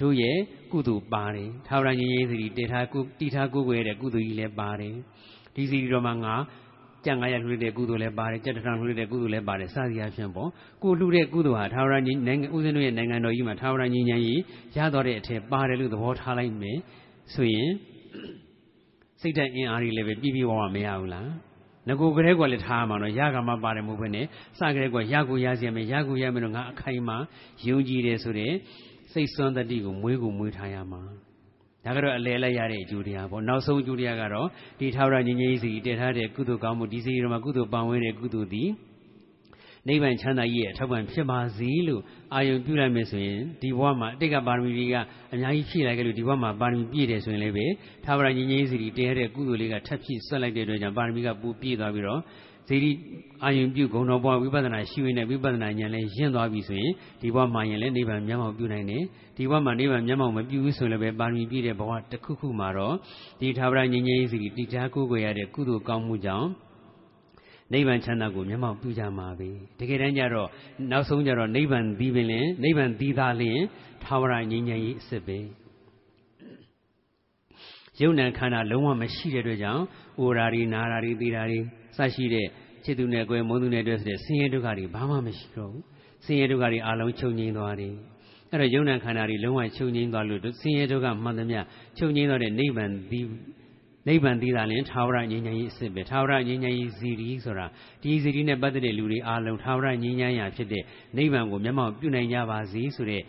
တို့ရဲ့ကုသိုလ်ပါတယ်ထာဝရငြိမ်းချမ်းရေးစီရီတည်ထားကုတည်ထားကိုယ်ွယ်တဲ့ကုသိုလ်ကြီးလည်းပါတယ်ဒီစီရီတော်မှာငါကြံ့ငါရလှူတဲ့ကုသိုလ်လည်းပါတယ်ကြက်တထောင်လှူတဲ့ကုသိုလ်လည်းပါတယ်စသည်အဖြစ်ပေါ့ကိုလှူတဲ့ကုသိုလ်ဟာထာဝရနိုင်ငံဦးဇင်းတို့ရဲ့နိုင်ငံတော်ကြီးမှာထာဝရငြိမ်းချမ်းရေးရတော့တဲ့အထက်ပါတယ်လို့သဘောထားလိုက်မယ်ဆိုရင်စိတ်ဓာတ်အင်အားကြီးလည်းပဲပြည့်ပြည့်ဝဝမရဘူးလား ငကိုကလေးကလည်းထားမှာတော့ရကမှပါတယ်မဟုတ်ဘဲနဲ့စကလေးကရကိုရစီမယ်ရကိုရမယ်တော့ငါအခိုင်မှာယုံကြည်တယ်ဆိုတဲ့စိတ်စွမ်းတတိကိုမွေးကိုမွေးထားရမှာဒါကတော့အလဲလိုက်ရတဲ့အကျိုးတရားပေါ့နောက်ဆုံးအကျိုးတရားကတော့ဒီထာဝရငြိမ်းချမ်းရေးစီတည်ထားတဲ့ကုသိုလ်ကောင်းမှုဒီစီရမှာကုသိုလ်ပံဝဲတဲ့ကုသိုလ်သည် နိဗ္ဗာန်ချမ်းသာကြီးရဲ့အထောက်ပံ့ဖြစ်ပါစေလို့အာယုံပြုလိုက်မယ်ဆိုရင်ဒီဘဝမှာအတိတ်ကပါရမီတွေကအများကြီးဖြည့်လိုက်ကြလို့ဒီဘဝမှာပါရမီပြည့်တယ်ဆိုရင်လည်းပဲထာဝရညီငြိမ်းစီတည်ရတဲ့ကုသိုလ်လေးကထပ်ဖြည့်ဆွတ်လိုက်တဲ့အတွက်ကြောင့်ပါရမီကပူပြည့်သွားပြီးတော့ဇေဒီအာယုံပြုဂုဏတော်ဘဝဝိပဿနာရှိဝင်တဲ့ဝိပဿနာဉာဏ်လည်းရင့်သွားပြီဆိုရင်ဒီဘဝမှာရင်လည်းနိဗ္ဗာန်မျက်မှောက်ပြုနိုင်တယ်ဒီဘဝမှာနိဗ္ဗာန်မျက်မှောက်မပြုဘူးဆိုလည်းပဲပါရမီပြည့်တဲ့ဘဝတစ်ခုခုမှာတော့ဒီထာဝရငြိမ်းချမ်းရေးစီတည်ထားကိုးကွယ်ရတဲ့ကုသိုလ်ကောင်းမှုကြောင့် နိဗ္ဗာန်ချမ်းသာကိုမျက်မှောက်ပြုကြမှာပဲတကယ်တမ်းကျတော့နောက်ဆုံးကျတော့နိဗ္ဗာန်ပြီးပင်လင်နိဗ္ဗာန်ပြီးသားလျင်သာဝရငြိမ်းချမ်းရေးအစစ်ပဲယုံ nant ခန္ဓာလုံးဝမရှိတဲ့အတွက်ကြောင့်အိုရာတွေနာရာတွေသိတာတွေစရှိတဲ့ချစ်သူနဲ့ကွယ်မုန်းသူနဲ့တွေ့ဆိုတဲ့ဆင်းရဲဒုက္ခတွေဘာမှမရှိတော့ဘူးဆင်းရဲဒုက္ခတွေအလုံးချုပ်ငြိမ်းသွားတယ်အဲ့တော့ယုံ nant ခန္ဓာတွေလုံးဝချုပ်ငြိမ်းသွားလို့ဆင်းရဲဒုက္ခမှန်သမျှချုပ်ငြိမ်းသွားတဲ့နိဗ္ဗာန်ဒီ နိဗ္ဗာန်တည်တာလည်းသာဝရငြိမ်းချမ်းရေးအစစ်ပဲသာဝရငြိမ်းချမ်းရေးဇီရီဆိုတာဒီဇီရီနဲ့ပတ်သက်တဲ့လူတွေအားလုံးသာဝရငြိမ်းချမ်းရာဖြစ်တဲ့နိဗ္ဗာန်ကိုမျက်မှောက်ပြုနိုင်ကြပါစေဆိုတဲ့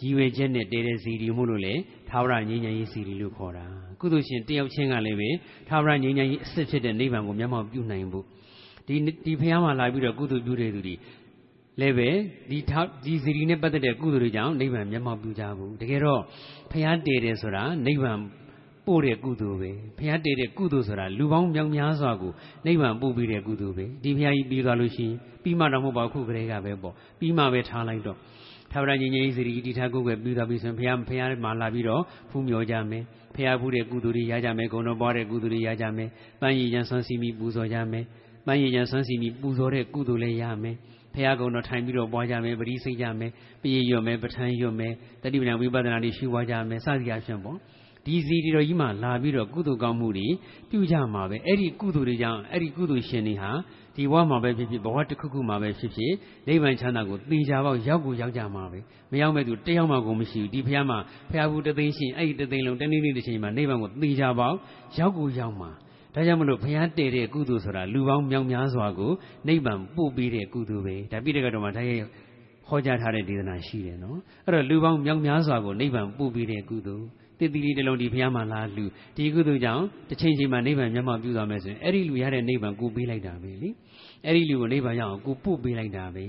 ရည်ရွယ်ချက်နဲ့တည်တဲ့ဇီရီမှုလို့လေသာဝရငြိမ်းချမ်းရေးဇီရီလို့ခေါ်တာကုသိုလ်ရှင်တယောက်ချင်းကလည်းပဲသာဝရငြိမ်းချမ်းရေးအစစ်ဖြစ်တဲ့နိဗ္ဗာန်ကိုမျက်မှောက်ပြုနိုင်ဖို့ဒီဒီဖះမှာလာပြီးတော့ကုသိုလ်ပြုတဲ့သူတွေလည်းပဲဒီဒီဇီရီနဲ့ပတ်သက်တဲ့ကုသိုလ်တွေကြောင့်နိဗ္ဗာန်မျက်မှောက်ပြုကြဘူးတကယ်တော့ဖះတည်တယ်ဆိုတာနိဗ္ဗာန် ပို့တဲ့ကုသိုလ်ပဲဘုရားတည်တဲ့ကုသိုလ်ဆိုတာလူပေါင်းမြောက်များစွာကိုနိဗ္ဗာန်ပို့ပြီးတဲ့ကုသိုလ်ပဲဒီဘုရားကြီးပြီးသွားလို့ရှိရင်ပြီးမှတော့မဟုတ်ပါဘူးခုကလေးကပဲပေါ့ပြီးမှပဲထားလိုက်တော့ထာဝရညီငယ်စီရီတိထားကိုယ်ပဲပြီးသွားပြီဆိုရင်ဘုရားဘုရားမှာလာပြီးတော့ဖူးမြော်ကြမယ်ဘုရားဖူးတဲ့ကုသိုလ်တွေရကြမယ်ဂုဏ်တော်ပွားတဲ့ကုသိုလ်တွေရကြမယ်ပန်းရည်ရန်ဆွမ်းစီမိပူဇော်ကြမယ်ပန်းရည်ရန်ဆွမ်းစီမိပူဇော်တဲ့ကုသိုလ်လည်းရမယ်ဖះကုံတော်ထိုင်ပြီးတော့ပွားကြမယ်ပရိစိတ်ကြမယ်ပြေရွတ်မယ်ပဋ္ဌာန်းရွတ်မယ်တတိပဏဝိပဿနာတွေရှုပွားကြမယ်စသည်အဖြစ်ပေါ့ ဒီစီတီတော်ကြီးမှလာပြီးတော့ကုသိုလ်ကောင်းမှုတွေပြုကြမှာပဲအဲ့ဒီကုသိုလ်တွေကြောင့်အဲ့ဒီကုသိုလ်ရှင်တွေဟာဒီဘဝမှာပဲဖြစ်ဖြစ်ဘဝတစ်ခုခုမှာပဲဖြစ်ဖြစ်နိဗ္ဗာန်ချမ်းသာကိုသိကြပေါက်ရောက်ကိုရောက်ကြမှာပဲမရောက်မဲ့သူတယောက်မှကိုမရှိဘူးဒီဖះမှာဖះဘူးတသိန်းရှင်အဲ့ဒီတသိန်းလုံးတနည်းနည်းတစ်ချိန်မှာနိဗ္ဗာန်ကိုသိကြပေါက်ရောက်ကိုရောက်မှာဒါကြောင့်မလို့ဘုရားတည်တဲ့ကုသိုလ်ဆိုတာလူပေါင်းမြောက်များစွာကိုနိဗ္ဗာန်ပို့ပေးတဲ့ကုသိုလ်ပဲဒါပြည့်တဲ့ကတော့မှဒါရဲ့ဟောကြားထားတဲ့ဒေသနာရှိတယ်နော်အဲ့တော့လူပေါင်းမြောက်များစွာကိုနိဗ္ဗာန်ပို့ပေးတဲ့ကုသိုလ် တည်တည်လေးတစ်လုံးဒီဘုရားမှာလာလူဒီကုသိုလ်ကြောင့်တစ်ချိန်ချိန်မှာနိဗ္ဗာန်မျက်မှောက်ပြုသွားမယ်ဆိုရင်အဲ့ဒီလူရတဲ့နိဗ္ဗာန်ကိုပေးလိုက်တာပဲလေအဲ့ဒီလူကိုနိဗ္ဗာန်ရအောင်ကိုပို့ပေးလိုက်တာပဲ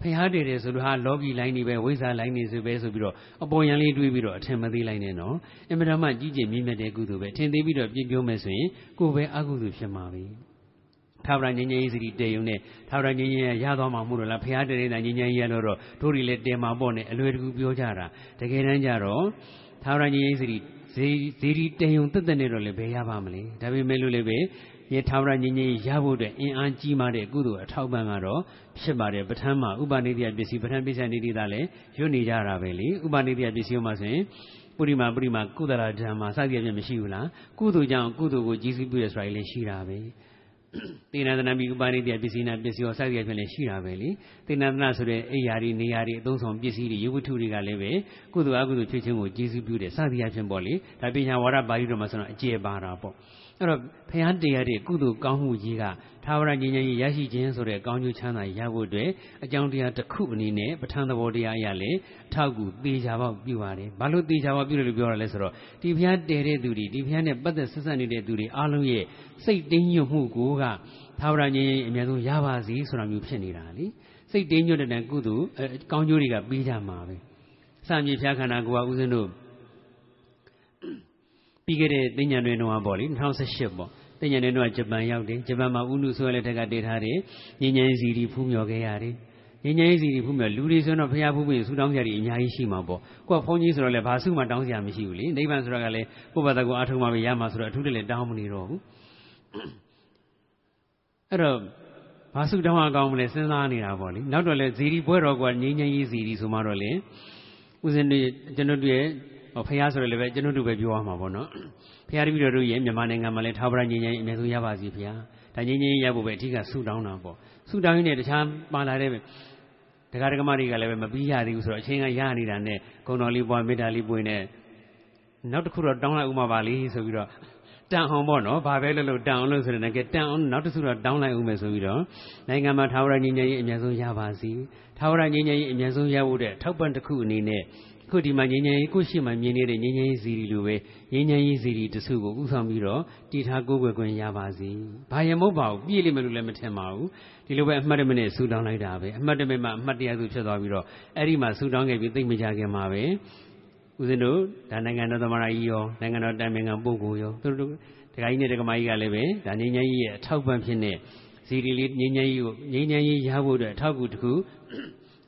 ဖះတည်တယ်ဆိုတော့ဟာလောကီလိုင်းနေပဲဝိဇ္ဇာလိုင်းနေဆိုပဲဆိုပြီးတော့အပေါ်ယံလေးတွေးပြီးတော့အထင်မသေးလိုက်နဲ့နော်အင်မတန်မှကြီးကျယ်မြင့်မြတ်တဲ့ကုသိုလ်ပဲထင်သေးပြီးတော့ပြင်းပြောမယ်ဆိုရင်ကိုယ်ပဲအကုသိုလ်ဖြစ်မှာပဲထာဝရငြိမ်းချမ်းရေးစီတည်ယုံနဲ့ထာဝရငြိမ်းချမ်းရသွားမှာမို့လို့လားဖះတည်တဲ့ငြိမ်းချမ်းရေးရတော့တို့တွေလည်းတင်မှာပေါ့နဲ့အလွယ်တကူပြောကြတာတကယ်တမ်းကျတော့ ထာဝရငြိမ်းချမ်းရေးစီဇေဇေဒီတယုံတက်တက်နဲ့တော့လည်းဘယ်ရပါမလဲဒါပေမဲ့လို့လည်းပဲရေထာဝရငြိမ်းချမ်းရဖို့အတွက်အင်အားကြီးမားတဲ့ကုသိုလ်အထောက်ပံ့ကတော့ဖြစ်ပါတယ်ပဋ္ဌာန်းမှာဥပနိဒိယပစ္စည်းပဋ္ဌာန်းပစ္စယနိတိတာလည်းရွတ်နေကြတာပဲလေဥပနိဒိယပစ္စည်းမှာဆိုရင်ပုရိမာပုရိမာကုသလာဓမ္မစသည်အဖြစ်မရှိဘူးလားကုသိုလ်ကြောင့်ကုသိုလ်ကိုကြီးစုပြုရဆိုတာလည်းရှိတာပဲ သေနန္တနာမိဥပါရိတ္တပစ္စည်းနာပစ္စည်းရောစသည်အဖြစ်လည်းရှိတာပဲလေသေနန္တနာဆိုတဲ့အိယာတွေနေရာတွေအသုံးဆောင်ပစ္စည်းတွေရုပ်ဝတ္ထုတွေကလည်းပဲကုသိုလ်အကုသိုလ်ဖြစ်ခြင်းကိုကျေစုပြုတယ်စသည်အဖြစ်ပေါ့လေဒါပညာဝါဒပါဠိတော်မှာဆိုတော့အကျေပါတာပေါ့ အဲ့တော့ဖះတရားတဲ့ကုသိုလ်ကောင်းမှုကြီးကသာဝရဉာဏ်ဉာဏ်ရရှိခြင်းဆိုတဲ့ကောင်းကျိုးချမ်းသာရဖို့အတွက်အကြောင်းတရားတစ်ခုအနေနဲ့ပဋ္ဌာန်းသဘောတရားအရလည်းအထောက်အကူသေချာပေါက်ပြုပါတယ်။ဘာလို့သေချာပေါက်ပြုတယ်လို့ပြောရလဲဆိုတော့ဒီဖះတည်တဲ့သူတွေဒီဖះနဲ့ပတ်သက်ဆက်ဆက်နေတဲ့သူတွေအားလုံးရဲ့စိတ်တင်းညွတ်မှုကိုကသာဝရဉာဏ်ဉာဏ်အများဆုံးရပါစေဆိုတာမျိုးဖြစ်နေတာလေ။စိတ်တင်းညွတ်တဲ့ကုသိုလ်ကောင်းကျိုးတွေကပြီးကြမှာပဲ။စံမြေဖះခန္ဓာကိုယ်ကဥစဉ်တို့ ပြီးခဲ့တဲ့သိညာတွင်တော့ပေါ့လေ2018ပေါ့သိညာတွင်တော့ဂျပန်ရောက်တယ်ဂျပန်မှာဥနုဆိုရလက်ထက်ကတည်ထားတယ်ညဉ့်ဉန်းစီတီဖူးမြော်ခဲ့ရတယ်ညဉ့်ဉန်းစီတီဖူးမြော်လူတွေဆိုတော့ဘုရားဖူးပြီးဆူတောင်းကြတယ်အများကြီးရှိမှာပေါ့ကိုကဘုန်းကြီးဆိုတော့လည်းဘာစုမှတောင်းစရာမရှိဘူးလေနိဗ္ဗာန်ဆိုတော့ကလည်းကိုယ့်ဘာသာကိုအားထုတ်မှပဲရမှာဆိုတော့အထူးတည်းတောင်းမနေတော့ဘူးအဲ့တော့ဘာစုတောင်းအောင်ကောင်းမလဲစဉ်းစားနေတာပေါ့လေနောက်တော့လေဇီရီပွဲတော်ကငြိမ်းငြိမ်းရေးဇီရီဆိုမှတော့လေဥစဉ်တွေကျွန်တော်တို့ရဲ့ ဟောဖះဆိုရလည်းပဲကျွန်တော်တို့ပဲပြောရမှာပေါ့နော်ဖះတပည့်တော်တို့ရဲ့မြန်မာနိုင်ငံမှာလည်းထာဝရငြိမ်းချမ်းရေးအများဆုံးရပါစီဖះဒါငြိမ်းချမ်းရေးရဖို့ပဲအထူးကဆုတောင်းတာပေါ့ဆုတောင်းရင်းနဲ့တခြားပါလာတဲ့တရားဓမ္မတွေကလည်းပဲမပြီးရသေးဘူးဆိုတော့အချိန်ကရနေတာနဲ့ဂုဏတော်လေးပွားမေတ္တာလေးပွင့်နဲ့နောက်တစ်ခုတော့တောင်းလိုက်ဥမှာပါလေဆိုပြီးတော့တန်အောင်ပေါ့နော်ဘာပဲလို့လို့တန်အောင်လို့ဆိုတဲ့ကဲတန်အောင်နောက်တစ်ခုတော့တောင်းလိုက်ဦးမယ်ဆိုပြီးတော့နိုင်ငံမှာထာဝရငြိမ်းချမ်းရေးအများဆုံးရပါစီထာဝရငြိမ်းချမ်းရေးအများဆုံးရဖို့တဲ့ထောက်ပံ့တစ်ခုအနေနဲ့ ခုဒီမှာငြိမ်းချမ်းရေးကိုရှိမှမြင်နေတဲ့ငြိမ်းချမ်းရေးစီရီလိုပဲငြိမ်းချမ်းရေးစီရီတစုကိုဥဆောင်ပြီးတော့တည်ထားကိုးကွယ်ခွင့်ရပါစေ။ဘာရမဟုတ်ပါဘူးပြည့်လိမ့်မယ်လို့လည်းမထင်ပါဘူး။ဒီလိုပဲအမှတ်တမဲ့နဲ့ဆူတောင်းလိုက်တာပဲ။အမှတ်တမဲ့မှအမှတ်တရားစုဖြစ်သွားပြီးတော့အဲ့ဒီမှာဆူတောင်းခဲ့ပြီးသိမကြခင်မှာပဲ။ဦးဇင်းတို့ဒါနိုင်ငံတော်သမရာကြီးရောနိုင်ငံတော်တိုင်ပင်ခံပုဂ္ဂိုလ်ရောသူတို့ဒကာကြီးနဲ့ဒကာမကြီးကလည်းပဲဒါငြိမ်းချမ်းရေးရဲ့အထောက်ပံ့ဖြစ်နေစီရီလေးငြိမ်းချမ်းရေးကိုငြိမ်းချမ်းရေးရဖို့အတွက်အထောက်အကူတစ်ခု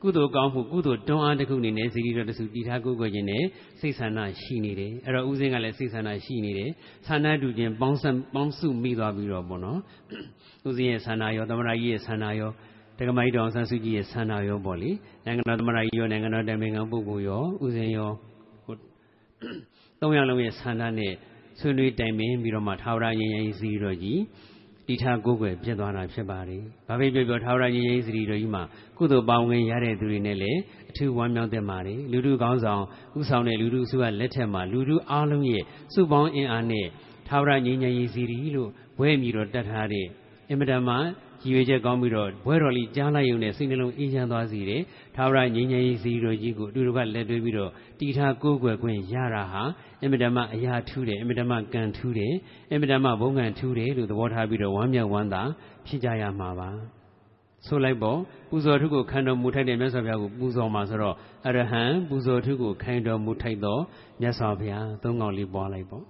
ကုသိုလ်ကောင်းမှုကုသိုလ်တွန်းအားတစ်ခုအနေနဲ့ဇီတိတော်တစုတည်ထားကိုယ်ကိုယ်ခြင်းနဲ့စိတ်ဆန္ဒရှိနေတယ်အဲ့တော့ဥစဉ်ကလည်းစိတ်ဆန္ဒရှိနေတယ်ဆန္ဒတူခြင်းပေါင်းစပ်ပေါင်းစုမိသွားပြီးတော့ပေါ့နော်ဥစဉ်ရဲ့ဆန္ဒရောသမရကြီးရဲ့ဆန္ဒရောတက္ကမကြီးတော်ဆန်းစုကြည်ရဲ့ဆန္ဒရောပေါ့လေနိုင်ငံတော်သမရကြီးရောနိုင်ငံတော်တိုင်ပင်ခံပုဂ္ဂိုလ်ရောဥစဉ်ရောဟိုသုံးရလုံးရဲ့ဆန္ဒနဲ့ဆွေးနွေးတိုင်ပင်ပြီးတော့မှထာဝရငြိမ်းချမ်းရေးစီတော်ကြီး တိထားကိုယ်ွယ်ဖြစ်သွားတာဖြစ်ပါတယ်။ဘာဖြစ်ပြောပြောထာဝရညီရေးစရီတော်ကြီးမှာကုသိုလ်ပေါင်းဝင်ရတဲ့သူတွေနဲ့လည်းအထူးဝမ်းမြောက်တဲ့ပါတယ်။လူလူကောင်းဆောင်ဥဆောင်တဲ့လူလူစုကလက်ထက်မှာလူလူအားလုံးရဲ့စုပေါင်းအင်အားနဲ့ထာဝရညီရေးစရီလို့ဘွဲမြည်တော်တတ်ထားတဲ့အင်မတန်မှ ရည်ရွယ်ချက်ကောင်းပြီးတော့ဘွဲတော်လေးကြားလိုက်ရုံနဲ့စိတ်နှလုံးအေးချမ်းသွားစေတယ်။ထာဝရငြိမ်းချမ်းရေးစီတော်ကြီးကိုအတူတူကလက်တွဲပြီးတော့တီထားကိုးကွယ်ခွင့်ရတာဟာအင်မတန်မှအရာထူးတယ်အင်မတန်မှကံထူးတယ်အင်မတန်မှဘုံကံထူးတယ်လို့သဘောထားပြီးတော့ဝမ်းမြောက်ဝမ်းသာဖြစ်ကြရမှာပါ။ဆိုလိုက်ပေါ့ပူဇော်ထုကိုခံတော်မူထိုက်တဲ့မြတ်စွာဘုရားကိုပူဇော်မှာဆိုတော့အရဟံပူဇော်ထုကိုခံတော်မူထိုက်သောမြတ်စွာဘုရားသုံးកောင်လေးပွားလိုက်ပေါ့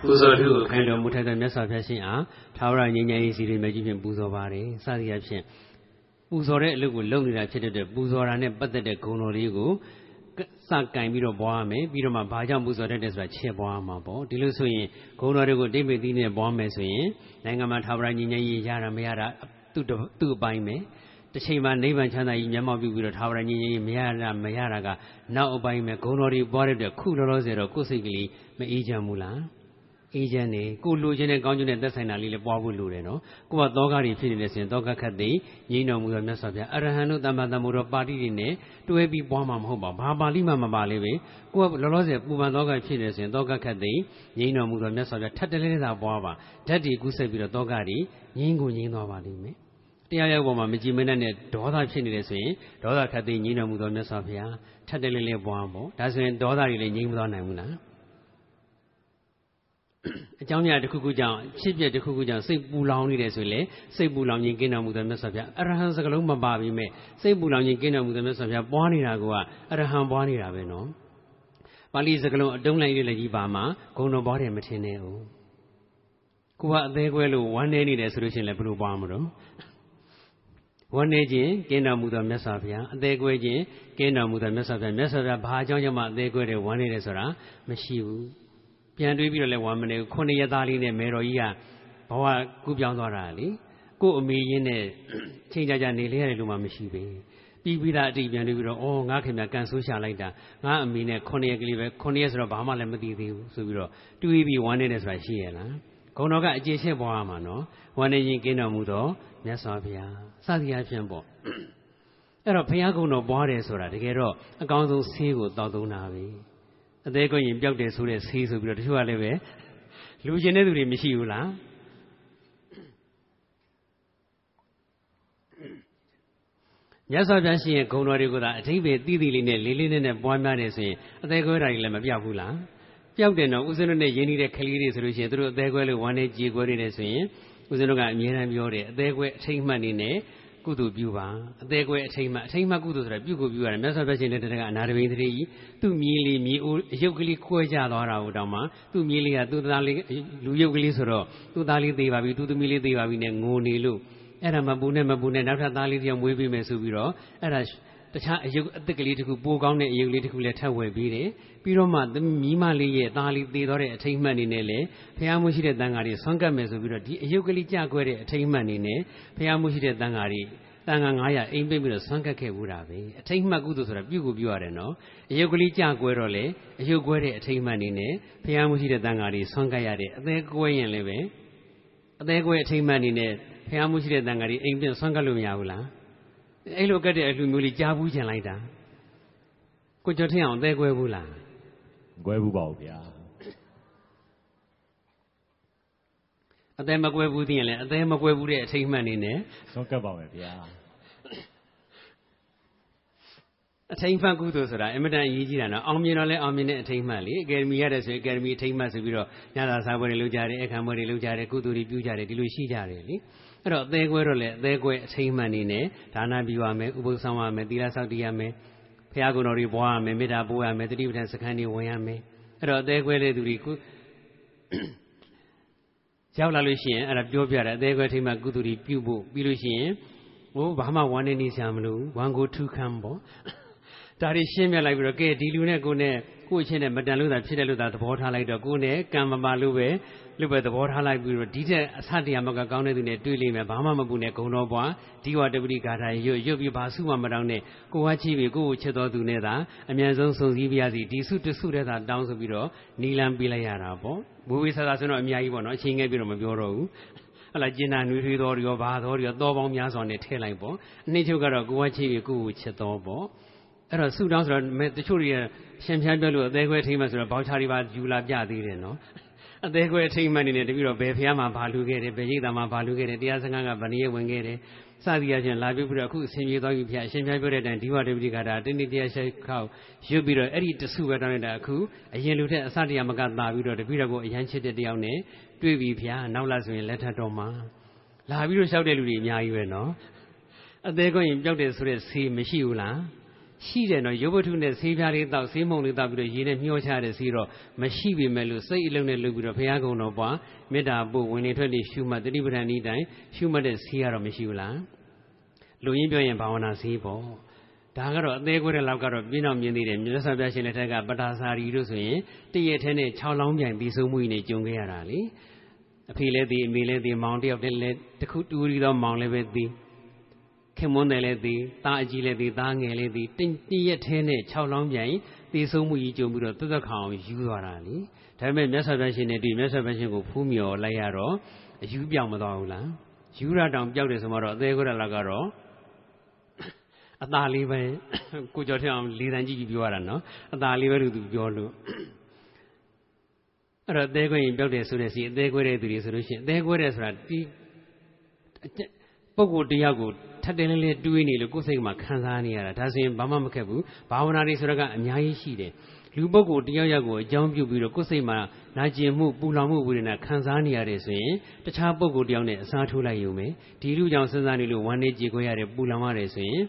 ပူဇော်ထုကိုခံတော်မူထိုက်တဲ့မြတ်စွာဘုရားရှင်အားသာဝရငြိမ်းချမ်းရေးစီရင်မဲ့ကြီးဖြင့်ပူဇော်ပါတယ်စသည်အဖြစ်ပူဇော်တဲ့အလုပ်ကိုလုပ်နေတာဖြစ်တဲ့ပူဇော်တာနဲ့ပတ်သက်တဲ့ဂုဏ်တော်လေးကိုစကင်ပြီးတော့ပွားရမယ်ပြီးတော့မှဘာကြောင့်ပူဇော်တတ်တယ်ဆိုတာချက်ပွားမှာပေါ့ဒီလိုဆိုရင်ဂုဏ်တော်တွေကိုတိတ်ပိတ်သီးနဲ့ပွားမယ်ဆိုရင်နိုင်ငံမှာသာဝရငြိမ်းချမ်းရေးရတာမရတာသူ့သူ့အပိုင်းပဲ တစ်ချိန်မှာနိဗ္ဗာန်ချမ်းသာကြီးမျက်မှောက်ပြုပြီးတော့သာဝရငြိမ်းချမ်းရေးမရတာမရတာကနောက်အပိုင်းပဲဂုဏ်တော်တွေပွားတဲ့အတွက်ခုလောလောဆယ်တော့ကိုယ်စိတ်ကလေးမအေးချမ်းဘူးလားအေးချမ်းနေကိုလိုချင်တဲ့ကောင်းကျိုးနဲ့သက်ဆိုင်တာလေးလည်းပွားဖို့လိုတယ်နော်ကိုကသောကတွေဖြစ်နေတဲ့ဆိုရင်သောကခတ်သိငြိမ်းတော်မူသောမြတ်စွာဘုရားအရဟံတို့တမ္မာတမ္မတော်ပါဠိတွေနဲ့တွဲပြီးပွားမှာမဟုတ်ပါဘာပါဠိမှမပါလေးပဲကိုကလောလောဆယ်ပူပန်သောကဖြစ်နေဆိုရင်သောကခတ်သိငြိမ်းတော်မူသောမြတ်စွာဘုရားထပ်တလဲသာပွားပါဓာတ်တွေကူးဆက်ပြီးတော့သောကတွေငြိမ်းကိုငြိမ်းသွားပါလိမ့်မယ် တရားရောက်ပေါ်မှာမကြည်မနဲ့နဲ့ဒေါသဖြစ်နေတယ်ဆိုရင်ဒေါသခတ်သိငြိမ်းတော်မူသောမြတ်စွာဘုရားထပ်တလဲလဲပွားပေါ့ဒါဆိုရင်ဒေါသတွေလည်းငြိမ်းမသွားနိုင်ဘူးလားအကြောင်းများတစ်ခုခုကြောင့်ဖြစ်ပြတစ်ခုခုကြောင့်စိတ်ပူလောင်နေတယ်ဆိုရင်လေစိတ်ပူလောင်ခြင်းကင်းတော်မူတဲ့မြတ်စွာဘုရားအရဟံစကလုံးမပါပြီမဲ့စိတ်ပူလောင်ခြင်းကင်းတော်မူတဲ့မြတ်စွာဘုရားပွားနေတာကအရဟံပွားနေတာပဲနော်ပါဠိစကလုံးအတုံးလိုက်လေးလည်းကြီးပါမှာဂုံတော်ပွားတယ်မထင်နဲ့ဦးကိုကအသေးကွဲလို့ဝမ်းနေနေတယ်ဆိုလို့ရှိရင်လည်းဘယ်လိုပွားမလို့ ဝမ်းနေခြင်းကင်းတော်မူသောမြတ်စွာဘုရားအသေးကွဲခြင်းကင်းတော်မူသောမြတ်စွာဘုရားမြတ်စွာဘုရားဘာအကြောင်းကြောင့်မှအသေးကွဲတယ်ဝမ်းနေတယ်ဆိုတာမရှိဘူးပြန်တွေးပြီးတော့လည်းဝမ်းမနေခုနှစ်ရက်သားလေးနဲ့မေတော်ကြီးကဘဝကူးပြောင်းသွားတာလေကို့အမေရင်းနဲ့ချိန်ကြကြနေလေရတယ်လို့မှမရှိပဲပြီးပြီးသားအတိပြန်တွေးပြီးတော့အော်ငါခင်ဗျကန်ဆိုးရှာလိုက်တာငါအမေနဲ့ခုနှစ်ရက်ကလေးပဲခုနှစ်ရက်ဆိုတော့ဘာမှလည်းမသိသေးဘူးဆိုပြီးတော့တွေးပြီးဝမ်းနေတယ်ဆိုတာရှိရလားဂုံတော်ကအကျေရှင်းပွားရမှာနော်ဝမ်းနေရင်ကင်းတော်မူတော့ မြတ်စွာဘုရားစသည်အဖြစ်ပေါ့အဲ့တော့ဘုရားကုံတော်ပွားတယ်ဆိုတာတကယ်တော့အကောင်းဆုံးဆေးကိုတောက်သုံးတာပဲအသေးကိုရင်ပျောက်တယ်ဆိုတဲ့ဆေးဆိုပြီးတော့တချို့ကလည်းပဲလူကျင်တဲ့သူတွေမရှိဘူးလားမြတ်စွာဘုရားရှင်ရဲ့ဂုဏ်တော်တွေကိုသာအထိပ္ပယ်သိသိလေးနဲ့လေးလေးနဲ့နဲ့ပွားများတယ်ဆိုရင်အသေးကွဲတာတွေလည်းမပြောက်ဘူးလားပြောက်တယ်တော့ဦးဇင်းတို့နဲ့ရင်းနှီးတဲ့ကလေးတွေဆိုလို့ရှိရင်သူတို့အသေးကွဲလို့ဝမ်းနေကြေကွဲနေတယ်ဆိုရင် ဦးဇင်းတို့ကအမြဲတမ်းပြောတယ်အသေးကွဲအထိတ်မှတ်နေနဲ့ကုသိုလ်ပြုပါအသေးကွဲအထိတ်မှအထိတ်မှကုသိုလ်ဆိုတာပြုကိုပြုရတယ်မြတ်စွာဘုရားရှင်လက်ထက်ကအနာတပိန်တည်းကြီးသူ့မြေးလေးမြေးအိုးရုပ်ကလေးခွဲကြသွားတာဟိုတောင်မှသူ့မြေးလေးကသူ့သားလေးလူရုပ်ကလေးဆိုတော့သူ့သားလေးသေးပါပြီသူ့သမီးလေးသေးပါပြီနဲ့ငိုနေလို့အဲ့ဒါမပူနဲ့မပူနဲ့နောက်ထပ်သားလေးတယောက်မွေးပေးမယ်ဆိုပြီးတော့အဲ့ဒါ တခြားအယုတ်အသက်ကလေးတစ်ခုပိုကောင်းတဲ့အယုတ်လေးတစ်ခုလည်းထပ်ဝယ်ပြီးတယ်ပြီးတော့မှမိမလေးရဲ့သားလေးသေတော့တဲ့အထိမ့်မှတ်နေနဲ့လေဖះမှုရှိတဲ့တန်ဃာတွေဆွမ်းကပ်မယ်ဆိုပြီးတော့ဒီအယုတ်ကလေးကြကွဲတဲ့အထိမ့်မှတ်နေနဲ့ဖះမှုရှိတဲ့တန်ဃာတွေတန်ခါ900အိမ်ပိတ်ပြီးတော့ဆွမ်းကတ်ခဲ့ဘူးတာပဲအထိတ်မှတ်ကုသိုလ်ဆိုတာပြုကိုပြုရတယ်နော်အယုတ်ကလေးကြကွဲတော့လေအယုတ်ကွဲတဲ့အထိတ်မှတ်နေနဲ့ဖះမှုရှိတဲ့တန်ခါတွေဆွမ်းကတ်ရတယ်အသေးကွဲရင်လည်းပဲအသေးကွဲအထိတ်မှတ်နေနဲ့ဖះမှုရှိတဲ့တန်ခါတွေအိမ်ပြင်ဆွမ်းကတ်လို့မရဘူးလား အဲ့လိုကတ်တဲ့အလှမျိုးလေးကြားဘူးကျင်လိုက်တာကိုကျော်ထင်းအောင်အသေးကွဲဘူးလား
ကွဲဘူးပါဘူးဗျာ
အသေးမကွဲဘူးသိရင်လည်းအသေးမကွဲဘူးတဲ့အထိတ်မှန်နေနဲ့
ဆွမ်းကပ်ပါမယ်ဗျာ
အထိတ်မှန်ကုသိုလ်ဆိုတာအင်မတန်အရေးကြီးတာနော်အောင်မြင်တော့လဲအောင်မြင်တဲ့အထိတ်မှန်လေအကယ်ဒမီရတယ်ဆိုရင်အကယ်ဒမီအထိတ်မှန်ဆိုပြီးတော့ညသာစားပွဲတွေလုပ်ကြတယ်အခမ်းပွဲတွေလုပ်ကြတယ်ကုသိုလ်တွေပြုကြတယ်ဒီလိုရှိကြတယ်လေ အဲ့တော့အသေးကွဲတော့လေအသေးကွဲအထိမ်းမှန်နေနဲ့ဒါနပြုရမယ်ဥပုသ်ဆောင်ရမယ်သီလဆောက်တည်ရမယ်ဘုရားကုံတော်တွေပွားရမယ်မေတ္တာပို့ရမယ်တတိပဋ္ဌာန်စခန်းတွေဝင်ရမယ်အဲ့တော့အသေးကွဲတဲ့သူတွေကိုရောက်လာလို့ရှိရင်အဲ့ဒါပြောပြတယ်အသေးကွဲထိမ်းမှကုသိုလ်တွေပြုဖို့ပြီးလို့ရှိရင်ဟိုဘာမှဝမ်းနေနေစရာမလိုဝမ်းကိုထုခံပေါ့ဒါတွေရှင်းပြလိုက်ပြီးတော့ကဲဒီလူနဲ့ကိုနဲ့ကိုအချင်းနဲ့မတန်လို့သာဖြစ်တယ်လို့သာသဘောထားလိုက်တော့ကိုနဲ့ကံမပါလို့ပဲ လို့ပဲသဘောထားလိုက်ပြီးတော့ဒီတဲ့အဆတရားမကကောင်းတဲ့သူနဲ့တွေ့လိမ့်မယ်ဘာမှမပူနဲ့ဂုံတော်ဘွားဒီဝတပတိဂါထာရွတ်ရွတ်ပြီးဘာစုမှမတောင်းနဲ့ကိုဝါချီပြီးကိုကိုချစ်တော်သူနဲ့သာအမြန်ဆုံးစုံစည်းပြရစီဒီစုတစုတဲ့သာတောင်းဆိုပြီးတော့နီလန်ပေးလိုက်ရတာပေါ့ဝေဝေဆာဆာဆိုတော့အများကြီးပေါ့နော်အချိန်ငယ်ပြီးတော့မပြောတော့ဘူးဟလာကျင်နာနွေထွေးတော်ရောဘာတော်ရောသောပေါင်းများစွာနဲ့ထည့်လိုက်ပေါ့အနှစ်ချုပ်ကတော့ကိုဝါချီပြီးကိုကိုချစ်တော်ပေါ့အဲ့တော့ဆုတောင်းဆိုတော့တချို့တွေကရှင်ဖြန်းပြောလို့အသေးခွဲထိမှဆိုတော့ဘောက်ချာတွေပါယူလာပြသေးတယ်နော် အသေးခွဲထိမှနေတယ်တပိတော့ဘယ်ဖះမှာဘာလူခဲ့တယ်ဘယ်ရိတ်သားမှာဘာလူခဲ့တယ်တရားစခန်းကဗဏိယဝင်ခဲ့တယ်စသည်အချင်းလာပြီးပြီးတော့အခုအရှင်ပြေသွားပြီဖះအရှင်ဖြန်းပြောတဲ့အတိုင်းဒီဝတ္တပတိကတာတင်းတင်းတရားရှိခောက်ရွတ်ပြီးတော့အဲ့ဒီတဆုပဲတောင်းလိုက်တာအခုအရင်လူထက်အစတရားမကသာပြီးတော့တပိတော့ကိုအရန်ချစ်တဲ့တယောက်နဲ့တွေ့ပြီဖះနောက်လာဆိုရင်လက်ထပ်တော်မှာလာပြီးတော့လျှောက်တဲ့လူတွေအများကြီးပဲနော်အသေးခွင့်ရင်ပြောက်တယ်ဆိုတဲ့ဆေးမရှိဘူးလား ရှိတယ်နော်ရုပ်ဝတ္ထုနဲ့ဆေးပြားလေးတောက်ဆေးမုံလေးတောက်ပြီးတော့ရေနဲ့မျောချတဲ့ဆေးတော့မရှိပေမဲ့လို့စိတ်အလုံးနဲ့လုပ်ပြီးတော့ဘုရားကုံတော်ပွားမေတ္တာပို့ဝင်နေထွက်နေရှုမှတ်တတိပဋ္ဌာန်ဤတိုင်းရှုမှတ်တဲ့ဆေးကတော့မရှိဘူးလားလူရင်းပြောရင်ဘာဝနာဆေးပေါ့ဒါကတော့အသေးခွဲတဲ့လောက်ကတော့ပြင်းအောင်မြင်သေးတယ်မြတ်စွာဘုရားရှင်လက်ထက်ကပတာစာရီတို့ဆိုရင်တရက်ထဲနဲ့6လောင်းပြိုင်ပြီးဆုံးမှုနေကြုံခဲ့ရတာလေအဖေလည်းသိအမေလည်းသိမောင်တယောက်တည်းလည်းတခုတူရီတော့မောင်လည်းပဲသိ ခင်မွန်းတယ်လည်းသေးတာအကြီးလည်းသေးတာငယ်လည်းသေးတင်းတင်းရက်ထဲနဲ့6လောင်းပြန်သေဆုံးမှုကြီးကြုံပြီးတော့တသက်ခံအောင်ယူသွားတာလေဒါပေမဲ့မြတ်စွာဘုရားရှင်နဲ့ဒီမြတ်စွာဘုရားရှင်ကိုဖူးမြော်လိုက်ရတော့အယူပြောင်းမသွားဘူးလားယူရတောင်ပြောက်တယ်ဆိုမှတော့အသေးကွက်လောက်ကတော့အသာလေးပဲကိုကျော်ထအောင်လေးတန်းကြီးကြီးပြောရတာနော်အသာလေးပဲလို့သူပြောလို့အဲ့တော့အသေးကွက်ရင်ပြောက်တယ်ဆိုတဲ့စီအသေးကွက်တဲ့သူတွေဆိုလို့ရှိရင်အသေးကွက်တဲ့ဆိုတာဒီ ပုဂ္ဂိုလ်တရားကိုထပ်တယ်လေးလေးတွေးနေလို့ကိုယ်စိတ်မှာခံစားနေရတာဒါဆိုရင်ဘာမှမခက်ဘူးဘာဝနာတွေဆိုတော့ကအများကြီးရှိတယ်လူပုဂ္ဂိုလ်တရားရက်ကိုအကြောင်းပြုပြီးတော့ကိုယ်စိတ်မှာနာကျင်မှုပူလောင်မှုဝေဒနာခံစားနေရတယ်ဆိုရင်တခြားပုဂ္ဂိုလ်တယောက်နဲ့အစားထိုးလိုက်ရုံပဲဒီလူကြောင့်စဉ်းစားနေလို့ဝမ်းနေကြေခွဲရတယ်ပူလောင်ရတယ်ဆိုရင်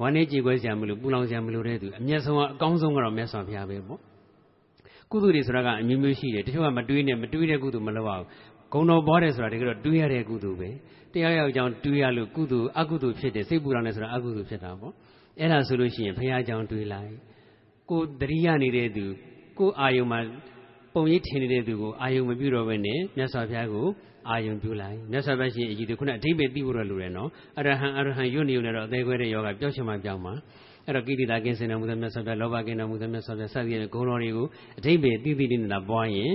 ဝမ်းနေကြေခွဲစရာမလိုပူလောင်စရာမလိုတဲ့သူအမျက်ဆုံးကအကောင်းဆုံးကတော့မြတ်စွာဘုရားပဲပေါ့ကုသိုလ်တွေဆိုတာကအမျိုးမျိုးရှိတယ်တချို့ကမတွေးနဲ့မတွေးတဲ့ကုသိုလ်မလုပ်အောင်ဂုံတော်ပေါ်တယ်ဆိုတာတကယ်တော့တွေးရတဲ့ကုသိုလ်ပဲ တရားရောက်ကြောင်းတွေးရလို့ကုသိုလ်အကုသိုလ်ဖြစ်တယ်စိတ်ပူလောင်တယ်ဆိုတာအကုသိုလ်ဖြစ်တာပေါ့အဲ့ဒါဆိုလို့ရှိရင်ဘုရားကြောင့်တွေးလိုက်ကိုတတိယနေတဲ့သူကိုအာယုံမှာပုံရိပ်ထင်နေတဲ့သူကိုအာယုံမပြုတော့ဘဲနဲ့မြတ်စွာဘုရားကိုအာယုံပြုလိုက်မြတ်စွာဘုရားရှင်အကြီးသူခုနအဓိပ္ပာယ်သိဖို့ရလိုတယ်နော်အရဟံအရဟံယွတ်နေုံနဲ့တော့အသေးခွဲတဲ့ယောဂပျောက်ချင်မှပျောက်မှာအဲ့တော့ကိတိတာကင်းစင်တော်မူတဲ့မြတ်စွာဘုရားလောဘကင်းတော်မူတဲ့မြတ်စွာဘုရားစသည်ဖြင့်ဂုဏ်တော်တွေကိုအဓိပ္ပာယ်သိသိလေးနဲ့ပွားရင်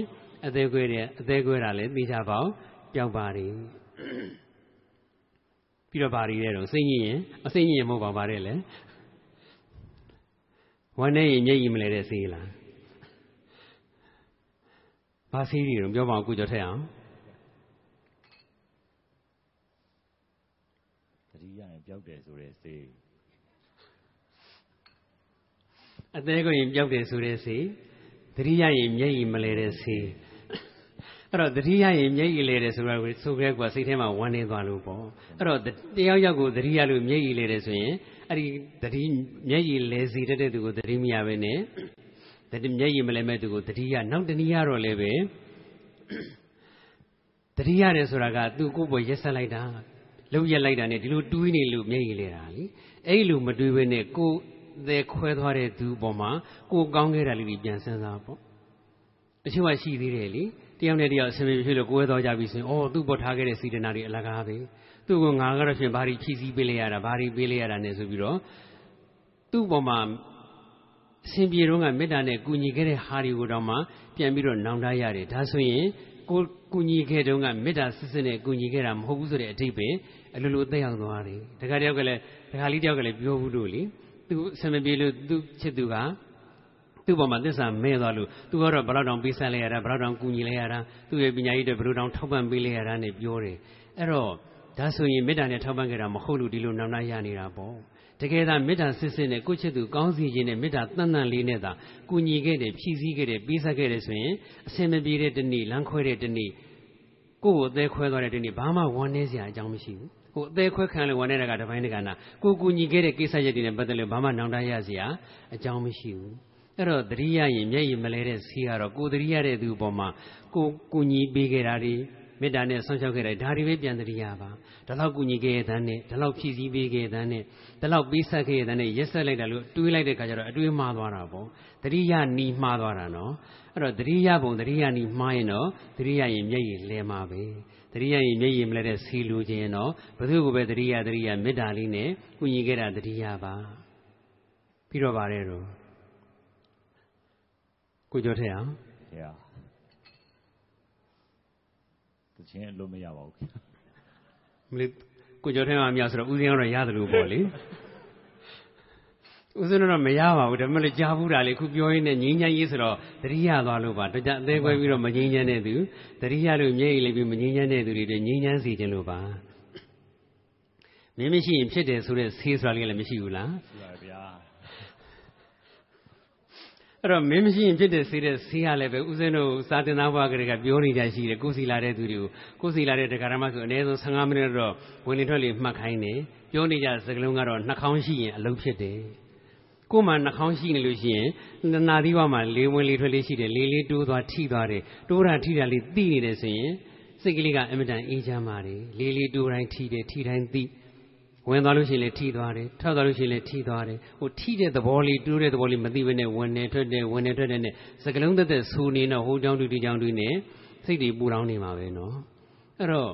အသေးခွဲတဲ့အသေးခွဲတာလည်းသိချပေါင်းပျောက်ပါလေ ပြီးတော့ဗာရီတဲ့တော့စိတ်ညစ်ရင်အစိတ်ညစ်ရင်မဟုတ်ပါပါတဲ့လေဝမ်းနေရင်မျက်ရည်မလဲတဲ့စေးလားဘာစေးတွေတော့ပြောပါအောင်ကုကြောထက်အောင်
တတိယရင်ပျောက်တယ်ဆိုတဲ့စေး
အသေးကိုရင်ပျောက်တယ်ဆိုတဲ့စေးတတိယရင်မျက်ရည်မလဲတဲ့စေး အဲ့တော့တတိယရင်မျက်ရည်လဲတယ်ဆိုတာကိုဆိုကြဲကွာစိတ်ထဲမှာဝမ်းနေသွားလို့ပေါ့အဲ့တော့တယောက်ယောက်ကိုတတိယလို့မျက်ရည်လဲတယ်ဆိုရင်အဲ့ဒီတတိမျက်ရည်လဲစီတတ်တဲ့သူကိုတတိမရပဲနဲ့တတိမျက်ရည်မလဲမဲ့သူကိုတတိယနောက်တနည်းရတော့လည်းပဲတတိယတယ်ဆိုတာကသူ့ကိုယ်ပေါ်ရက်ဆက်လိုက်တာလှုပ်ရက်လိုက်တာနဲ့ဒီလိုတွေးနေလို့မျက်ရည်လဲတာလीအဲ့လိုမတွေးဘဲနဲ့ကိုယ်သေးခွဲသွားတဲ့သူပေါ်မှာကိုယ်ကောင်းခဲ့တာလေးပြန်စဉ်းစားပေါ့တချို့ကရှိသေးတယ်လीတ ယောက်နဲ့တယောက်အဆင်ပြေဖြစ်လို့ကိုယ်တော်ကြပြီဆိုရင်အော်သူ့ပေါ်ထားခဲ့တဲ့စီဒနာတွေအလကားပဲသူ့ကိုငါကတော့ဖြင့်ဘာတွေဖြည့်ဆည်းပေးလိုက်ရတာဘာတွေပေးလိုက်ရတာနဲ့ဆိုပြီးတော့သူ့ပေါ်မှာအရှင်ပြေတော့ကမေတ္တာနဲ့ကူညီခဲ့တဲ့ဟာတွေကိုတော့မှပြန်ပြီးတော့နောင်တရတယ်ဒါဆိုရင်ကိုကူညီခဲ့တုန်းကမေတ္တာစစ်စစ်နဲ့ကူညီခဲ့တာမဟုတ်ဘူးဆိုတဲ့အဓိပ္ပာယ်အလိုလိုသက်ရောက်သွားတယ်တခါတယောက်ကလည်းတခါလေးတယောက်ကလည်းပြောဘူးလို့လေသူအဆင်မပြေလို့သူချစ်သူက သူ့ပေါ်မှာသစ္စာမဲသွားလို့သူကတော့ဘလောက်တောင်ပေးဆက်လိုက်ရတာဘလောက်တောင်ကူညီလိုက်ရတာသူ့ရဲ့ပညာရေးတွေဘလောက်တောင်ထောက်ပံ့ပေးလိုက်ရတာနဲ့ပြောတယ်အဲ့တော့ဒါဆိုရင်မေတ္တာနဲ့ထောက်ပံ့ခဲ့တာမဟုတ်လို့ဒီလိုနောင်နာရနေတာပေါ့တကယ်သာမေတ္တာစစ်စစ်နဲ့ကိုချစ်သူကောင်းစီခြင်းနဲ့မေတ္တာတန်တန်လေးနဲ့သာကူညီခဲ့တယ်ဖြည့်ဆည်းခဲ့တယ်ပေးဆက်ခဲ့တယ်ဆိုရင်အစင်မပြေတဲ့တနေ့လမ်းခွဲတဲ့တနေ့ကိုယ့်ကိုအသေးခွဲသွားတဲ့တနေ့ဘာမှဝမ်းနည်းစရာအကြောင်းမရှိဘူးဟိုအသေးခွဲခံလို့ဝမ်းနေတာကတပိုင်းတကနာကိုကူညီခဲ့တဲ့ကိစ္စရက်တွေနဲ့ပတ်သက်လို့ဘာမှနောင်တရစရာအကြောင်းမရှိဘူး အဲ့တော့တတိယရင်မျက်ရည်မလဲတဲ့ဆေးကတော့ကိုတတိယတဲ့သူအပေါ်မှာကိုကူညီပေးခဲ့တာတွေမေတ္တာနဲ့ဆွမ်းချောက်ခဲ့တယ်ဒါတွေပဲပြန်တတိယပါဒါလောက်ကူညီခဲ့တဲ့တန်းနဲ့ဒါလောက်ဖြည့်ဆည်းပေးခဲ့တဲ့တန်းနဲ့ဒါလောက်ပေးဆက်ခဲ့တဲ့တန်းနဲ့ရက်ဆက်လိုက်တာလို့တွေးလိုက်တဲ့ခါကျတော့အတွေးမှားသွားတာပေါ့တတိယနီးမှားသွားတာနော်အဲ့တော့တတိယဘုံတတိယနီးမှားရင်တော့တတိယရင်မျက်ရည်လဲမှာပဲတတိယရင်မျက်ရည်မလဲတဲ့ဆီလူခြင်းရင်တော့ဘုသူကိုပဲတတိယတတိယမေတ္တာလေးနဲ့ကူညီခဲ့တာတတိယပါပြီးတော့ပါတယ်တော့ ကိုကြောထက်အောင်
ဖေဟာတခြင်းအလို့မရပါဘူးခင်ဗျာ
မလေးကိုကြောထက်အောင်မြောက်ဆိုတော့ဦးစင်းကတော့ရတယ်လို့ပေါ့လေဦးစင်းတော့မရပါဘူးဒါပေမဲ့လည်းကြားဘူးတာလေခုပြောရင်းနဲ့ငင်းချမ်းရေးဆိုတော့တတိယသွားလို့ပါဒါကြအသေးခွဲပြီးတော့မငင်းချမ်းတဲ့သူတတိယလို့မျက်ရည်လေးပြီးမငင်းချမ်းတဲ့သူတွေတွေငင်းချမ်းစီခြင်းလို့ပါမင်းမရှိရင်ဖြစ်တယ်ဆိုတဲ့ဆေးဆိုတာလေးလည်းမရှိဘူးလား
ရှိပါဗျာ
အဲ့တော့မင်းမရှိရင်ဖြစ်တဲ့ဆေးတဲ့ဆေးရလည်းပဲဦးဇင်းတို့စာတင်သားဘွားကလေးကပြောနေကြရှိတယ်ကိုယ်စီလာတဲ့သူတွေကိုကိုယ်စီလာတဲ့တရားဓမ္မဆိုအနည်းဆုံး15မိနစ်တော့ဝင်လေထွက်လေမှတ်ခိုင်းတယ်ပြောနေကြစကလုံးကတော့နှာခေါင်းရှိရင်အလုံးဖြစ်တယ်ကိုယ်မှနှာခေါင်းရှိနေလို့ရှိရင်နာသီးဝါမှာလေဝင်လေထွက်လေရှိတယ်လေလေးတိုးသွားထိသွားတယ်တိုးတာထိတာလေးသိနေတယ်ဆိုရင်စိတ်ကလေးကအင်မတန်အေးချမ်းပါတယ်လေလေးတိုးတိုင်းထိတယ်ထိတိုင်းသိ ဝင်သွားလို့ရှိရင်လည်းထိသွားတယ်ထွက်သွားလို့ရှိရင်လည်းထိသွားတယ်ဟိုထိတဲ့သဘောလေးတိုးတဲ့သဘောလေးမသိဘဲနဲ့ဝင်နေထွက်တယ်ဝင်နေထွက်တယ်နဲ့စကလုံးသက်သက်ဆူနေတော့ဟိုကြောင်းတူဒီကြောင်းတူနဲ့စိတ်တွေပူလောင်နေမှာပဲနော်အဲ့တော့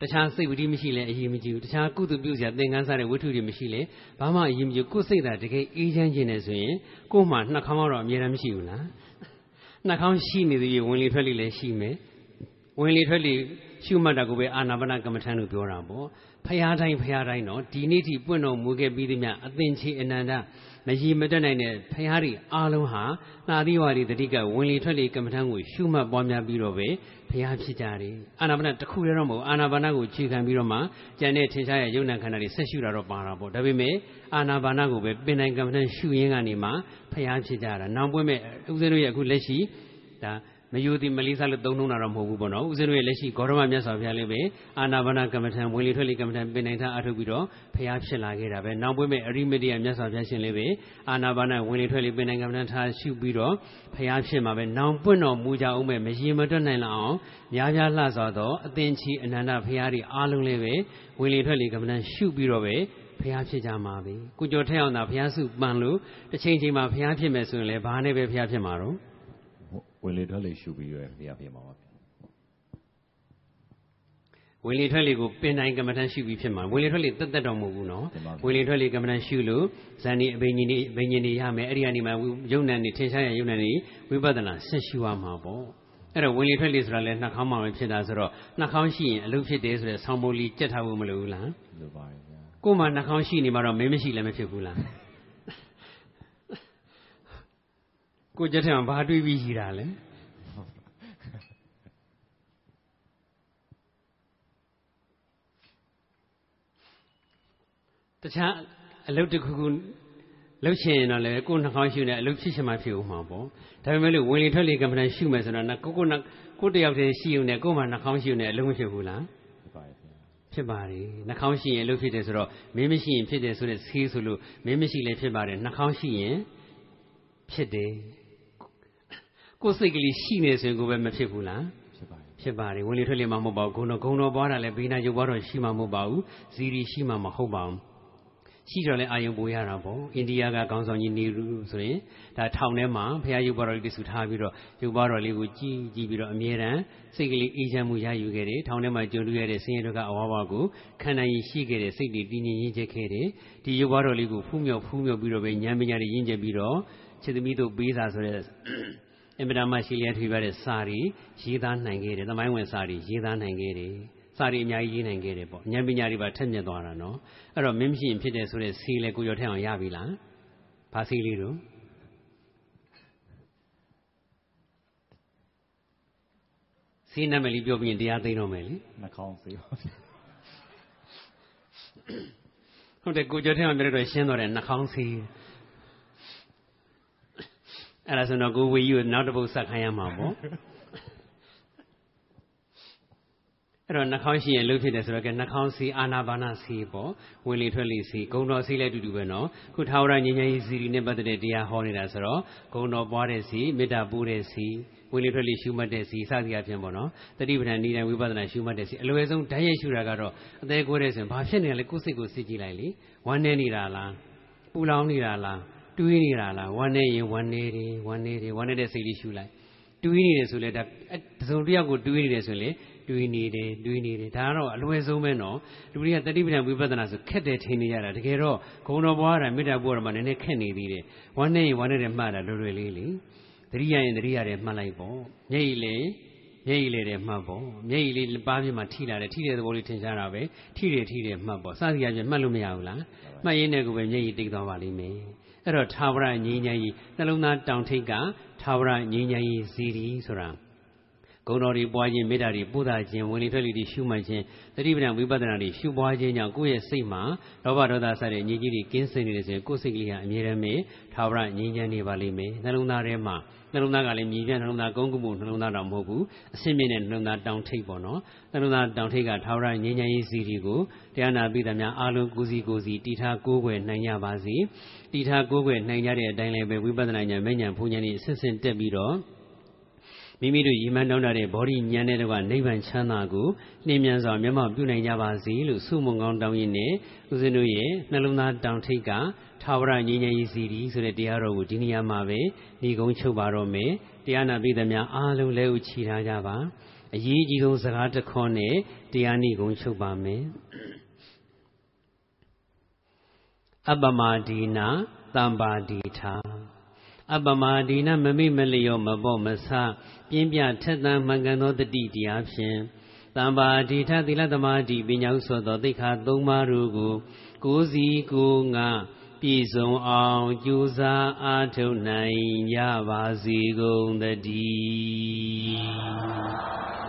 တခြားစိတ်ဝိဓိမရှိလဲအရေးမကြီးဘူးတခြားကုသပြုစရာသင်္ကန်းစားတဲ့ဝိထုတွေမရှိလဲဘာမှအရေးမကြီးကိုယ်စိတ်သာတကယ်အေးချမ်းခြင်းနဲ့ဆိုရင်ကိုယ်မှနှာခေါင်းတော့အများရန်မရှိဘူးလားနှာခေါင်းရှိနေသေးရင်ဝင်လေထွက်လေလည်းရှိမယ်ဝင်လေထွက်လေ ရှုမှတ်တာကိုပဲအာနာပါနကမ္မထံလို့ပြောတာပေါ့ဖရာတိုင်းဖရာတိုင်းတော့ဒီနေ့ထိပွင့်တော်မူခဲ့ပြီးသည်မြအသင်ချေအနန္တမရည်မတက်နိုင်တဲ့ဖရာတွေအားလုံးဟာနာသီဝါဒီတတိကဝင်လေထွက်လေကမ္မထံကိုရှုမှတ်ပွားများပြီးတော့ပဲဖရာဖြစ်ကြတယ်အာနာပါနတစ်ခုတည်းတော့မဟုတ်အာနာပါနကိုခြေခံပြီးတော့မှကျန်တဲ့ထင်ရှားရဲ့ယုံနာခန္ဓာတွေဆက်ရှုတာတော့ပါတာပေါ့ဒါပေမဲ့အာနာပါနကိုပဲပင်တိုင်းကမ္မထံရှုရင်းကနေမှဖရာဖြစ်ကြတာနောက်ပွင့်မဲ့ဥစဉ်တို့ရဲ့အခုလက်ရှိဒါ မယိုတိမလေးစားလို့သုံးနှုံးတာတော့မဟုတ်ဘူးပေါ့နော်ဦးဇင်းတို့ရဲ့လက်ရှိဂေါရမမြတ်စွာဘုရားလေးပဲအာနာပါနကမ္မထံဝင်လေထွက်လေကမ္မထံပင်နိုင်ထားအထုတ်ပြီးတော့ဖျားဖြစ်လာခဲ့တာပဲနောက်ပွင့်မဲ့အရိမတိယမြတ်စွာဘုရားရှင်လေးပဲအာနာပါနဝင်လေထွက်လေပင်နိုင်ကမ္မထံထားရှုပြီးတော့ဖျားဖြစ်မှာပဲနောက်ပွင့်တော်မူကြအောင်မဲ့မရင်မတွက်နိုင်လောက်အောင်များများလှစွာသောအသင်ချီအနန္တဖျားတွေအားလုံးလေးပဲဝင်လေထွက်လေကမ္မထံရှုပြီးတော့ပဲဖျားဖြစ်ကြမှာပဲကုကြောထဲအောင်သာဖျားစုပန်လို့တစ်ချိန်ချိန်မှာဖျားဖြစ်မယ်ဆိုရင်လည်းဘာနဲ့ပဲဖျားဖြစ်မှာတော့
ဝင်လေထွက်လေရှုပြီးရဖေဟာဖေမှာပါဗျာ
ဝင်လေထွက်လေကိုပင်တိုင်းကမ္မထန်ရှုပြီးဖြစ်မှာဝင်လေထွက်လေတက်တက်တော့မဟုတ်ဘူးနော်
တင်ပါဘူး
ဝင်လေထွက်လေကမ္မထန်ရှုလို့ဇန်ဒီအဘိညာဉ်နေအဘိညာဉ်နေရမယ်အဲ့ဒီကနေမှယုံနံနေထင်ရှားရယုံနံနေဝိပဿနာဆက်ရှုရမှာပေါ့အဲ့တော့ဝင်လေထွက်လေဆိုတာလဲနှာခေါင်းမှာပဲဖြစ်တာဆိုတော့နှာခေါင်းရှိရင်အလုပ်ဖြစ်တယ်ဆိုတဲ့ဆောင်းမိုးလေးကြက်ထားဖို့မလိုဘူးလား
လိုပါတယ်ဗျာ
ကိုယ်မှနှာခေါင်းရှိနေမှာတော့မင်းမရှိလည်းမဖြစ်ဘူးလား ကိုကြက်ထံဘာတွေးပြီးရှိတာလဲတခြားအလုပ်တစ်ခုခုလုပ်ချင်ရင်တော့လေကိုယ်နှာခေါင်းရှုနေအလုပ်ဖြစ်ချင်မှဖြစ်ဦးမှာပေါ့ဒါပေမဲ့လို့ဝင်လေထွက်လေကမ္မဋ္ဌာန်းရှုမယ်ဆိုတော့ကိုကိုကိုတယောက်တည်းရှိုံနဲ့ကိုယ်မှနှာခေါင်းရှုနေအလုပ်မဖြစ်ဘူးလား
ဖြစ်ပါတယ်ဗျာ
ဖြစ်ပါတယ်နှာခေါင်းရှိရင်အလုပ်ဖြစ်တယ်ဆိုတော့မင်းမရှိရင်ဖြစ်တယ်ဆိုတဲ့ဆေးဆိုလို့မင်းမရှိလည်းဖြစ်ပါတယ်နှာခေါင်းရှိရင်ဖြစ်တယ် ကိုယ်စိတ်ကလေးရှိနေဆိုရင်ကိုယ်ပဲမဖြစ်ဘူးလား
ဖြစ်ပါတယ်
ဖြစ်ပါတယ်ဝင်လေထွက်လေမှမဟုတ်ပါဘူးဂုဏ်တော်ဂုဏ်တော်ပွားတာလည်းဘေးနာရုပ်ပွားတော်ရှိမှမဟုတ်ပါဘူးဇီရီရှိမှမဟုတ်ပါဘူးရှိတော့လဲအာယုံပိုရတာပေါ့အိန္ဒိယကခေါင်းဆောင်ကြီးနေရူဆိုရင်ဒါထောင်ထဲမှာဘုရားရုပ်ပွားတော်လေးတဆူထားပြီးတော့ရုပ်ပွားတော်လေးကိုကြည်ကြည်ပြီးတော့အမြဲတမ်းစိတ်ကလေးအေးချမ်းမှုရယူခဲ့တယ်ထောင်ထဲမှာကြုံတွေ့ရတဲ့ဆင်းရဲဒုက္ခအဝါဝါကိုခန္ဓာရင်ရှိခဲ့တဲ့စိတ်တွေတည်ငြိမ်ရင်းချက်ခဲ့တယ်ဒီရုပ်ပွားတော်လေးကိုဖူးမြော်ဖူးမြော်ပြီးတော့ပဲဉာဏ်ပညာတွေရင့်ကျက်ပြီးတော့ခြေသမီးတို့ပေးစာဆိုတဲ့ အင်ပဒမရှိလျက်ထွေပါတဲ့စာရီရေးသားနိုင်ခဲ့တယ်သမိုင်းဝင်စာရီရေးသားနိုင်ခဲ့တယ်စာရီအများကြီးရေးနိုင်ခဲ့တယ်ပေါ့ဉာဏ်ပညာတွေပါထက်မြက်သွားတာနော်အဲ့တော့မင်းမရှိရင်ဖြစ်တယ်ဆိုတဲ့စီလေကိုရောထက်အောင်ရပြီလားဘာစီလေးတို့စီနံမယ်လေးပြောပြီးရင်တရားသိမ်းတော့မယ်လေ
နှာခေါင်းစေးပါဗျာ
ဟုတ်တယ်ကိုကျော်ထက်အောင်ပြောတော့ရှင်းတော့တယ်နှာခေါင်းစီ အဲ့ဒါဆိုတော့ကိုဝေကြီးကိုနောက်တစ်ပုတ်ဆက်ခိုင်းရမှာပေါ့အဲ့တော့နှာခေါင်းရှိရင်လှုပ်ဖြစ်တယ်ဆိုတော့ကဲနှာခေါင်းစီအာနာပါနာစီပေါ့ဝင်လေထွက်လေစီဂုံတော်စီလည်းအတူတူပဲနော်ခုထာဝရငြိမ်းချမ်းရေးစီရီနဲ့ပတ်သက်တဲ့တရားဟောနေတာဆိုတော့ဂုံတော်ပွားတဲ့စီမေတ္တာပို့တဲ့စီဝင်လေထွက်လေရှုမှတ်တဲ့စီစသည်အဖြစ်ပေါ့နော်တတိပဋ္ဌာန်ဤတိုင်းဝိပဿနာရှုမှတ်တဲ့စီအလွယ်ဆုံးဓာတ်ရိုက်ရှုတာကတော့အသေးကိုယ်တဲ့ဆိုရင်ဘာဖြစ်နေလဲကိုယ်စိတ်ကိုစစ်ကြည့်လိုက်လေဝမ်းနေနေတာလားပူလောင်နေတာလား တွေးနေတာလားဝမ်းနေရင်ဝမ်းနေတယ်ဝမ်းနေတယ်ဝမ်းနေတဲ့စိတ်လေးရှုလိုက်တွေးနေတယ်ဆိုလေဒါတစုံတစ်ယောက်ကိုတွေးနေတယ်ဆိုရင်တွေးနေတယ်တွေးနေတယ်ဒါကတော့အလွယ်ဆုံးပဲနော်လူတွေကတတိပဋ္ဌာန်ဝိပဿနာဆိုခက်တယ်ထင်နေရတာတကယ်တော့ဂုဏ်တော်ဘွားတာမေတ္တာပို့ရမှာနည်းနည်းခက်နေသေးတယ်ဝမ်းနေရင်ဝမ်းနေတဲ့မှတ်တာလွယ်လွယ်လေးလေတတိယရင်တတိယတယ်မှတ်လိုက်ပေါ့မျက်ရည်လေမျက်ရည်လေတယ်မှတ်ပေါ့မျက်ရည်လေးပါးပြမှာထိလာတယ်ထိတဲ့သဘောလေးထင်ရှားတာပဲထိတယ်ထိတယ်မှတ်ပေါ့စသည်အပြင်မှတ်လို့မရဘူးလားမှတ်ရင်းနဲ့ကိုပဲမျက်ရည်တိတ်သွားပါလိမ့်မယ် အဲ့တော့သာဝရငြိမ်းချမ်းကြီးနှလုံးသားတောင်ထိပ်ကသာဝရငြိမ်းချမ်းကြီးစီရီဆိုတာဂုဏ်တော်တွေပွားခြင်းမေတ္တာတွေပို့တာခြင်းဝင်လေထွက်လေတွေရှုမှတ်ခြင်းတတိပဒံဝိပဿနာတွေရှုပွားခြင်းကြောင့်ကိုယ့်ရဲ့စိတ်မှာလောဘဒေါသစတဲ့ညစ်ကြီးတွေကင်းစင်နေတယ်ဆိုရင်ကိုယ့်စိတ်ကလေးဟာအမြဲတမ်းပဲသာဝရငြိမ်းချမ်းနေပါလိမ့်မယ်နှလုံးသားထဲမှာ နှလုံးသားကလည်းမြည်ပြနှလုံးသားကုန်းကုမှုနှလုံးသားတောင်မဟုတ်ဘူးအစင်းမြင့်တဲ့နှလုံးသားတောင်ထိပ်ပေါ့နော်နှလုံးသားတောင်ထိပ်ကသာဝရငြိမ်းချမ်းရေးစီတွေကိုတရားနာပိသများအာလုံးကိုစီကိုစီတီထားကိုးကွယ်နိုင်ကြပါစေတီထားကိုးကွယ်နိုင်ကြတဲ့အတိုင်းလည်းပဲဝိပဿနာဉာဏ်မဲ့ဉာဏ်ဘုံဉာဏ်ဤအစစ်စစ်တက်ပြီးတော့မိမိတို့ရည်မှန်းတောင်းတတဲ့ဘောဓိဉာဏ်နဲ့တော့နိဗ္ဗာန်ချမ်းသာကိုနှင်းမြန်စွာမျက်မှောက်ပြုနိုင်ကြပါစေလို့ဆုမွန်ကောင်းတောင်းရင်းနဲ့ဦးဇင်းတို့ရဲ့နှလုံးသားတောင်ထိပ်က ထာဝရငြိမ်းချမ်းရေးစီရီဆိုတဲ့တရားတော်ကိုဒီနေရာမှာပဲညီကုန်းချုပ်ပါတော့မယ်တရားနာပိသများအားလုံးလည်းဥချီထားကြပါအရေးကြီးဆုံးစကားတစ်ခေါက်နဲ့တရားနိဂုံချုပ်ပါမယ်အပ္ပမဒီနာတမ္ပါဒီထာအပ္ပမဒီနာမမိမလျောမပေါ့မဆပြင်းပြထက်သန်မှန်ကန်သောတတိတရားဖြင့်တမ္ပါဒီထသီလသမာဓိပညာဥသောသောသိက္ခာ၃ပါးတို့ကိုကိုးစီကိုငါ ပြည့်စုံအောင်ကြိုးစားအားထုတ်နိုင်ကြပါစေကုန်သတည်း